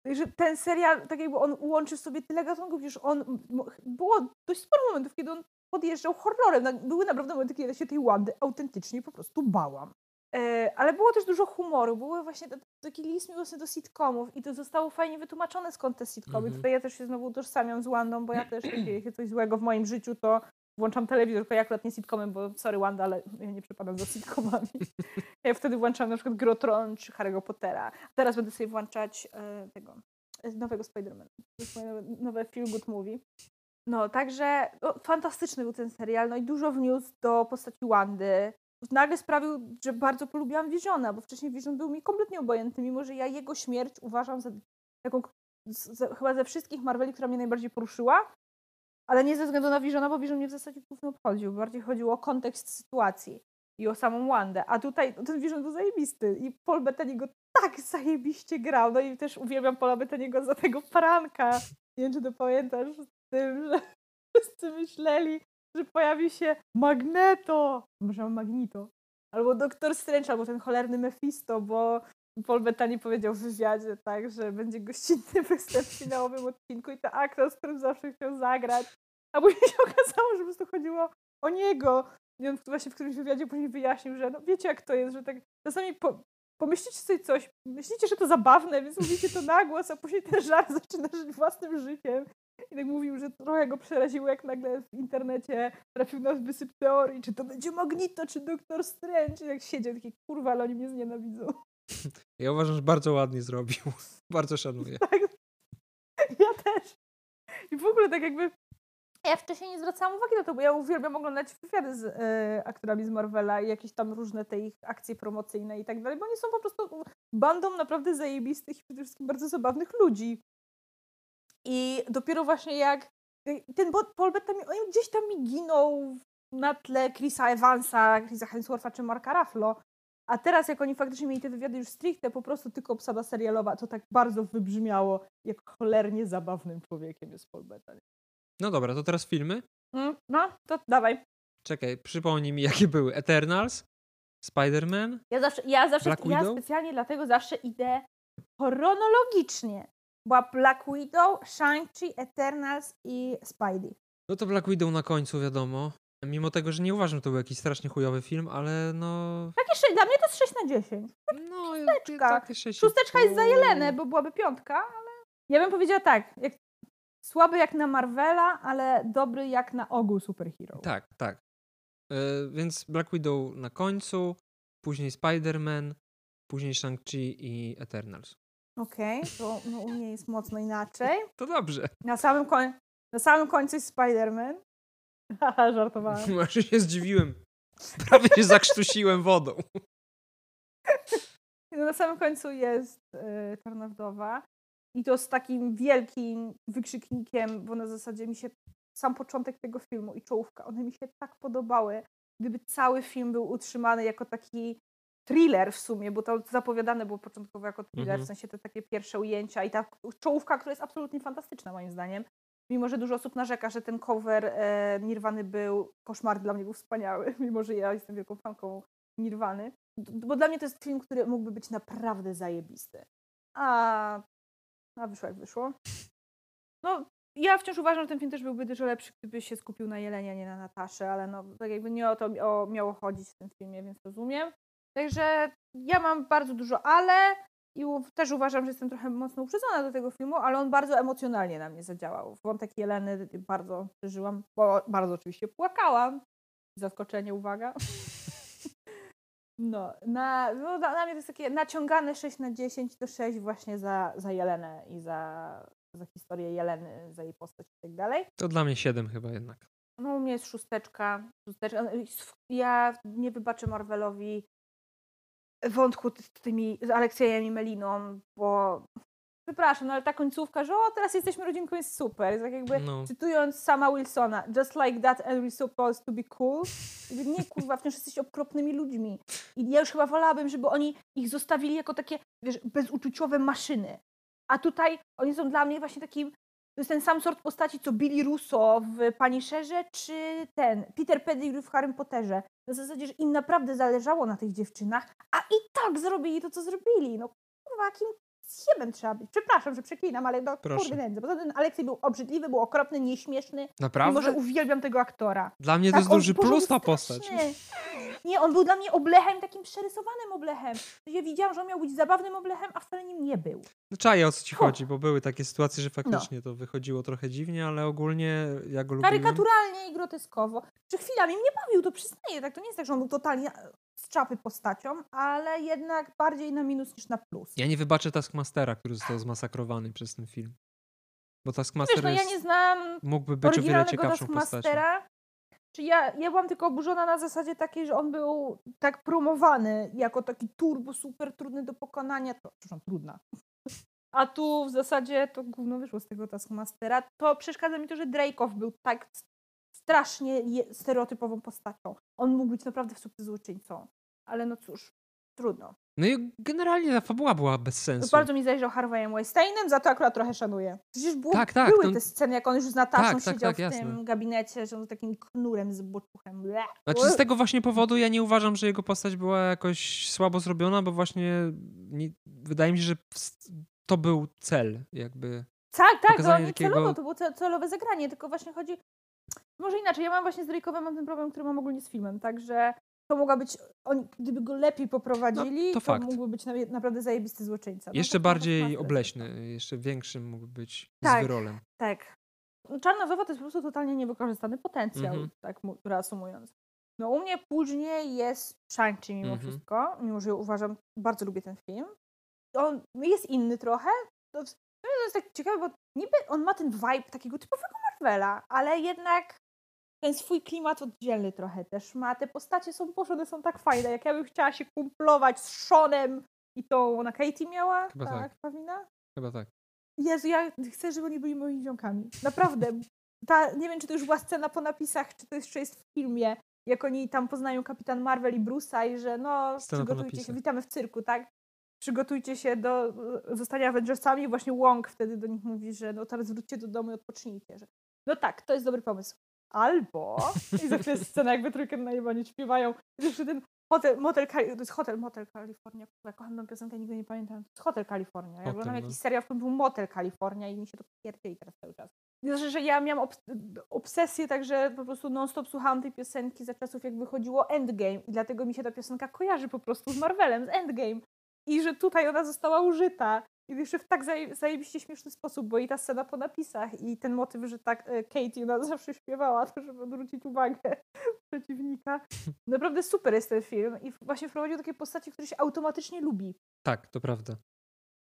[SPEAKER 2] Także ten serial, tak jakby on łączy w sobie tyle gatunków, już on, było dość sporo momentów, kiedy on podjeżdżał horrorem. Na- Były naprawdę momenty, kiedy ja się tej Wandy autentycznie po prostu bałam. E, ale było też dużo humoru, były właśnie taki list miłosny do sitcomów i to zostało fajnie wytłumaczone skąd te sitcomy.
[SPEAKER 1] Mhm.
[SPEAKER 2] Tutaj ja też się znowu utożsamiam z Wandą, bo ja też, jak dzieje [clears throat] się coś złego w moim życiu, to włączam telewizor, tylko ja akurat nie sitcomem, bo sorry Wanda, ale ja nie przepadam za sitcomami. [laughs] ja wtedy włączam na przykład Grotron czy Harry'ego Pottera. Teraz będę sobie włączać e, tego, e, nowego Spidermana. To jest moje nowe- nowe feel good movie. No, także no, fantastyczny był ten serial, no i dużo wniósł do postaci Wandy. Nagle sprawił, że bardzo polubiłam Visiona, bo wcześniej Vision był mi kompletnie obojętny, mimo że ja jego śmierć uważam za taką, chyba ze wszystkich Marveli, która mnie najbardziej poruszyła, ale nie ze względu na Visiona, bo Vision mnie w zasadzie gówno obchodził. Bardziej chodziło o kontekst sytuacji i o samą Wandę. A tutaj no, ten Vision był zajebisty i Paul Bettany go tak zajebiście grał. No i też uwielbiam Paula Bettany'ego za tego paranka. Nie wiem, czy to pamiętasz tym, że [laughs] wszyscy myśleli, że pojawi się Magneto, może Magnito, albo Doktor Strange, albo ten cholerny Mephisto, bo Paul Bettany powiedział w wywiadzie, tak, że będzie gościnny występ w finałowym odcinku i to aktor, z którym zawsze chciał zagrać. A później się [laughs] okazało, że po prostu chodziło o niego. I on właśnie w którymś wywiadzie później wyjaśnił, że no wiecie jak to jest, że tak czasami po, pomyślicie sobie coś, myślicie, że to zabawne, więc mówicie to na głos, a później ten żart [laughs] zaczyna żyć własnym życiem. I tak mówił, że trochę go przeraziło, jak nagle w internecie trafił na wysyp teorii, czy to będzie Magnito, czy Doktor Strange. I jak siedział, taki kurwa, ale oni mnie znienawidzą. [laughs]
[SPEAKER 1] Ja uważam, że bardzo ładnie zrobił. [laughs] bardzo szanuję. [laughs]
[SPEAKER 2] Tak. Ja też. I w ogóle tak jakby ja wcześniej nie zwracałam uwagi na to, bo ja uwielbiam oglądać wywiady z e, aktorami z Marvela i jakieś tam różne te ich akcje promocyjne i tak dalej, bo oni są po prostu bandą naprawdę zajebistych i przede wszystkim bardzo zabawnych ludzi. I dopiero właśnie jak ten Bo- Paul Bettany, on gdzieś tam mi ginął na tle Chrisa Evansa, Chrisa Hemswortha czy Marka Ruffalo. A teraz, jak oni faktycznie mieli te wywiady już stricte, po prostu tylko obsada serialowa, to tak bardzo wybrzmiało, jak cholernie zabawnym człowiekiem jest Paul Bettany.
[SPEAKER 1] No dobra, to teraz filmy.
[SPEAKER 2] Mm, no, to dawaj.
[SPEAKER 1] Czekaj, przypomnij mi, [laughs] jakie były. Eternals, Spider-Man,
[SPEAKER 2] Ja zawsze, ja zawsze,
[SPEAKER 1] Black
[SPEAKER 2] ja
[SPEAKER 1] Widow?
[SPEAKER 2] specjalnie dlatego zawsze idę chronologicznie. Była Black Widow, Shang-Chi, Eternals i Spidey.
[SPEAKER 1] No to Black Widow na końcu, wiadomo. Mimo tego, że nie uważam, że to był jakiś strasznie chujowy film, ale no...
[SPEAKER 2] Takie sze- dla mnie to jest 6 na 10.
[SPEAKER 1] no
[SPEAKER 2] Szósteczka.
[SPEAKER 1] takie sześć i
[SPEAKER 2] Szósteczka jest za. Jelenę, bo byłaby piątka, ale ja bym powiedziała tak, jak, słaby jak na Marvela, ale dobry jak na ogół superhero.
[SPEAKER 1] Tak, tak. E, więc Black Widow na końcu, później Spider-Man, później Shang-Chi i Eternals.
[SPEAKER 2] Okej, to no, u mnie jest mocno inaczej.
[SPEAKER 1] To dobrze.
[SPEAKER 2] Na samym, koń- na samym końcu jest Spider-Man. Haha, [laughs] żartowałem. [laughs]
[SPEAKER 1] Może się zdziwiłem. Prawie się zakrztusiłem wodą. [laughs]
[SPEAKER 2] No, na samym końcu jest y, Czarna Wdowa. I to z takim wielkim wykrzyknikiem, bo na zasadzie mi się sam początek tego filmu i czołówka, one mi się tak podobały. Gdyby cały film był utrzymany jako taki thriller w sumie, bo to zapowiadane było początkowo jako thriller,
[SPEAKER 1] Mhm.
[SPEAKER 2] w sensie te takie pierwsze ujęcia i ta czołówka, która jest absolutnie fantastyczna moim zdaniem. Mimo, że dużo osób narzeka, że ten cover e, Nirwany był, koszmar dla mnie był wspaniały, [laughs] mimo, że ja jestem wielką fanką Nirwany. Bo dla mnie to jest film, który mógłby być naprawdę zajebisty. A, a wyszło jak wyszło. No, ja wciąż uważam, że ten film też byłby dużo lepszy, gdyby się skupił na Jelenie, a nie na Natasze, ale no, tak jakby nie o to miało chodzić w tym filmie, więc rozumiem. Także ja mam bardzo dużo ale i też uważam, że jestem trochę mocno uprzedzona do tego filmu, ale on bardzo emocjonalnie na mnie zadziałał. Wątek Jeleny bardzo przeżyłam, bo bardzo oczywiście płakałam. Zaskoczenie, uwaga. [laughs] No, na, no dla mnie to jest takie naciągane 6 na 10 to 6 właśnie za, za Jelenę i za, za historię Jeleny, za jej postać i tak dalej.
[SPEAKER 1] To dla mnie 7 chyba jednak.
[SPEAKER 2] No u mnie jest szósteczka. szósteczka. No, Ja nie wybaczę Marvelowi wątku z tymi z Aleksiejem i Meliną, bo przepraszam, no ale ta końcówka, że o, teraz jesteśmy rodzinką, jest super. Jest tak jakby,
[SPEAKER 1] No.
[SPEAKER 2] cytując sama Wilsona, just like that and we're supposed to be cool. Nie, kurwa, wciąż jesteście okropnymi ludźmi. I ja już chyba wolałabym, żeby oni ich zostawili jako takie, wiesz, bezuczuciowe maszyny. A tutaj oni są dla mnie właśnie takim, to jest ten sam sort postaci, co Billy Russo w Punisherze, czy ten Peter Pettigrew w Harrym Potterze. Na zasadzie, że im naprawdę zależało na tych dziewczynach, a i tak zrobili to, co zrobili. No kurwa, jakim zjebem trzeba być. Przepraszam, że przeklinam, ale no
[SPEAKER 1] Proszę.
[SPEAKER 2] kurde nędzy. Poza tym Aleksiej był obrzydliwy, był okropny, nieśmieszny,
[SPEAKER 1] Naprawdę?
[SPEAKER 2] mimo że uwielbiam tego aktora.
[SPEAKER 1] Dla mnie to
[SPEAKER 2] Tak,
[SPEAKER 1] jest
[SPEAKER 2] on-
[SPEAKER 1] duży plus ta postać.
[SPEAKER 2] Nie, on był dla mnie oblechem, takim przerysowanym oblechem. Ja widziałam, że on miał być zabawnym oblechem, a wcale nim nie był.
[SPEAKER 1] No czaję o co ci chodzi, bo były takie sytuacje, że faktycznie to wychodziło trochę dziwnie, ale ogólnie ja go lubiłem.
[SPEAKER 2] Karykaturalnie i groteskowo. Czy chwilami mnie bawił, to przyznaję. Tak, to nie jest tak, że on był totalnie z czapy postacią, ale jednak bardziej na minus niż na plus.
[SPEAKER 1] Ja nie wybaczę Taskmastera, który został zmasakrowany przez ten film. Bo Taskmaster
[SPEAKER 2] Wiesz, no ja nie znam
[SPEAKER 1] mógłby być o wiele ciekawszą postacią.
[SPEAKER 2] Czy ja, ja byłam tylko oburzona na zasadzie takiej, że on był tak promowany jako taki turbo super trudny do pokonania. To, przepraszam, trudna. A tu w zasadzie to gówno wyszło z tego Taskmastera. To przeszkadza mi to, że Drake'ow był tak strasznie stereotypową postacią. On mógł być naprawdę super złoczyńcą. Ale no cóż, trudno.
[SPEAKER 1] No i generalnie ta fabuła była bez sensu.
[SPEAKER 2] Bardzo mi zależy o Harvey'em Weinsteinem, za to akurat trochę szanuję. Przecież było,
[SPEAKER 1] Tak, tak,
[SPEAKER 2] były
[SPEAKER 1] to-
[SPEAKER 2] te sceny, jak on już z Nataszą
[SPEAKER 1] Tak, tak,
[SPEAKER 2] siedział
[SPEAKER 1] tak,
[SPEAKER 2] w
[SPEAKER 1] jasne.
[SPEAKER 2] tym gabinecie, że on z takim knurem z boczuchem.
[SPEAKER 1] Znaczy z tego właśnie powodu ja nie uważam, że jego postać była jakoś słabo zrobiona, bo właśnie nie, wydaje mi się, że to był cel jakby.
[SPEAKER 2] Tak, tak, to oni
[SPEAKER 1] takiego-
[SPEAKER 2] celowo, to było ce- celowe zagranie, tylko właśnie chodzi... Może inaczej, ja mam właśnie z Drake'owem mam ten problem, który mam ogólnie z filmem, także to mogła być, oni, gdyby go lepiej poprowadzili,
[SPEAKER 1] No, to
[SPEAKER 2] to, mógłby być na, naprawdę zajebisty złoczyńca. No,
[SPEAKER 1] Jeszcze bardziej obleśny, jeszcze większym mógł być
[SPEAKER 2] Tak.
[SPEAKER 1] z wyrolem.
[SPEAKER 2] Tak. No, Czarna Wdowa to jest po prostu totalnie niewykorzystany potencjał,
[SPEAKER 1] Mhm.
[SPEAKER 2] tak mu- reasumując. No u mnie później jest Shang-Chi mimo
[SPEAKER 1] Mhm.
[SPEAKER 2] wszystko, mimo że uważam, bardzo lubię ten film. On jest inny trochę. To, to jest tak ciekawe, bo niby on ma ten vibe takiego typowego Marvela, ale jednak ten swój klimat oddzielny trochę też ma. Te postacie są, boże, one są tak fajne. Jak ja bym chciała się kumplować z Seanem i tą, ona Katie miała?
[SPEAKER 1] Chyba tak.
[SPEAKER 2] Pawina?
[SPEAKER 1] Chyba tak.
[SPEAKER 2] Jezu, ja chcę, żeby oni byli moimi ziomkami. Naprawdę. ta, nie wiem, czy to już była scena po napisach, czy to jeszcze jest w filmie, jak oni tam poznają Kapitan Marvel i Bruce'a i że no,
[SPEAKER 1] Scena
[SPEAKER 2] przygotujcie się, witamy w cyrku, tak? Przygotujcie się do e, zostania Avengersami i właśnie Wong wtedy do nich mówi, że no teraz wróćcie do domu i odpocznijcie. Że, no tak, to jest dobry pomysł. Albo, i zawsze jest [laughs] scena, jakby trójkę na nie śpiewają, jeszcze ten hotel, motel, to jest hotel, motel Kalifornia, ja kocham tę piosenkę, nigdy nie pamiętam, to jest hotel Kalifornia, ja oglądam
[SPEAKER 1] no.
[SPEAKER 2] jakiś serial, w którym był motel Kalifornia i mi się to pierdzieli teraz cały czas. Znaczy, że ja miałam obs- obsesję, także po prostu non-stop słuchałam tej piosenki za czasów, jak wychodziło Endgame i dlatego mi się ta piosenka kojarzy po prostu z Marvelem, z Endgame. I że tutaj ona została użyta. I jeszcze w tak zaje- zajebiście śmieszny sposób, bo i ta scena po napisach i ten motyw, że tak e, Katie ona [laughs] zawsze śpiewała, to żeby odwrócić uwagę [laughs] przeciwnika. Naprawdę super jest ten film i właśnie wprowadził takie postacie, które się automatycznie lubi.
[SPEAKER 1] Tak, to prawda.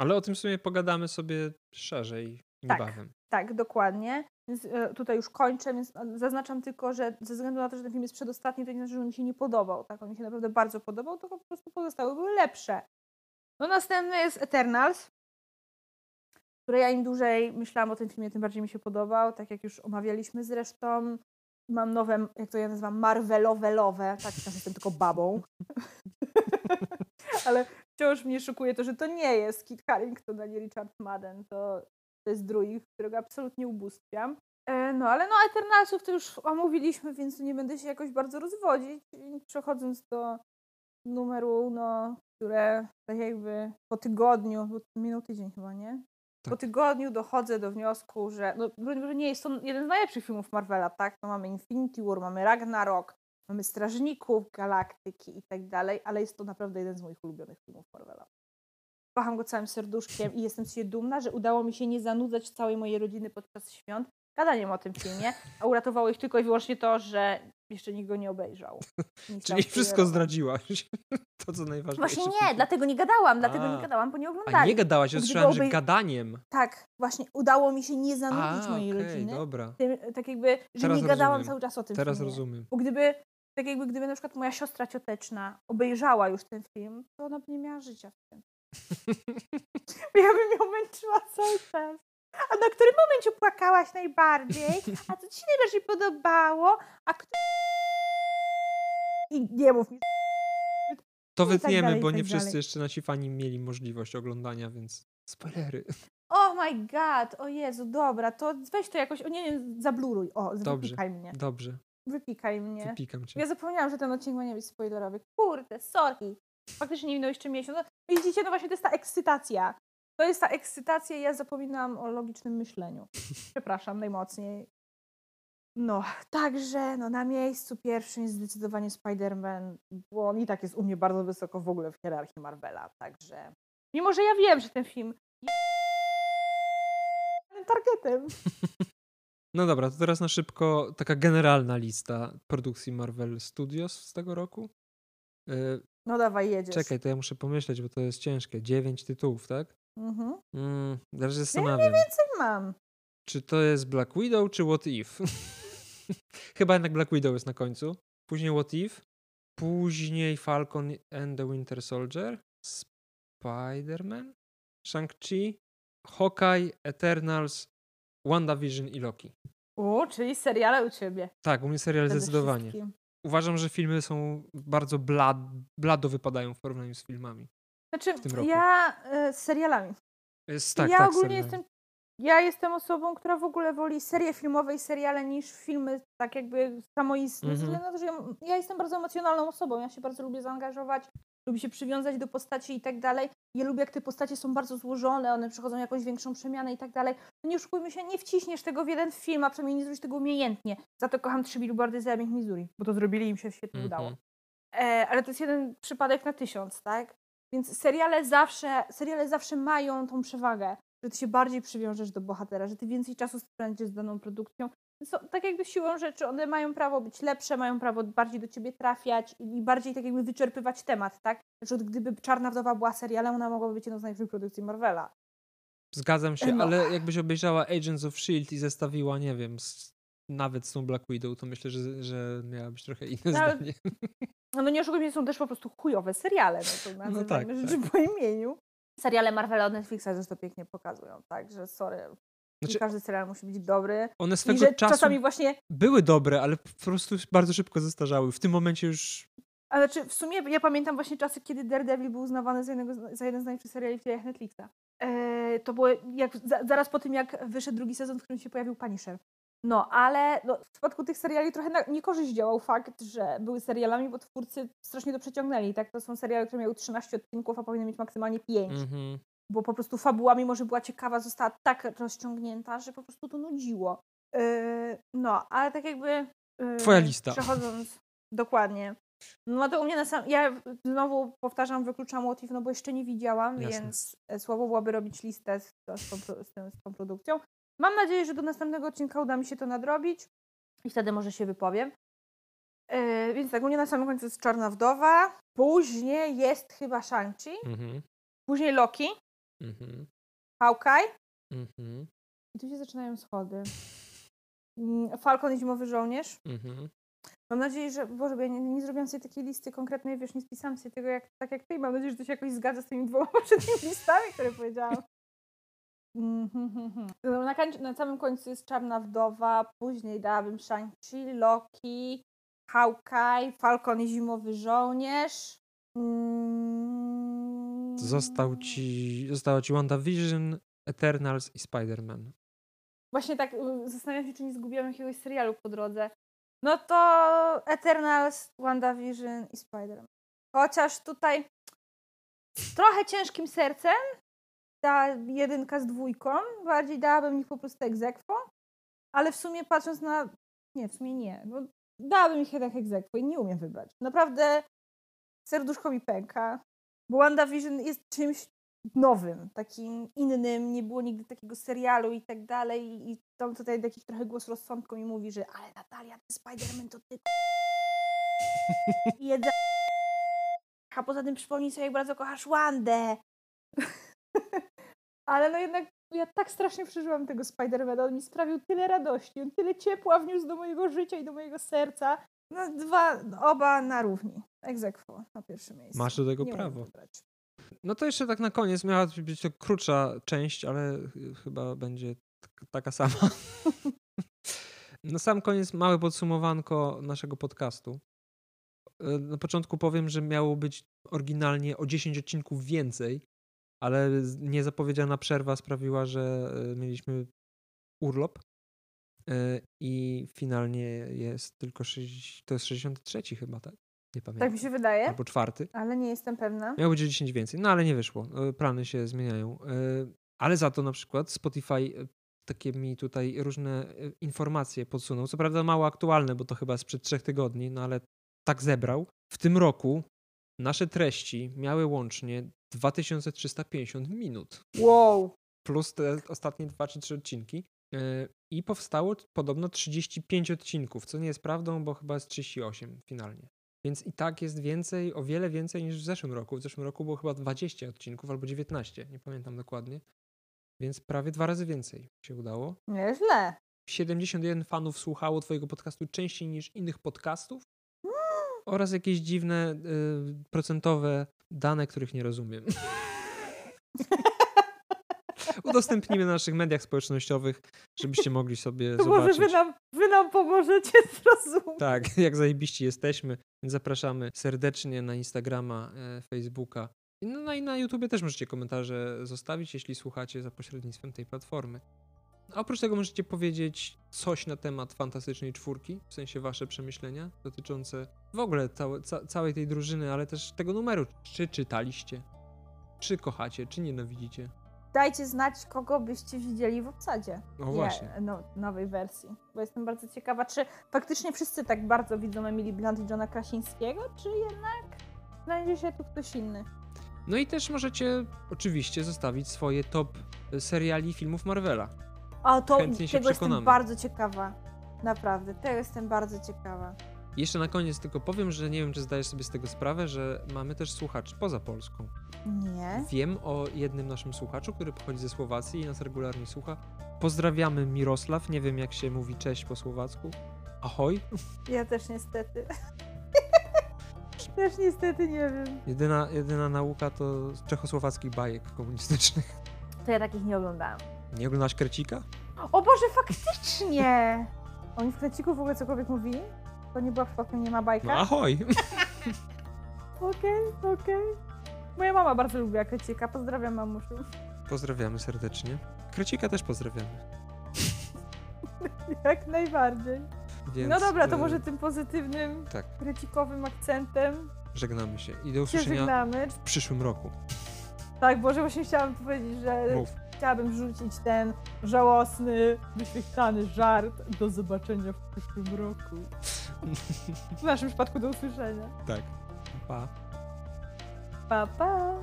[SPEAKER 1] Ale o tym w sumie pogadamy sobie szerzej
[SPEAKER 2] Tak.
[SPEAKER 1] niebawem.
[SPEAKER 2] Tak, dokładnie. Więc e, tutaj już kończę, więc e, zaznaczam tylko, że ze względu na to, że ten film jest przedostatni, to nie znaczy, że on mi się nie podobał. Tak, on mi się naprawdę bardzo podobał, tylko po prostu pozostałe były lepsze. No następny jest Eternals, które ja im dłużej myślałam o tym filmie, tym bardziej mi się podobał. Tak jak już omawialiśmy zresztą. Mam nowe, jak to ja nazywam, Marvelowe-lowe. Tak, teraz jestem tylko babą. [laughs] Ale wciąż mnie szokuje to, że to nie jest Kit Harington ani Richard Madden. To, to jest druid, którego absolutnie ubóstwiam. E, No ale no Eternalsów to już omówiliśmy, więc nie będę się jakoś bardzo rozwodzić. Przechodząc do numeru, no, które tak jakby po tygodniu, bo minął tydzień chyba, nie? Po
[SPEAKER 1] Tak.
[SPEAKER 2] tygodniu dochodzę do wniosku, że no, nie jest to jeden z najlepszych filmów Marvela, tak? No, mamy Infinity War, mamy Ragnarok, mamy Strażników Galaktyki i tak dalej, ale jest to naprawdę jeden z moich ulubionych filmów Marvela. Kocham go całym serduszkiem i jestem siebie dumna, że udało mi się nie zanudzać całej mojej rodziny podczas świąt gadaniem o tym filmie, a uratowało ich tylko i wyłącznie to, że jeszcze nikt go nie obejrzał. [laughs]
[SPEAKER 1] Czyli wszystko zdradziłaś. [laughs] To co najważniejsze.
[SPEAKER 2] Właśnie nie, dlatego nie gadałam, dlatego
[SPEAKER 1] A.
[SPEAKER 2] nie gadałam, bo nie
[SPEAKER 1] A
[SPEAKER 2] oglądali.
[SPEAKER 1] nie gadałaś, ja słyszałem, że
[SPEAKER 2] obej-
[SPEAKER 1] gadaniem.
[SPEAKER 2] Tak, właśnie udało mi się nie zanudzić
[SPEAKER 1] A,
[SPEAKER 2] mojej
[SPEAKER 1] okej,
[SPEAKER 2] rodziny.
[SPEAKER 1] dobra.
[SPEAKER 2] Tym, tak jakby, że
[SPEAKER 1] Teraz
[SPEAKER 2] nie gadałam
[SPEAKER 1] rozumiem.
[SPEAKER 2] cały czas o tym
[SPEAKER 1] Teraz
[SPEAKER 2] filmie.
[SPEAKER 1] rozumiem.
[SPEAKER 2] Bo gdyby, tak jakby gdyby na przykład moja siostra cioteczna obejrzała już ten film, to ona by nie miała życia w tym. [laughs] Ja bym ją męczyła cały czas. A na którym momencie płakałaś najbardziej? A co ci się najbardziej podobało? A kto... I nie mów mi.
[SPEAKER 1] To
[SPEAKER 2] tak
[SPEAKER 1] wytniemy,
[SPEAKER 2] i
[SPEAKER 1] bo
[SPEAKER 2] tak
[SPEAKER 1] nie wszyscy
[SPEAKER 2] dalej.
[SPEAKER 1] jeszcze nasi fani mieli możliwość oglądania, więc spoilery.
[SPEAKER 2] Oh my god, o Jezu, dobra, to weź to jakoś, o nie wiem, zabluruj. O,
[SPEAKER 1] Dobrze.
[SPEAKER 2] wypikaj mnie.
[SPEAKER 1] Dobrze,
[SPEAKER 2] Wypikaj mnie.
[SPEAKER 1] wypikam cię.
[SPEAKER 2] Ja zapomniałam, że ten odcinek ma nie być spoilerowy. Kurde, sorry. Faktycznie nie minął jeszcze miesiąc. No, widzicie, no właśnie to jest ta ekscytacja. To jest ta ekscytacja i ja zapominam o logicznym myśleniu. [laughs] Przepraszam najmocniej. No, także no, na miejscu pierwszym jest zdecydowanie Spider-Man, bo on i tak jest u mnie bardzo wysoko w ogóle w hierarchii Marvela, także mimo, że ja wiem, że ten film jest targetem. [laughs]
[SPEAKER 1] No dobra, to teraz na szybko taka generalna lista produkcji Marvel Studios z tego roku. Yy,
[SPEAKER 2] No dawaj, jedziesz.
[SPEAKER 1] czekaj, to ja muszę pomyśleć, bo to jest ciężkie. Dziewięć tytułów, tak?
[SPEAKER 2] Mhm.
[SPEAKER 1] Mm, teraz się
[SPEAKER 2] Ja
[SPEAKER 1] zastanawiam.
[SPEAKER 2] Co mam?
[SPEAKER 1] Czy to jest Black Widow, czy What If? [laughs] Chyba jednak Black Widow jest na końcu. Później What If. Później Falcon and the Winter Soldier. Spider-Man. Shang-Chi. Hawkeye, Eternals, WandaVision i Loki.
[SPEAKER 2] U, czyli seriale u ciebie.
[SPEAKER 1] Tak, u mnie serial
[SPEAKER 2] Przede
[SPEAKER 1] zdecydowanie.
[SPEAKER 2] wszystkim.
[SPEAKER 1] Uważam, że filmy są bardzo blad, blado wypadają w porównaniu z filmami.
[SPEAKER 2] Znaczy,
[SPEAKER 1] w tym roku.
[SPEAKER 2] ja e, z serialami.
[SPEAKER 1] Jest, tak,
[SPEAKER 2] ja
[SPEAKER 1] tak,
[SPEAKER 2] ogólnie
[SPEAKER 1] serialami.
[SPEAKER 2] jestem. Ja jestem osobą, która w ogóle woli serie filmowe i seriale niż filmy tak jakby samoistne. Na to, że ja, ja jestem bardzo emocjonalną osobą. Ja się bardzo lubię zaangażować, lubię się przywiązać do postaci i tak dalej. Ja lubię, jak te postacie są bardzo złożone, one przechodzą jakąś większą przemianę i tak dalej. No nie oszukujmy się, nie wciśniesz tego w jeden film, a przynajmniej nie zrobisz tego umiejętnie. Za to kocham trzy billboardy za Missouri, bo to zrobili im się świetnie udało.
[SPEAKER 1] Mhm.
[SPEAKER 2] E, ale to jest jeden przypadek na tysiąc, tak? Więc seriale zawsze, seriale zawsze mają tą przewagę, że ty się bardziej przywiążesz do bohatera, że ty więcej czasu spędzisz z daną produkcją. To, tak jakby siłą rzeczy one mają prawo być lepsze, mają prawo bardziej do ciebie trafiać i bardziej tak jakby wyczerpywać temat, tak? Na przykład gdyby Czarna Wdowa była serialem, ona mogłaby być jedną z najlepszych produkcji Marvela.
[SPEAKER 1] Zgadzam się,
[SPEAKER 2] No.
[SPEAKER 1] ale jakbyś obejrzała Agents of S.H.I.E.L.D. i zestawiła, nie wiem, z, nawet z tą Black Widow, to myślę, że, że miałabyś trochę inne
[SPEAKER 2] No,
[SPEAKER 1] zdanie.
[SPEAKER 2] No, no nie oszukujmy, są też po prostu chujowe seriale, no to [laughs] nazywajmy
[SPEAKER 1] tak,
[SPEAKER 2] rzeczy po imieniu. Seriale Marvela od Netflixa też to pięknie pokazują, tak, że sorry,
[SPEAKER 1] Znaczy-
[SPEAKER 2] każdy serial musi być dobry.
[SPEAKER 1] One swego czasu
[SPEAKER 2] czasami właśnie
[SPEAKER 1] były dobre, ale po prostu bardzo szybko zestarzały. W tym momencie już
[SPEAKER 2] Ale czy w sumie ja pamiętam właśnie czasy, kiedy Daredevil był uznawany za, jednego, za jeden z najlepszych seriali w dziejach Netflixa. Eee, to było jak, za, zaraz po tym, jak wyszedł drugi sezon, w którym się pojawił Punisher. No, ale no, w przypadku tych seriali trochę na niekorzyść działał fakt, że były serialami, bo twórcy strasznie to przeciągnęli. Tak? To są seriale, które miały 13 odcinków, a powinny mieć maksymalnie 5.
[SPEAKER 1] mhm.
[SPEAKER 2] Bo po prostu fabuła, mimo że była ciekawa, została tak rozciągnięta, że po prostu to nudziło. Eee, no, ale tak jakby... eee,
[SPEAKER 1] Twoja lista.
[SPEAKER 2] Przechodząc, [laughs] dokładnie. No to u mnie na sam... Ja znowu powtarzam, wykluczam If, no bo jeszcze nie widziałam,
[SPEAKER 1] Jasne.
[SPEAKER 2] więc słabo byłoby robić listę z, z, z, z tą produkcją. Mam nadzieję, że do następnego odcinka uda mi się to nadrobić i wtedy może się wypowiem. Yy, więc tak, u mnie na samym końcu jest Czarna Wdowa, później jest chyba Shang-Chi,
[SPEAKER 1] Mhm.
[SPEAKER 2] później Loki,
[SPEAKER 1] Mhm.
[SPEAKER 2] Hawkeye
[SPEAKER 1] Mhm.
[SPEAKER 2] i tu się zaczynają schody. Mm, Falcon i Zimowy Żołnierz.
[SPEAKER 1] Mhm.
[SPEAKER 2] Mam nadzieję, że, Boże, bo ja nie, nie zrobiłam sobie takiej listy konkretnej, wiesz, nie spisałam sobie tego jak, tak jak ty mam nadzieję, że to się jakoś zgadza z tymi dwoma poprzednimi [laughs] listami, które powiedziałam. Mhm. No, Na, końcu, na samym końcu jest Czarna Wdowa, później dałabym Shang-Chi, Loki, Hawkeye, Falcon i Zimowy Żołnierz. Mm.
[SPEAKER 1] Został ci, została ci WandaVision, Eternals i Spider-Man.
[SPEAKER 2] Właśnie tak y, zastanawiam się, czy nie zgubiłam jakiegoś serialu po drodze. No to Eternals, WandaVision i Spider-Man. Chociaż tutaj trochę ciężkim sercem ta jedynka z dwójką, bardziej dałabym ich po prostu egzekwo, ale w sumie patrząc na... Nie, w sumie nie. No, dałabym ich jednak egzekwo i nie umiem wybrać. Naprawdę serduszko mi pęka, bo WandaVision jest czymś nowym, takim innym, nie było nigdy takiego serialu i tak dalej i tam tutaj jakiś trochę głos rozsądku mi mówi, że ale Natalia, ten Spider-Man to ty [laughs] Jedna a poza tym przypomnij sobie, jak bardzo kochasz Wandę. [laughs] ale no jednak ja tak strasznie przeżyłam tego Spider-Mana, on mi sprawił tyle radości, on tyle ciepła wniósł do mojego życia i do mojego serca. No dwa, oba na równi. Egzekwo na pierwszym miejscu.
[SPEAKER 1] Masz do tego
[SPEAKER 2] Nie
[SPEAKER 1] prawo. No to jeszcze tak na koniec, miała być to krótsza część, ale ch- chyba będzie tak- taka sama. [laughs] Na sam koniec małe podsumowanko naszego podcastu. E, Na początku powiem, że miało być oryginalnie o 10 odcinków więcej, ale niezapowiedziana przerwa sprawiła, że e, mieliśmy urlop e, i finalnie jest tylko 6, to jest 63 chyba, tak? Nie pamiętam.
[SPEAKER 2] Tak mi się wydaje,
[SPEAKER 1] Albo czwarty.
[SPEAKER 2] ale nie jestem pewna.
[SPEAKER 1] Miało być o 10 więcej, no ale nie wyszło. E, Plany się zmieniają. Ale za to na przykład Spotify takie mi tutaj różne informacje podsunął. Co prawda mało aktualne, bo to chyba sprzed trzech tygodni, no ale tak zebrał. W tym roku nasze treści miały łącznie 2350 minut,
[SPEAKER 2] Wow.
[SPEAKER 1] plus te ostatnie dwa czy trzy odcinki. E, I powstało podobno 35 odcinków, co nie jest prawdą, bo chyba jest 38 finalnie. Więc i tak jest więcej, o wiele więcej niż w zeszłym roku. W zeszłym roku było chyba 20 odcinków albo 19, nie pamiętam dokładnie. Więc prawie dwa razy więcej się udało.
[SPEAKER 2] Nieźle.
[SPEAKER 1] 71 fanów słuchało Twojego podcastu częściej niż innych podcastów. Oraz jakieś dziwne y, procentowe dane, których nie rozumiem. [laughs] Udostępnimy na naszych mediach społecznościowych, żebyście mogli sobie
[SPEAKER 2] To może
[SPEAKER 1] zobaczyć.
[SPEAKER 2] wy nam, wy nam pomożecie [laughs] zrozumieć.
[SPEAKER 1] Tak, [laughs] jak zajebiści jesteśmy. Więc zapraszamy serdecznie na Instagrama, e, Facebooka. No, no i na YouTubie też możecie komentarze zostawić, jeśli słuchacie za pośrednictwem tej platformy. Oprócz tego możecie powiedzieć coś na temat Fantastycznej Czwórki, w sensie wasze przemyślenia dotyczące w ogóle całe, ca, całej tej drużyny, ale też tego numeru. Czy czytaliście? Czy kochacie, czy nienawidzicie?
[SPEAKER 2] Dajcie znać, kogo byście widzieli w obsadzie.
[SPEAKER 1] No
[SPEAKER 2] Nie,
[SPEAKER 1] właśnie.
[SPEAKER 2] No, nowej wersji. Bo jestem bardzo ciekawa, czy faktycznie wszyscy tak bardzo widzą Emily Blunt i Johna Krasińskiego, czy jednak znajdzie się tu ktoś inny.
[SPEAKER 1] No i też możecie oczywiście zostawić swoje top seriali filmów Marvela.
[SPEAKER 2] A to
[SPEAKER 1] Chętnie się
[SPEAKER 2] tego jestem bardzo ciekawa. Naprawdę, tego jestem bardzo ciekawa.
[SPEAKER 1] Jeszcze na koniec tylko powiem, że nie wiem, czy zdajesz sobie z tego sprawę, że mamy też słuchaczy poza Polską.
[SPEAKER 2] Nie.
[SPEAKER 1] Wiem o jednym naszym słuchaczu, który pochodzi ze Słowacji i nas regularnie słucha. Pozdrawiamy Mirosław, nie wiem jak się mówi cześć po słowacku. Ahoj. [laughs]
[SPEAKER 2] Ja też niestety. [laughs] też niestety nie wiem.
[SPEAKER 1] Jedyna, jedyna nauka to z czechosłowackich bajek komunistycznych.
[SPEAKER 2] To ja takich nie oglądałam.
[SPEAKER 1] Nie oglądasz Krecika?
[SPEAKER 2] O Boże, faktycznie! Oni w kreciku w ogóle cokolwiek mówili? To nie była przypadkiem nie ma bajka?
[SPEAKER 1] No ahoj! [laughs]
[SPEAKER 2] Okej, okej. Moja mama bardzo lubiła krecika. Pozdrawiam mamusiu.
[SPEAKER 1] Pozdrawiamy serdecznie. Krecika też pozdrawiamy. [laughs]
[SPEAKER 2] Jak najbardziej.
[SPEAKER 1] Więc,
[SPEAKER 2] no dobra, to
[SPEAKER 1] e,
[SPEAKER 2] może tym pozytywnym,
[SPEAKER 1] Tak,
[SPEAKER 2] krecikowym akcentem
[SPEAKER 1] żegnamy się. I do
[SPEAKER 2] się
[SPEAKER 1] usłyszenia
[SPEAKER 2] żegnamy.
[SPEAKER 1] w przyszłym roku.
[SPEAKER 2] Tak, Boże, właśnie chciałam powiedzieć, że
[SPEAKER 1] Mów.
[SPEAKER 2] Chciałabym rzucić ten żałosny, wyświetlany żart. Do zobaczenia w przyszłym roku. W naszym przypadku do usłyszenia.
[SPEAKER 1] Tak. Pa.
[SPEAKER 2] Pa, pa.